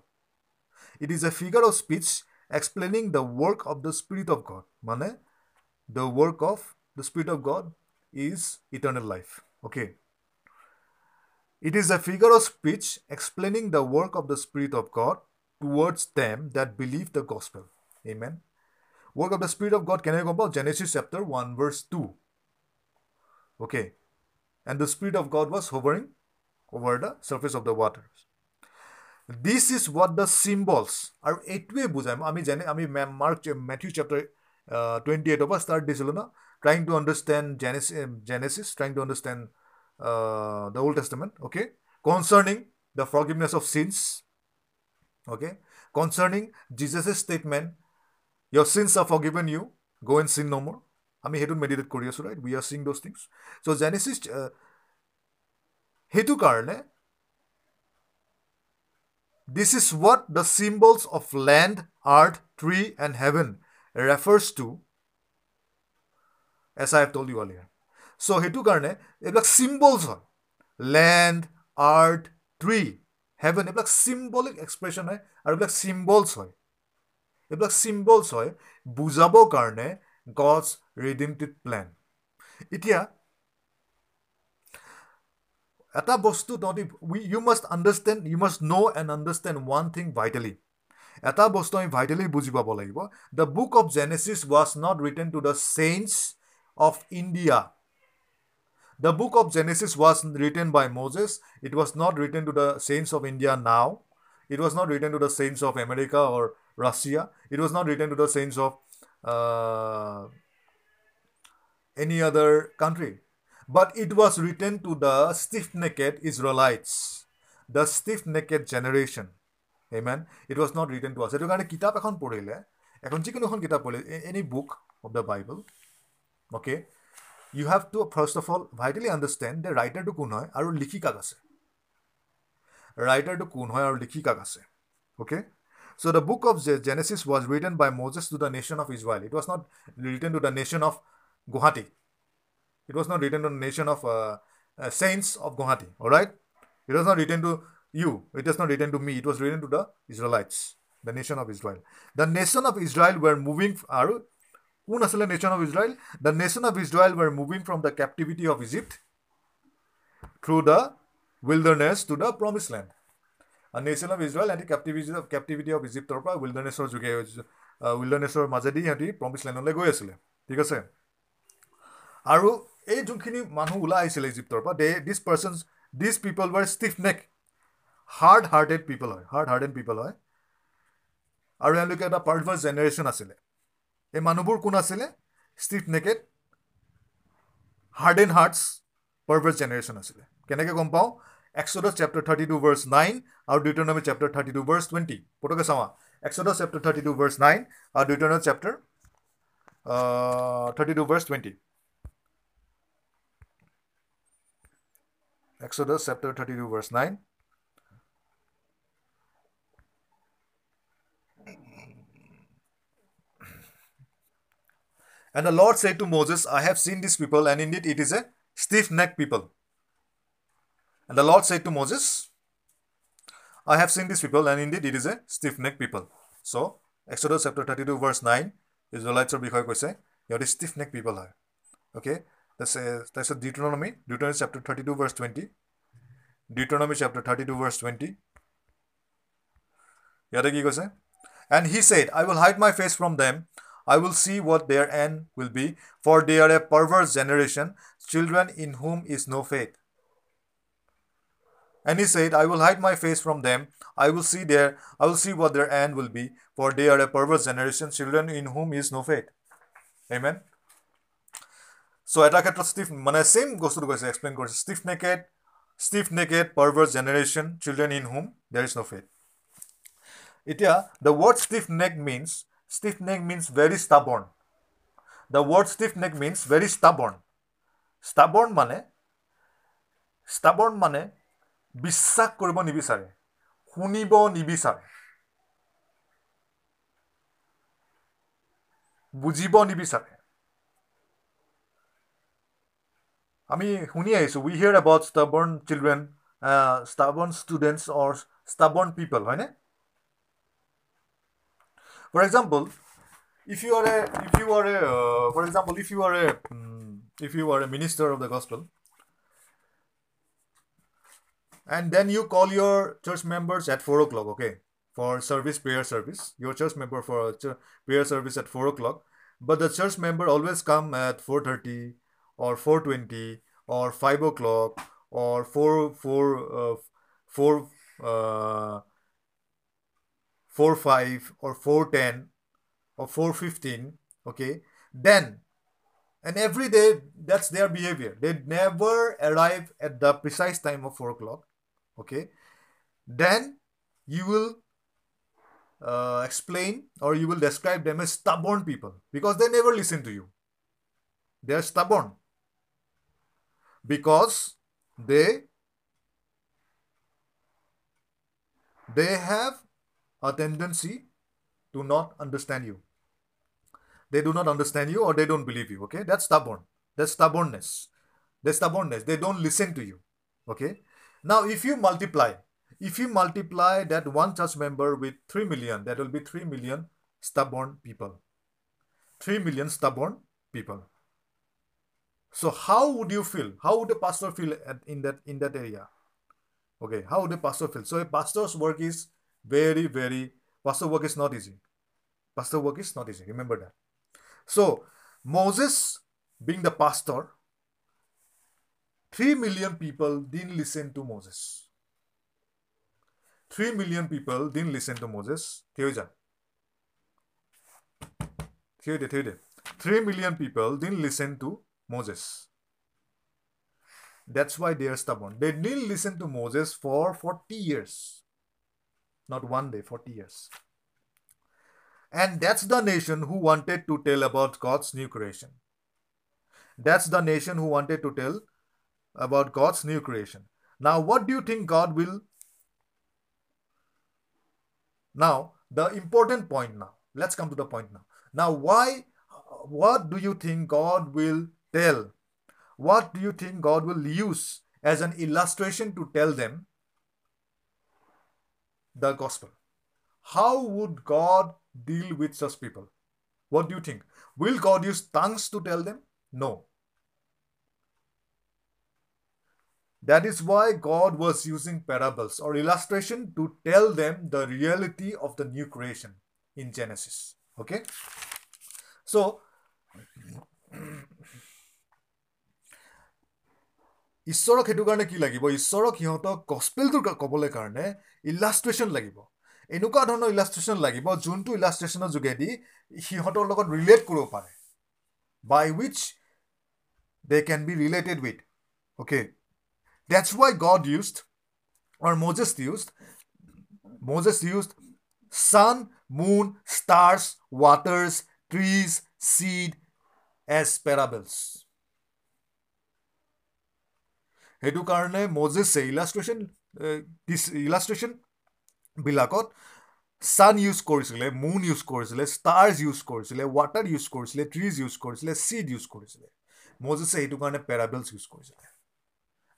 it is a figure of speech explaining the work of the spirit of God মানে the work of the spirit of God is eternal life okay it is a figure of speech explaining the work of the spirit of god towards them that believe the gospel এই main work of the spirit of god কেনেকৈ গম পাওঁ Genesis chapter one verse two okay and the spirit of god was hovering over the surface of the waters. This is what the symbols are এইটোৱে বুজাই আমি জানে আমি mark Matthew chapter twenty এইটৰ পৰা ষ্টাৰ্ট দিছিলোঁ ন trying to understand জেনেচি Genesis trying to understand the old টেষ্টমেণ্ট okay কনচাৰ্ণিং the ফৰগিভনেছ of scenes okay কনচাৰ্ণিং জিজাছেছ statement your sins are for given you go' and চিন নমৰ আমি সেইটোত মেডিটেট কৰি আছোঁ right we are Ching those things so' Genesis সেইটো কাৰণে this is what the symbols of land earth tree and heaven refers to as I have ton you earlier so' সেইটো কাৰণে এইবিলাক চিম্বলছ হয় লেণ্ড আৰ্থ ট্ৰী হেভেন এইবিলাক symbolic expression হয় আৰু এইবিলাক চিম্বলছ হয়। এইবিলাক চিম্বলছ হয় বুজাবৰ কাৰণে গডছ ৰিডিমটিভ প্লেন এতিয়া এটা বস্তু তহঁতি we you must understand you must know' and understand one thing vitally এটা বস্তু আমি ভাইটেলি বুজি পাব লাগিব। The book of Genesis was not written to the saints of India the book of Genesis was written by Moses it was not written to the saints of India now it was not written to the saints of America or Russia it was not written to the saints of any other country But it was written to the stiff necked Israelites, the stiff necked generation. Amen. It was not written to us. সেইটো কাৰণে কিতাপ এখন পঢ়িলে এখন যিকোনো এখন কিতাপ পঢ়িলে any book of the Bible okay you have to first of all ভাইটেলি understand যে ৰাইটাৰটো কোন হয় আৰু লিখিকাক আছে ৰাইটাৰটো কোন হয় আৰু লিখিকাক আছে okay so' the book of Genesis was written by Moses to the nation of Israel it was not written to the nation of Guwahati It was not written to the nation of uh, uh, saints of Guwahati. All right? It was not written to you. It was not written to me. It was written to the Israelites. The nation of Israel the nation of Israel were moving আৰু কোন আছিলে nation of Israel the nation of Israel were moving from the captivity of Egypt through the wilderness to the promise land nation of Israel সিহঁতি captivity of captivity of ইজিপ্টৰ পৰা উইল্ডাৰনেছৰ যোগে উইল্ডাৰনেছৰ মাজেদি সিহঁতি প্ৰমিছ লেণ্ডলৈ গৈ আছিলে। ঠিক আছে? আৰু এই যোনখিনি মানুহ ওলাই আহিছিলে ইজিপ্তৰ পৰা they these persons these people were stiff neck hard hearted people হয় হাৰ্ড হাৰ্টেড পিপল হয়। আৰু এওঁলোকে এটা পাৰ্ভাৰ্চ জেনেৰেশ্যন আছিলে। এই মানুহবোৰ কোন আছিলে? Stiff necked hard and hearts perverse generation আছিলে। কেনেকৈ গম পাওঁ? Exodus chapter thirty two verse nine আৰু Deuteronomy chapter thirty two verse twenty পটকে চাওঁ Exodus chapter thirty two verse nine আৰু Deuteronomy chapter thirty two verse twenty Exodus chapter 32, verse 9. And the Lord said to Moses, I have seen this people, and indeed it is a stiff necked people. And the Lord said to Moses, I have seen this people, and indeed it is a stiff necked people. So, Exodus chapter 32, verse 9, Israelites বিষয়ে কৈছে সিহঁতে stiff নেক people হয় okay তাৰপিছত ডিউটনমি ডিউটনমি chapter thirty two verse twenty ডিউটনমি chapter thirty two verse twenty ইয়াতে কি কৈছে and he said I will hide my fetch from them I will see what their end will be, for they are a perverse generation, children in whom is no faith. And he said, I will hide my face from them. I will see their I will see what their end will be, for they are a perverse generation, children in whom is no faith. Amen. So এটা ক্ষেত্ৰত stiff মানে same বস্তুটো কৈছে explain কৰিছে stiff necked stiff necked perverse generation children in হুম দেৰ is no' faith এতিয়া the word stiff neck means stiff neck means very stubborn. The word stiff neck means very stubborn. Stubborn মানে stubborn মানে বিশ্বাস কৰিব নিবিচাৰে শুনিব নিবিচাৰে বুজিব নিবিচাৰে। আমি শুনি আহিছোঁ we hear about stubborn children stubborn students or stubborn people হয়নে? For example if you are a if you are a uh, for example if you are a um, if you are a minister of the gospel and then you call your church members at four o'clock okay for service prayer service your church member for ch- prayer service at four o'clock but the church member always come at 4.30 or 4.20 or 5 o'clock or 4 4 uh, 4 uh, 4 5 or 4.10 or 4.15 okay? Then and every day that's their behavior. They never arrive at the precise time of 4 o'clock okay? Then you will uh, explain or you will describe them as stubborn people because they never listen to you. They are stubborn because they they have a tendency to not understand you. They do not understand you or they don't believe you. Okay, that's stubborn. That's stubbornness. That's stubbornness. They don't listen to you. Okay. Now, if you multiply, if you multiply that one church member with 3 million, that will be 3 million stubborn people. 3 million stubborn people. So, how would you feel? How would a pastor feel at, in that in that area? Okay, how would a pastor feel? So, a pastor's work is very very pastor work is not easy. Pastor work is not easy. Remember that. So moses being the pastor 3 million people didn't listen to moses. 3 million people didn't listen to moses. 3 million people didn't listen to moses. That's why they are stubborn. They didn't listen to moses for 40 years not one day, 40 years. And that's the nation who wanted to tell about God's new creation. That's the nation who wanted to tell about God's new creation. Now, what do you think God will? Now, the important point now. Let's come to the point now. Now, why? What do you think God will tell? What do you think God will use as an illustration to tell them the gospel. how would God deal with such people? What do you think? Will God use tongues to tell them? No. That is why God was using parables or illustration to tell them the reality of the new creation in Genesis. Okay? So, ঈশ্বৰক সেইটো কাৰণে কি লাগিব? ঈশ্বৰক সিহঁতক গছপেলটো ক'বলৈ কাৰণে illustration লাগিব। এনেকুৱা ধৰণৰ ইলাষ্ট্ৰেশ্যন লাগিব যোনটো ইলাষ্ট্ৰেশ্যনৰ যোগেদি সিহঁতৰ লগত ৰিলেট কৰিব পাৰে। By which they can be related with okay that's why God used or Moses used Moses used sun moon stars waters trees seed as parables সেইটো কাৰণে মজেছে ইলাষ্ট্ৰেশ্যন ইলাষ্ট্ৰেশ্যন বিলাকত ছান ইউজ কৰিছিলে মুন ইউজ কৰিছিলে stars use কৰিছিলে water use কৰিছিলে trees use কৰিছিলে seed use কৰিছিলে। মজেছে সেইটো কাৰণে পেৰাবেলছ ইউজ কৰিছিলে।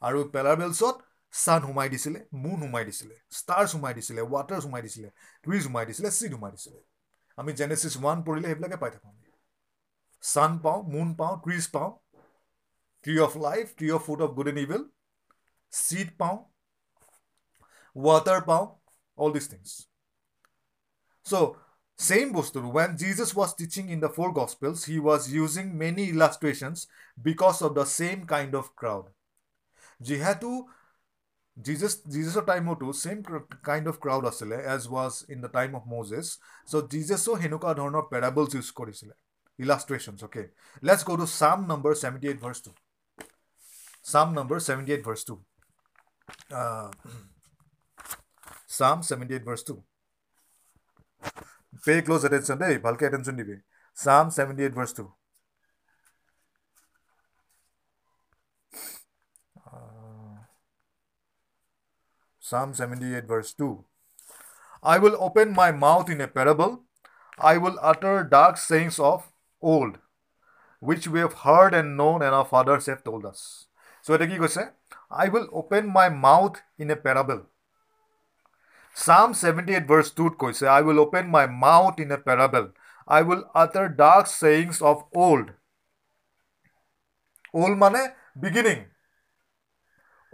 আৰু পেৰাবেলছত ছান সোমাই দিছিলে মুন সোমাই দিছিলে ষ্টাৰ্ছ সোমাই দিছিলে ৱাটাৰ সোমাই দিছিলে ট্ৰিজ সোমাই দিছিলে চিড সোমাই দিছিলে। আমি জেনেচিছ ওৱান পঢ়িলে সেইবিলাকে পাই থাকোঁ আমি। ছান পাওঁ মুন পাওঁ ট্ৰিজ পাওঁ tree of life tree of food of good and evil seed পাওঁ ৱাটাৰ পাওঁ all these things. So, same Bostur, when Jesus was teaching in the four Gospels, he was using many illustrations because of the same kind of crowd. যিহেতু Jesus Jesus' time too, same kind of crowd asile as was in the time of Moses. So Jesus so henuka dhornor parables use korisile. Illustrations, okay. Let's go to Psalm number 78 verse 2. Psalm number 78 verse 2. Uh, Psalm 78 verse 2. Pay close attention, hey, bhalke attention dibe. Psalm 78 verse 2. Uh, Psalm 78 verse 2. I will open my mouth in a parable. I will utter dark sayings of old, which we have heard and known and our fathers have told us. So, এটা কি কৈছে I will open my mouth in a parable. Psalm 78 verse 2 কৈছে I will open my mouth in a parable. I will utter dark sayings of old. Old মানে beginning.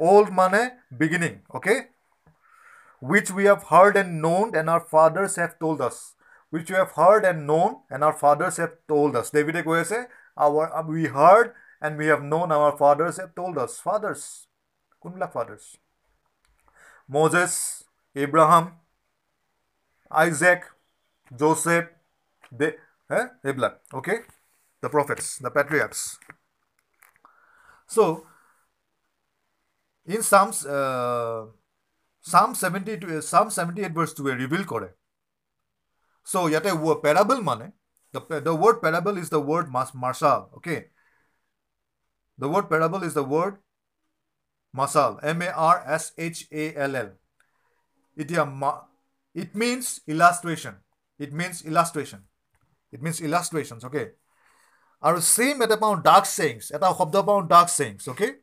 Old মানে beginning. Okay? Which we have heard and known and our fathers have told us. Which we have heard and known and our fathers have told us. David কৈ আছে our we heard and we have known our fathers have told us. Fathers. কোনবিলাক fathers? Moses, Abraham, Isaac, Joseph, they, eh? Ebla, okay? The prophets, the patriarchs. So, in Psalms, uh, Psalm 72, Psalm 78 verse 2 reveal করে So, ইয়াতে parable মানে, the, the word parable is the word marshal, okay? The word parable is the word Marshall, M-A-R-S-H-A-L-L. It, means illustration. It means illustration. It means illustrations, okay? Our same at about dark sayings, at about dark sayings, okay?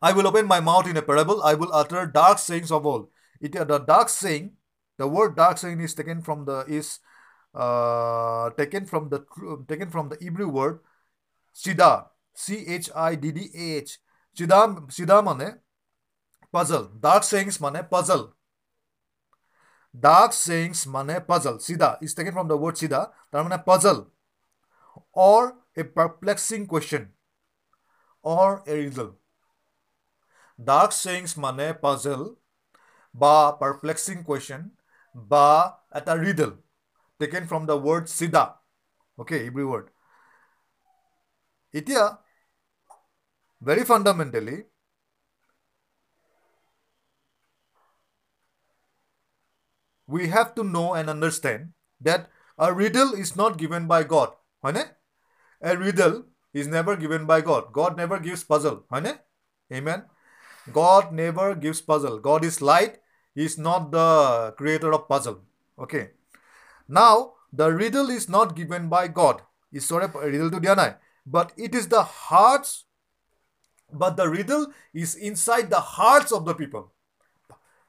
I will open my mouth in a parable. I will utter dark sayings of all. It, the dark saying, the word dark saying is taken from the is uh, taken from the taken from the Hebrew word, chiddah, c h i d d a h. চিদা চিদা মানে puzzle dark চেইংছ মানে puzzle Dark sayings mane puzzle. Sida is taken from the word sida. Tar mane puzzle or a perplexing question or a riddle. Dark sayings mane puzzle ba perplexing question ba at a riddle taken from the word sida. Okay, every word. Itya very fundamentally we have to know and understand that a riddle is not given by God. A riddle is never given by God. God never gives puzzle. Amen. God never gives puzzle. God is light. He is not the creator of puzzle. Okay. Now, the riddle is not given by God. A riddle to Dianai. But it is the hearts, but the riddle is inside the hearts of the people.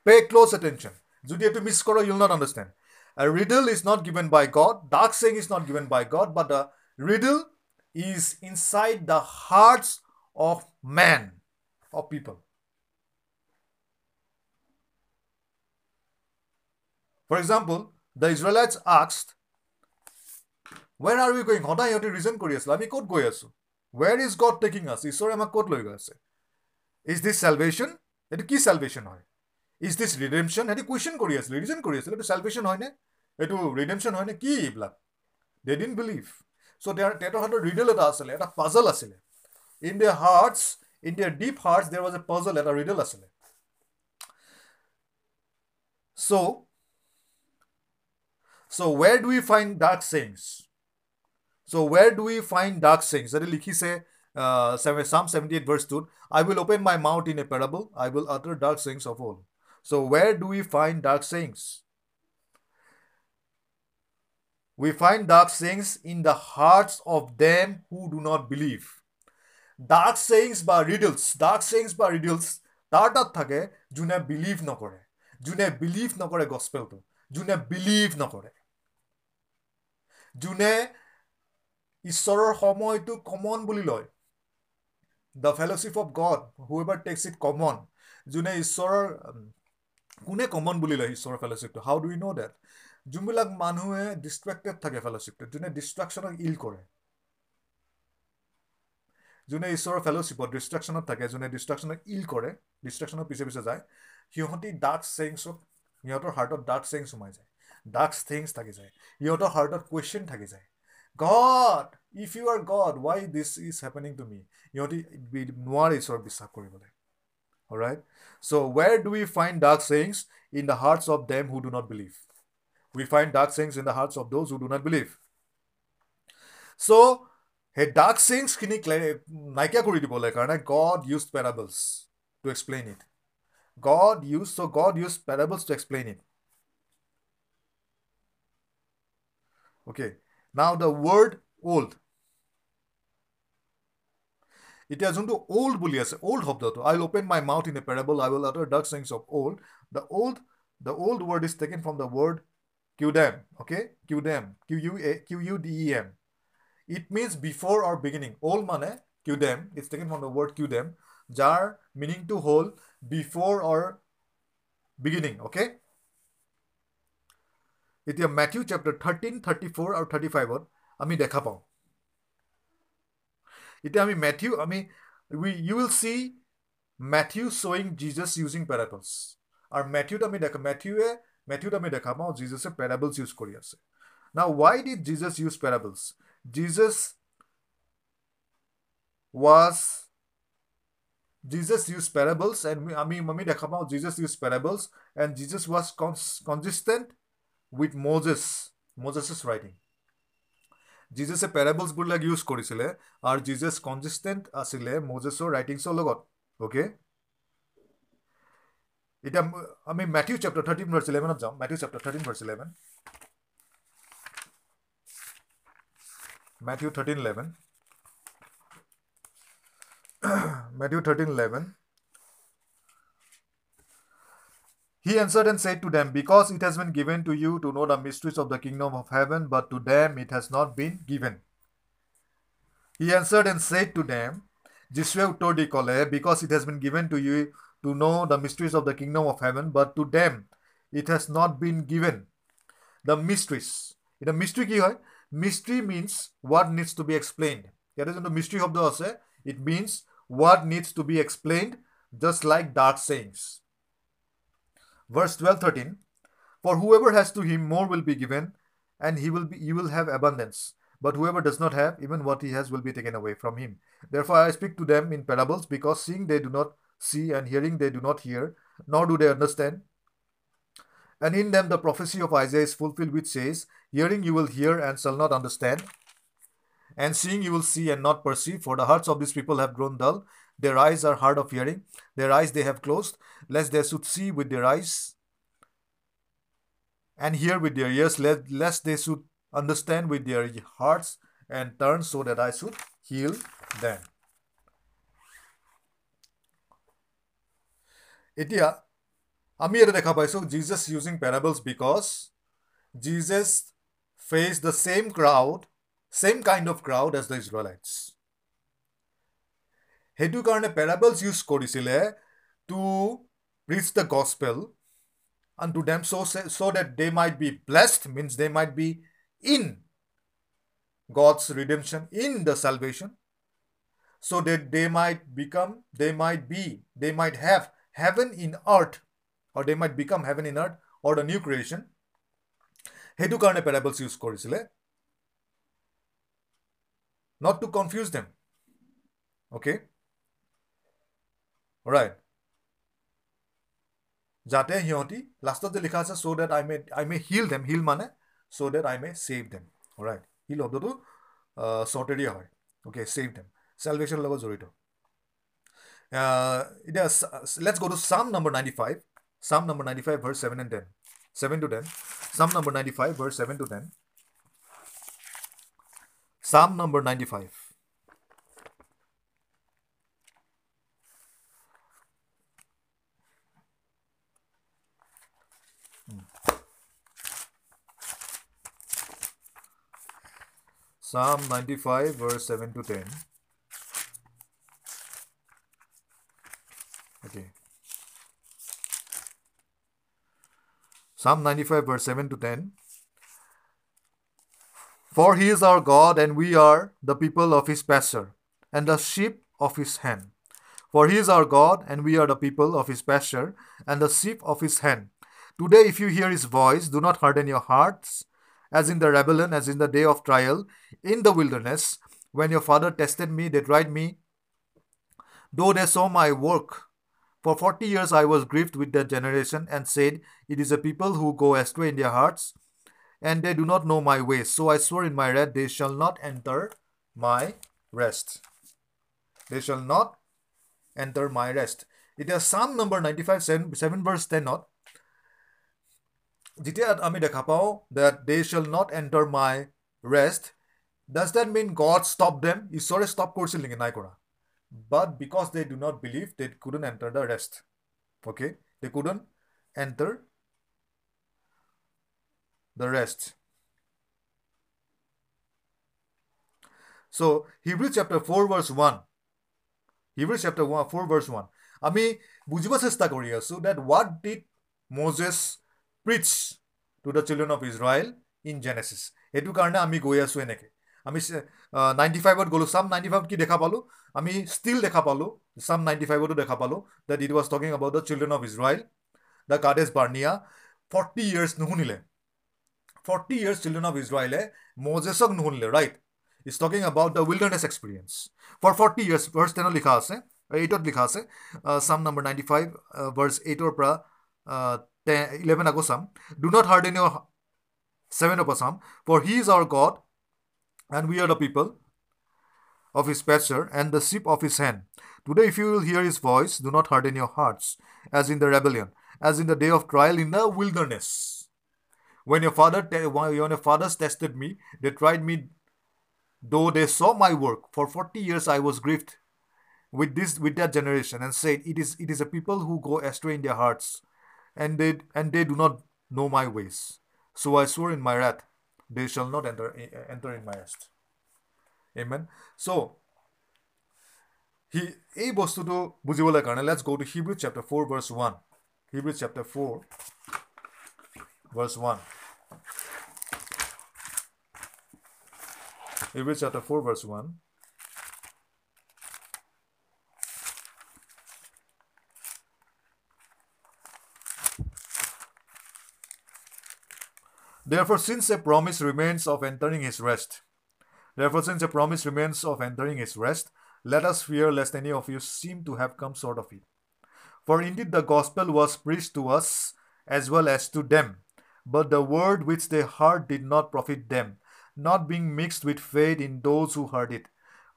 Pay close attention যদি এইটো মিছ কৰ ইউল not understand A riddle is not given by God, dark saying is not given by God, but the riddle is inside the hearts of man, of people. For example, the Israelites asked, Where are we going? সদায় সিহঁতে reason কৰি আছিলে আমি ক'ত গৈ আছো ৱেৰ is god taking আছ ঈশ্বৰে আমাক ক'ত লৈ গৈ আছে? ইজ দিছ চেলভেশ্যন এইটো কি চেলভেশ্যন হয়? ইজ দিছ ৰিডেমশ্যন সিহঁতে কুৱেশ্যন কৰি আছিলে ৰিজন কৰি আছিলে এইটো চেলভেশ্যন হয়নে? এইটো ৰিডেমশ্যন হয়নে? কি এইবিলাক? দে ডিন বিলিভ চ' তেওঁৰ তেহেঁতৰ হাতত ৰিডেল এটা আছিলে এটা পাজল আছিলে। In their hearts in their deep hearts there was a puzzle এটা ৰিডেল আছিলে। So' so' where do you find dark Sayings so' where do you find dark sayings যদি লিখিছে চাম seventy eight ভাৰ্ছটোত I will open my mouth in a parable I will utter dark sayings of all so' where do you find dark sayings we find dark sayings in the hearts of them who do not believe. Dark sayings বা riddles, dark sayings বা riddles তাৰ তাত থাকে যোনে believe নকৰে যোনে believe নকৰে গছপেলটো যোনে বিলিভ নকৰে যোনে ঈশ্বৰৰ সময়টো কমন বুলি লয়। The fellowship of God whoever takes it common যোনে ঈশ্বৰৰ কোনে কমন বুলি লয় ঈশ্বৰৰ ফেল'শ্বিপটো how do you know' that যোনবিলাক মানুহে ডিষ্ট্ৰেক্টেড থাকে ফেল'শ্বিপটোত যোনে ডিষ্ট্ৰেকশ্যনক ইল কৰে। যোনে ঈশ্বৰৰ ফেল'শ্বিপত ডিষ্ট্ৰেকশ্যনত থাকে যোনে ডিষ্ট্ৰেকশ্যনক ইল কৰে ডিষ্ট্ৰেকশ্যনৰ পিছে পিছে যায় সিহঁতি ডাৰ্ক চেইংছক সিহঁতৰ হাৰ্টত ডাৰ্ক চেইংছ সোমাই যায়। ডাৰ্ক থিংছ থাকি যায়। সিহঁতৰ হাৰ্টত কুৱেশ্যন থাকি যায়। God if you R god why this is happening to me সিহঁতি নোৱাৰে ঈশ্বৰক বিশ্বাস কৰিবলৈ right so' where do you find dark চেইংছ in the Hertz of them who do not believe we find dark sayings in the hearts of those who do not believe. So, সেই dark চেইংছখিনি নাইকিয়া কৰি দিবলৈ কাৰণে God use parables to explain it God use so' God use parables to explain it okay now the word old এতিয়া যোনটো old বুলি আছে old শব্দটো I will open my mouth in a parable I will আটাৰ dark চেইংছ of old the old the old word is taken from the word QDEM, okay? QDEM, Q-U-A, Q-U-D-E-M. It means before or beginning. All mane, QDEM, it's taken from the word QDEM. Jar meaning to hold before or beginning, okay? এতিয়া Matthew chapter thirteen thirty four আৰু thirty ফাইভত আমি দেখা পাওঁ এতিয়া আমি Matthew আমি we you will see Matthew শ্বয়িং Jesus using পেৰাটলছ আৰু মেথিউত আমি দেখা মেথিউৱে মেথিউত আমি দেখা পাওঁ জিজাছে পেৰাবলছ ইউজ কৰি আছে না why did Jesus use parables Jesus was Jesus use parables and আমি আমি দেখা পাওঁ Jesus use parables and Jesus was কনজিষ্টেণ্ট with Moses Moses's writing জিজাছে পেৰাবলছবিলাক ইউজ কৰিছিলে আৰু জিজাছ কনজিষ্টেণ্ট আছিলে মজেছৰ ৰাইটিংছৰ লগত অ'কে এতিয়া আমি মেথিউ চেপ্টাৰ থাৰ্টিন ভাৰ্চ ইলেভেনত যাওঁ। Matthew chapter thirteen verse eleven Matthew thirteen eleven Matthew thirteen eleven He answered and said to them, Because it has been given to you to know the mysteries of the kingdom of heaven, but to them it has not been given. He answered and said to them, di kole, because it has been given to you to know the mysteries of the kingdom of heaven, but to them it has not been given. The mysteries. In The mystery ki? Mystery means what needs to be explained. That is in the mystery of the. It means what needs to be explained, just like dark sayings. Verse 12 13 For whoever has to him more will be given, and he will be you will have abundance. But whoever does not have, even what he has will be taken away from him. Therefore I speak to them in parables, because seeing they do not see, and hearing they do not hear, nor do they understand. And in them the prophecy of Isaiah is fulfilled, which says, Hearing you will hear and shall not understand, and seeing you will see and not perceive, for the hearts of these people have grown dull, their eyes are hard of hearing, their eyes they have closed, lest they should see with their eyes and hear with their ears, lest, lest they should understand with their hearts and turn so that I should heal them. এতিয়া আমি ইয়াতে দেখা পাইছোঁ Jesus using parables because Jesus fetch the same crowd same kind of crowd as the Israelites সেইটো কাৰণে parables use কৰিছিলে two rich the gospel and to them so, so that they might be blessed means they might be in God's redemption, in the salvation, so that they might become, they might be, they might have heaven in earth, or they might become heaven in earth, or the new creation. সেইটো কাৰণে parables use কৰিছিলে not to confuse them okay Right যাতে সিহঁতি লাষ্টত যে লিখা আছে so' that I may I may heal them heal মানে so' that I may save them right heal শব্দটো শ্বৰ্টেৰিয়া হয় অ'কে ছেভ দেম চেলভেশ্যনৰ লগত জড়িত এতিয়া let's go' to Psalm number ninety five Psalm number ninety five verse seven and ten seven to ten Psalm number ninety five verse seven to ten Psalm number ninety five Psalm 95, verse 7 to 10. Okay. Psalm 95, verse 7 to 10. For he is our God, and we are the people of his pasture, and the sheep of his hand. For he is our God, and we are the people of his pasture, and the sheep of his hand. Today, if you hear his voice, do not harden your hearts as in the rebellion, as in the day of trial, in the wilderness, when your father tested me, they tried me. Though they saw my work, for forty years I was grieved with their generation, and said, It is a people who go astray in their hearts, and they do not know my ways. So I swore in my wrath, they shall not enter my rest. They shall not enter my rest. It is Psalm number 95, 7, 7 verse 10 not. যেতিয়া আমি দেখা পাওঁ that they shall not enter my rest does that mean god stop them ঈশ্বৰে stop কৰিছিল নেকি নাই কৰা but because they do not believe they কুডন enter the rest okay they কুডন enter the rest চ' Hebrew chapter four verse one Hebrew chapter one four verse one আমি বুজিব চেষ্টা কৰি আছোঁ that what did Moses preach two the children of Israel in Genesis সেইটো কাৰণে আমি গৈ আছোঁ এনেকৈ আমি নাইণ্টি ফাইভত গ'লোঁ চাম নাইণ্টি ফাইভত কি দেখা পালোঁ? আমি ষ্টিল দেখা পালোঁ চাম নাইণ্টি ফাইভতো দেখা পালোঁ that it was talking about the children of Israel the Kadesh Barnea forty years নুশুনিলে। ফৰ্টি ইয়েৰ্ছ চিলড্ৰেন অফ ইজৰাইলে মজেছক নুশুনিলে right is talking about the wilderness experience for forty years verse টেনত লিখা আছে এইটত লিখা আছে চাম নম্বৰ নাইণ্টি ফাইভ ভাৰ্ছ এইটৰ পৰা ইলেভেন আকৌ চাম ডু নট হাৰ্ড ইন ইয়ৰ ছেভেনৰ পৰা Psalm for he is our God and we are the people of his pasture and the sheep of his hand. Today, if you will hear his voice, do not harden your hearts, as in the rebellion, as in the day of trial in the wilderness. When your father, te- when your fathers tested me, they tried me, though they saw my work. For forty years I was grieved with this with that generation, and said, It is it is a people who go astray in their hearts, and they and they do not know my ways. So I swore in my wrath, they shall not enter, enter in my rest." Amen. So, he এই বস্তুটো বুজিবলৈ কাৰণে let's go to Hebrew chapter four verse one Hebrew chapter four verse one Hebrew chapter four verse one Therefore, since a promise remains of entering his rest, Therefore, since a promise remains of entering his rest, let us fear lest any of you seem to have come short of it. For indeed the gospel was preached to us as well as to them, but the word which they heard did not profit them, not being mixed with faith in those who heard it.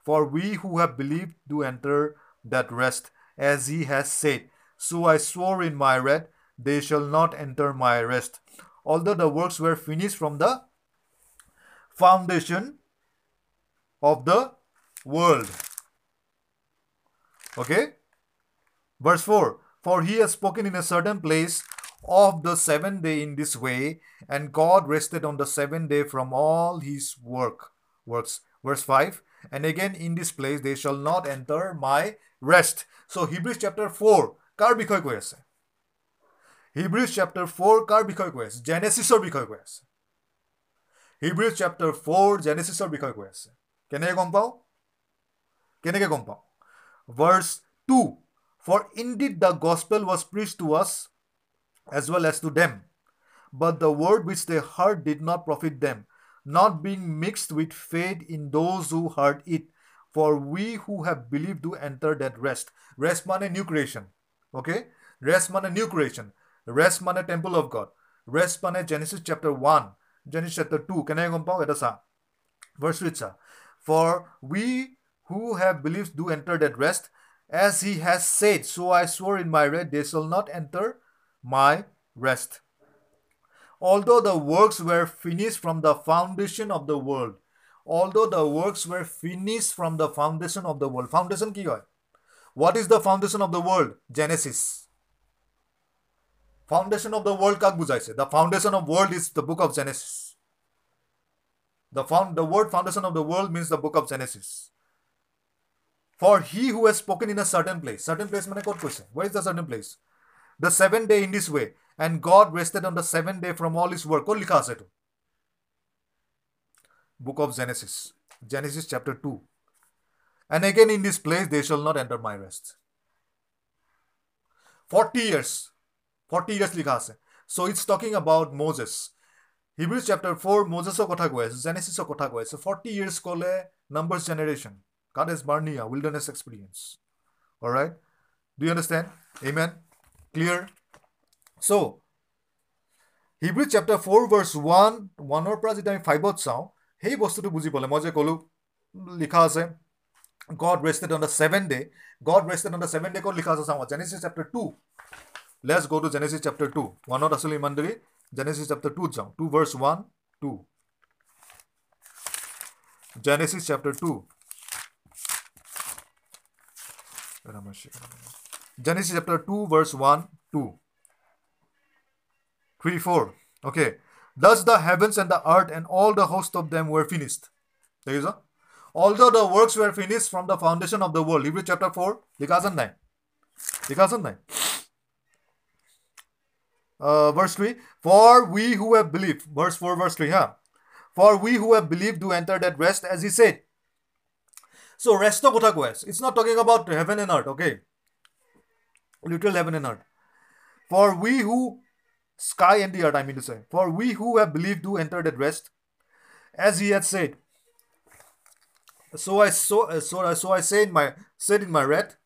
For we who have believed do enter that rest, as he has said, So I swore in my wrath, they shall not enter my rest Although the works were finished from the foundation of the world. Okay? Verse 4 For he has spoken in a certain place of the seventh day in this way, and God rested on the seventh day from all his work. Works. Verse 5. And again in this place they shall not enter my rest. So Hebrews chapter 4 কাৰ বিষয়ে কৈ আছে হিব্ৰিজ chapter four কাৰ বিষয়ে কৈ আছে জেনেচিছৰ বিষয়ে কৈ আছে হিব্ৰিজ chapter four জেনেচিছৰ বিষয়ে কৈ আছে কেনেকৈ গম পাওঁ কেনেকৈ গম পাওঁ verse two for in deed the gospel was preach to us as well as to them but the word which they heart did not profit them not being mixed with faith in those who heart it for we who have believe to enter that rest rest মানে new creation okay rest মানে new creation rest মানে temple of god rest মানে Genesis chapter one Genesis chapter two কেনেকৈ গম পাওঁ এটা চা verse with চা for we who have believe do enter that rest age he has said চ' I চ'ৰ in my red they shawl not enter my rest although the works were finished from the foundation of the world although the works were finished from the foundation of the world foundation কি হয় what is the foundation of the world genesis foundation of the world কাক বুজাইছে the foundation of world is the book of genesis the found the word foundation of the world means the book of genesis for he who has spoken in a certain place certain place মানে ক'ত কৈছে where is the certain place the seventh day in this way and god rested on the seventh day from all his work ক'ত লিখা আছে এইটো book of genesis genesis chapter 2 and again in this place they shall not enter my rest 40 years Forty years লিখা আছে। So' it's talking about Moses Hebrews chapter four মজেছৰ কথা কৈ আছে জেনেচিছৰ কথা কৈ আছে। ফৰ্টি ইয়েৰ্ছ ক'লে number generation Kadesh Barnea wilderness experience right do understand amen clear so' Hebrews chapter four verse one ওৱানৰ পৰা যেতিয়া আমি ফাইভত চাওঁ সেই বস্তুটো বুজি পালে। মই যে ক'লোঁ লিখা আছে God rested on the seven day' God rested on the seven day' ক'ত লিখা আছে চাওঁ। Genesis chapter two Let's go to Genesis chapter 2. One Rasuli Mandiri, Genesis chapter 2 जाऊँ 2 verse 1, 2. Genesis chapter 2. Genesis chapter 2 verse 1, 2. 3, 4. Okay. Thus the heavens and the earth and all the host of them were finished. There is a although the works were finished from the foundation of the world. Hebrew chapter 4, लिखा सन नहीं, लिखा सन नहीं uh, verse 3 for we who have believed verse 4 verse 3 huh? For we who have believed do enter that rest as he said. So rest of kotha koi it's not talking about heaven and earth okay? Literal heaven and earth. For we who sky and the earth i mean to say. For we who have believed do enter that rest as he had said. So i so, so, so i say in my said in my wrath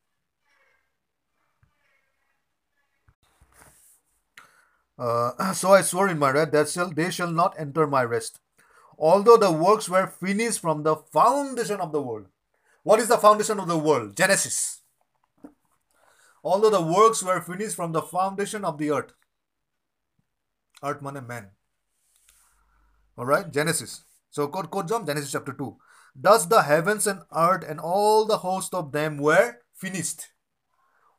Uh, so I swore in my red that shall they shall not enter my rest, although the works were finished from the foundation of the world. What is the foundation of the world? Genesis. Although the works were finished from the foundation of the earth. Earth man man. All right, Genesis. So, code code jump Genesis chapter 2. Thus the heavens and earth and all the host of them were finished.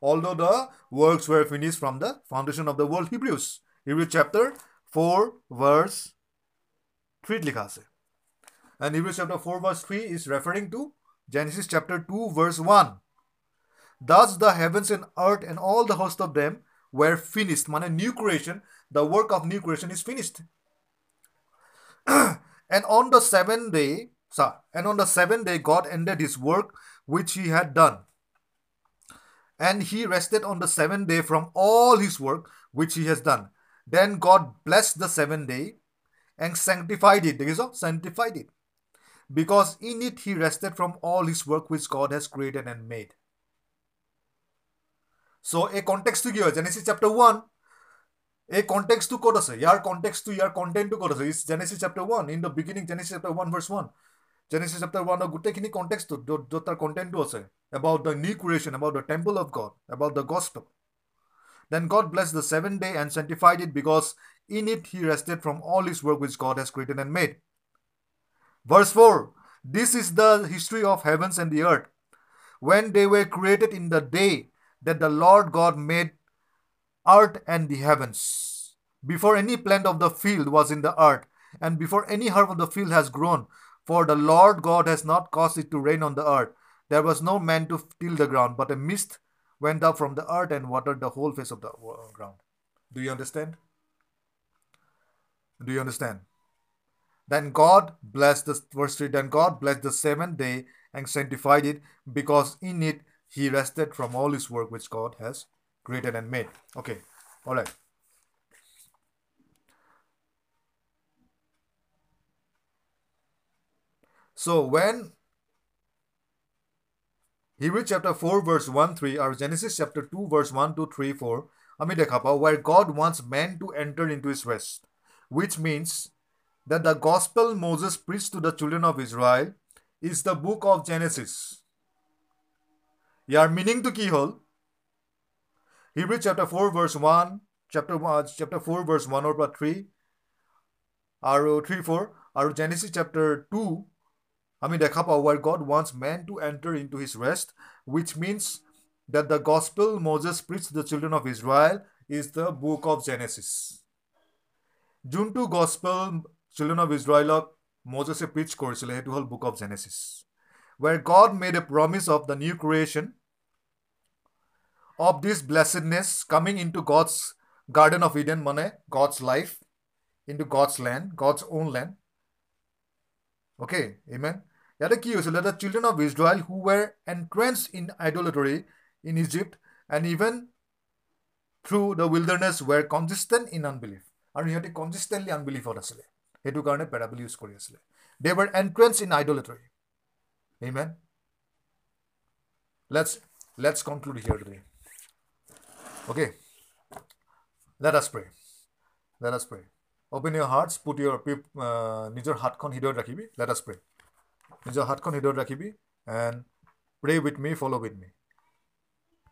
Although the works were finished from the foundation of the world. Hebrews. Hebrews chapter 4 verse 3 likha ase. And Hebrews chapter 4 verse 3 is referring to Genesis chapter 2 verse 1. Thus the heavens and earth and all the host of them were finished. Mane new creation, the work of new creation is finished. and on the seventh day, so, and on the seventh day, God ended his work which he had done. And he rested on the seventh day from all his work which he has done. Then God blessed the seventh day and sanctified it. Okay, so sanctified it. Because in it he rested from all his work which God has created and made. So a context to give Genesis chapter 1. A context to code say your context to your content to code is Genesis chapter 1 in the beginning Genesis chapter 1 verse 1 Genesis chapter 1 a good technique context to do, do, do content to say about the new creation about the temple of God about the gospel Then God blessed the seventh day and sanctified it because in it he rested from all his work which God has created and made. Verse 4 This is the history of heavens and the earth. When they were created in the day that the Lord God made earth and the heavens. Before any plant of the field was in the earth, and before any herb of the field has grown, for the Lord God has not caused it to rain on the earth. There was no man to till the ground, but a mist went up from the earth and watered the whole face of the ground. Do you understand? Do you understand? Then God blessed the verse 3. Then God blessed the seventh day and sanctified it, because in it he rested from all his work which God has created and made. Okay, all right. So when Hebrew chapter 4 verse 1 3 or Genesis chapter 2 verse 1 2 3 4 আমি দেখা পাওঁ where God wants man to enter into his rest which means that the gospel Moses preached to the children of Israel is the book of Genesis ইয়াৰ মিনিংটো কি হ'ল Hebrew chapter four verse one chapter chapter four verse ওৱানৰ পৰা three আৰু three four আৰু Genesis chapter two আমি দেখা পাওঁ war god wants men to enter in to his rest which means that the gospel Moses preached to the children of Israel is the book of Genesis. যোনটো gospel children of ইজৰাইলক মজেছে preach কৰিছিলে সেইটো হ'ল বুক of Genesis ৱেৰ god made a promise of the new creation of this ব্লেছেডনেছ coming in two God's garden of Eden মানে God's life in two God's land God's on land okay Yemen ইয়াতে কি হৈছিলে the children of Israel who were entrenched in idolatry in Egypt and even through the wilderness were consistent in unbelief আৰু সিহঁতে কনজিষ্টেণ্টলি আনবিলিভত আছিলে। সেইটো কাৰণে পেৰাবল use কৰি আছিলে। They were entrenched in idolatry amen let's let's conclude here today okay let us pray let us pray open your hearts put your পিপ নিজৰ হাতখন হৃদয়ত ৰাখিবি। লেট আছ প্ৰে নিজৰ হাতখন হৃদয়ত ৰাখিবি and pray with me follow' with me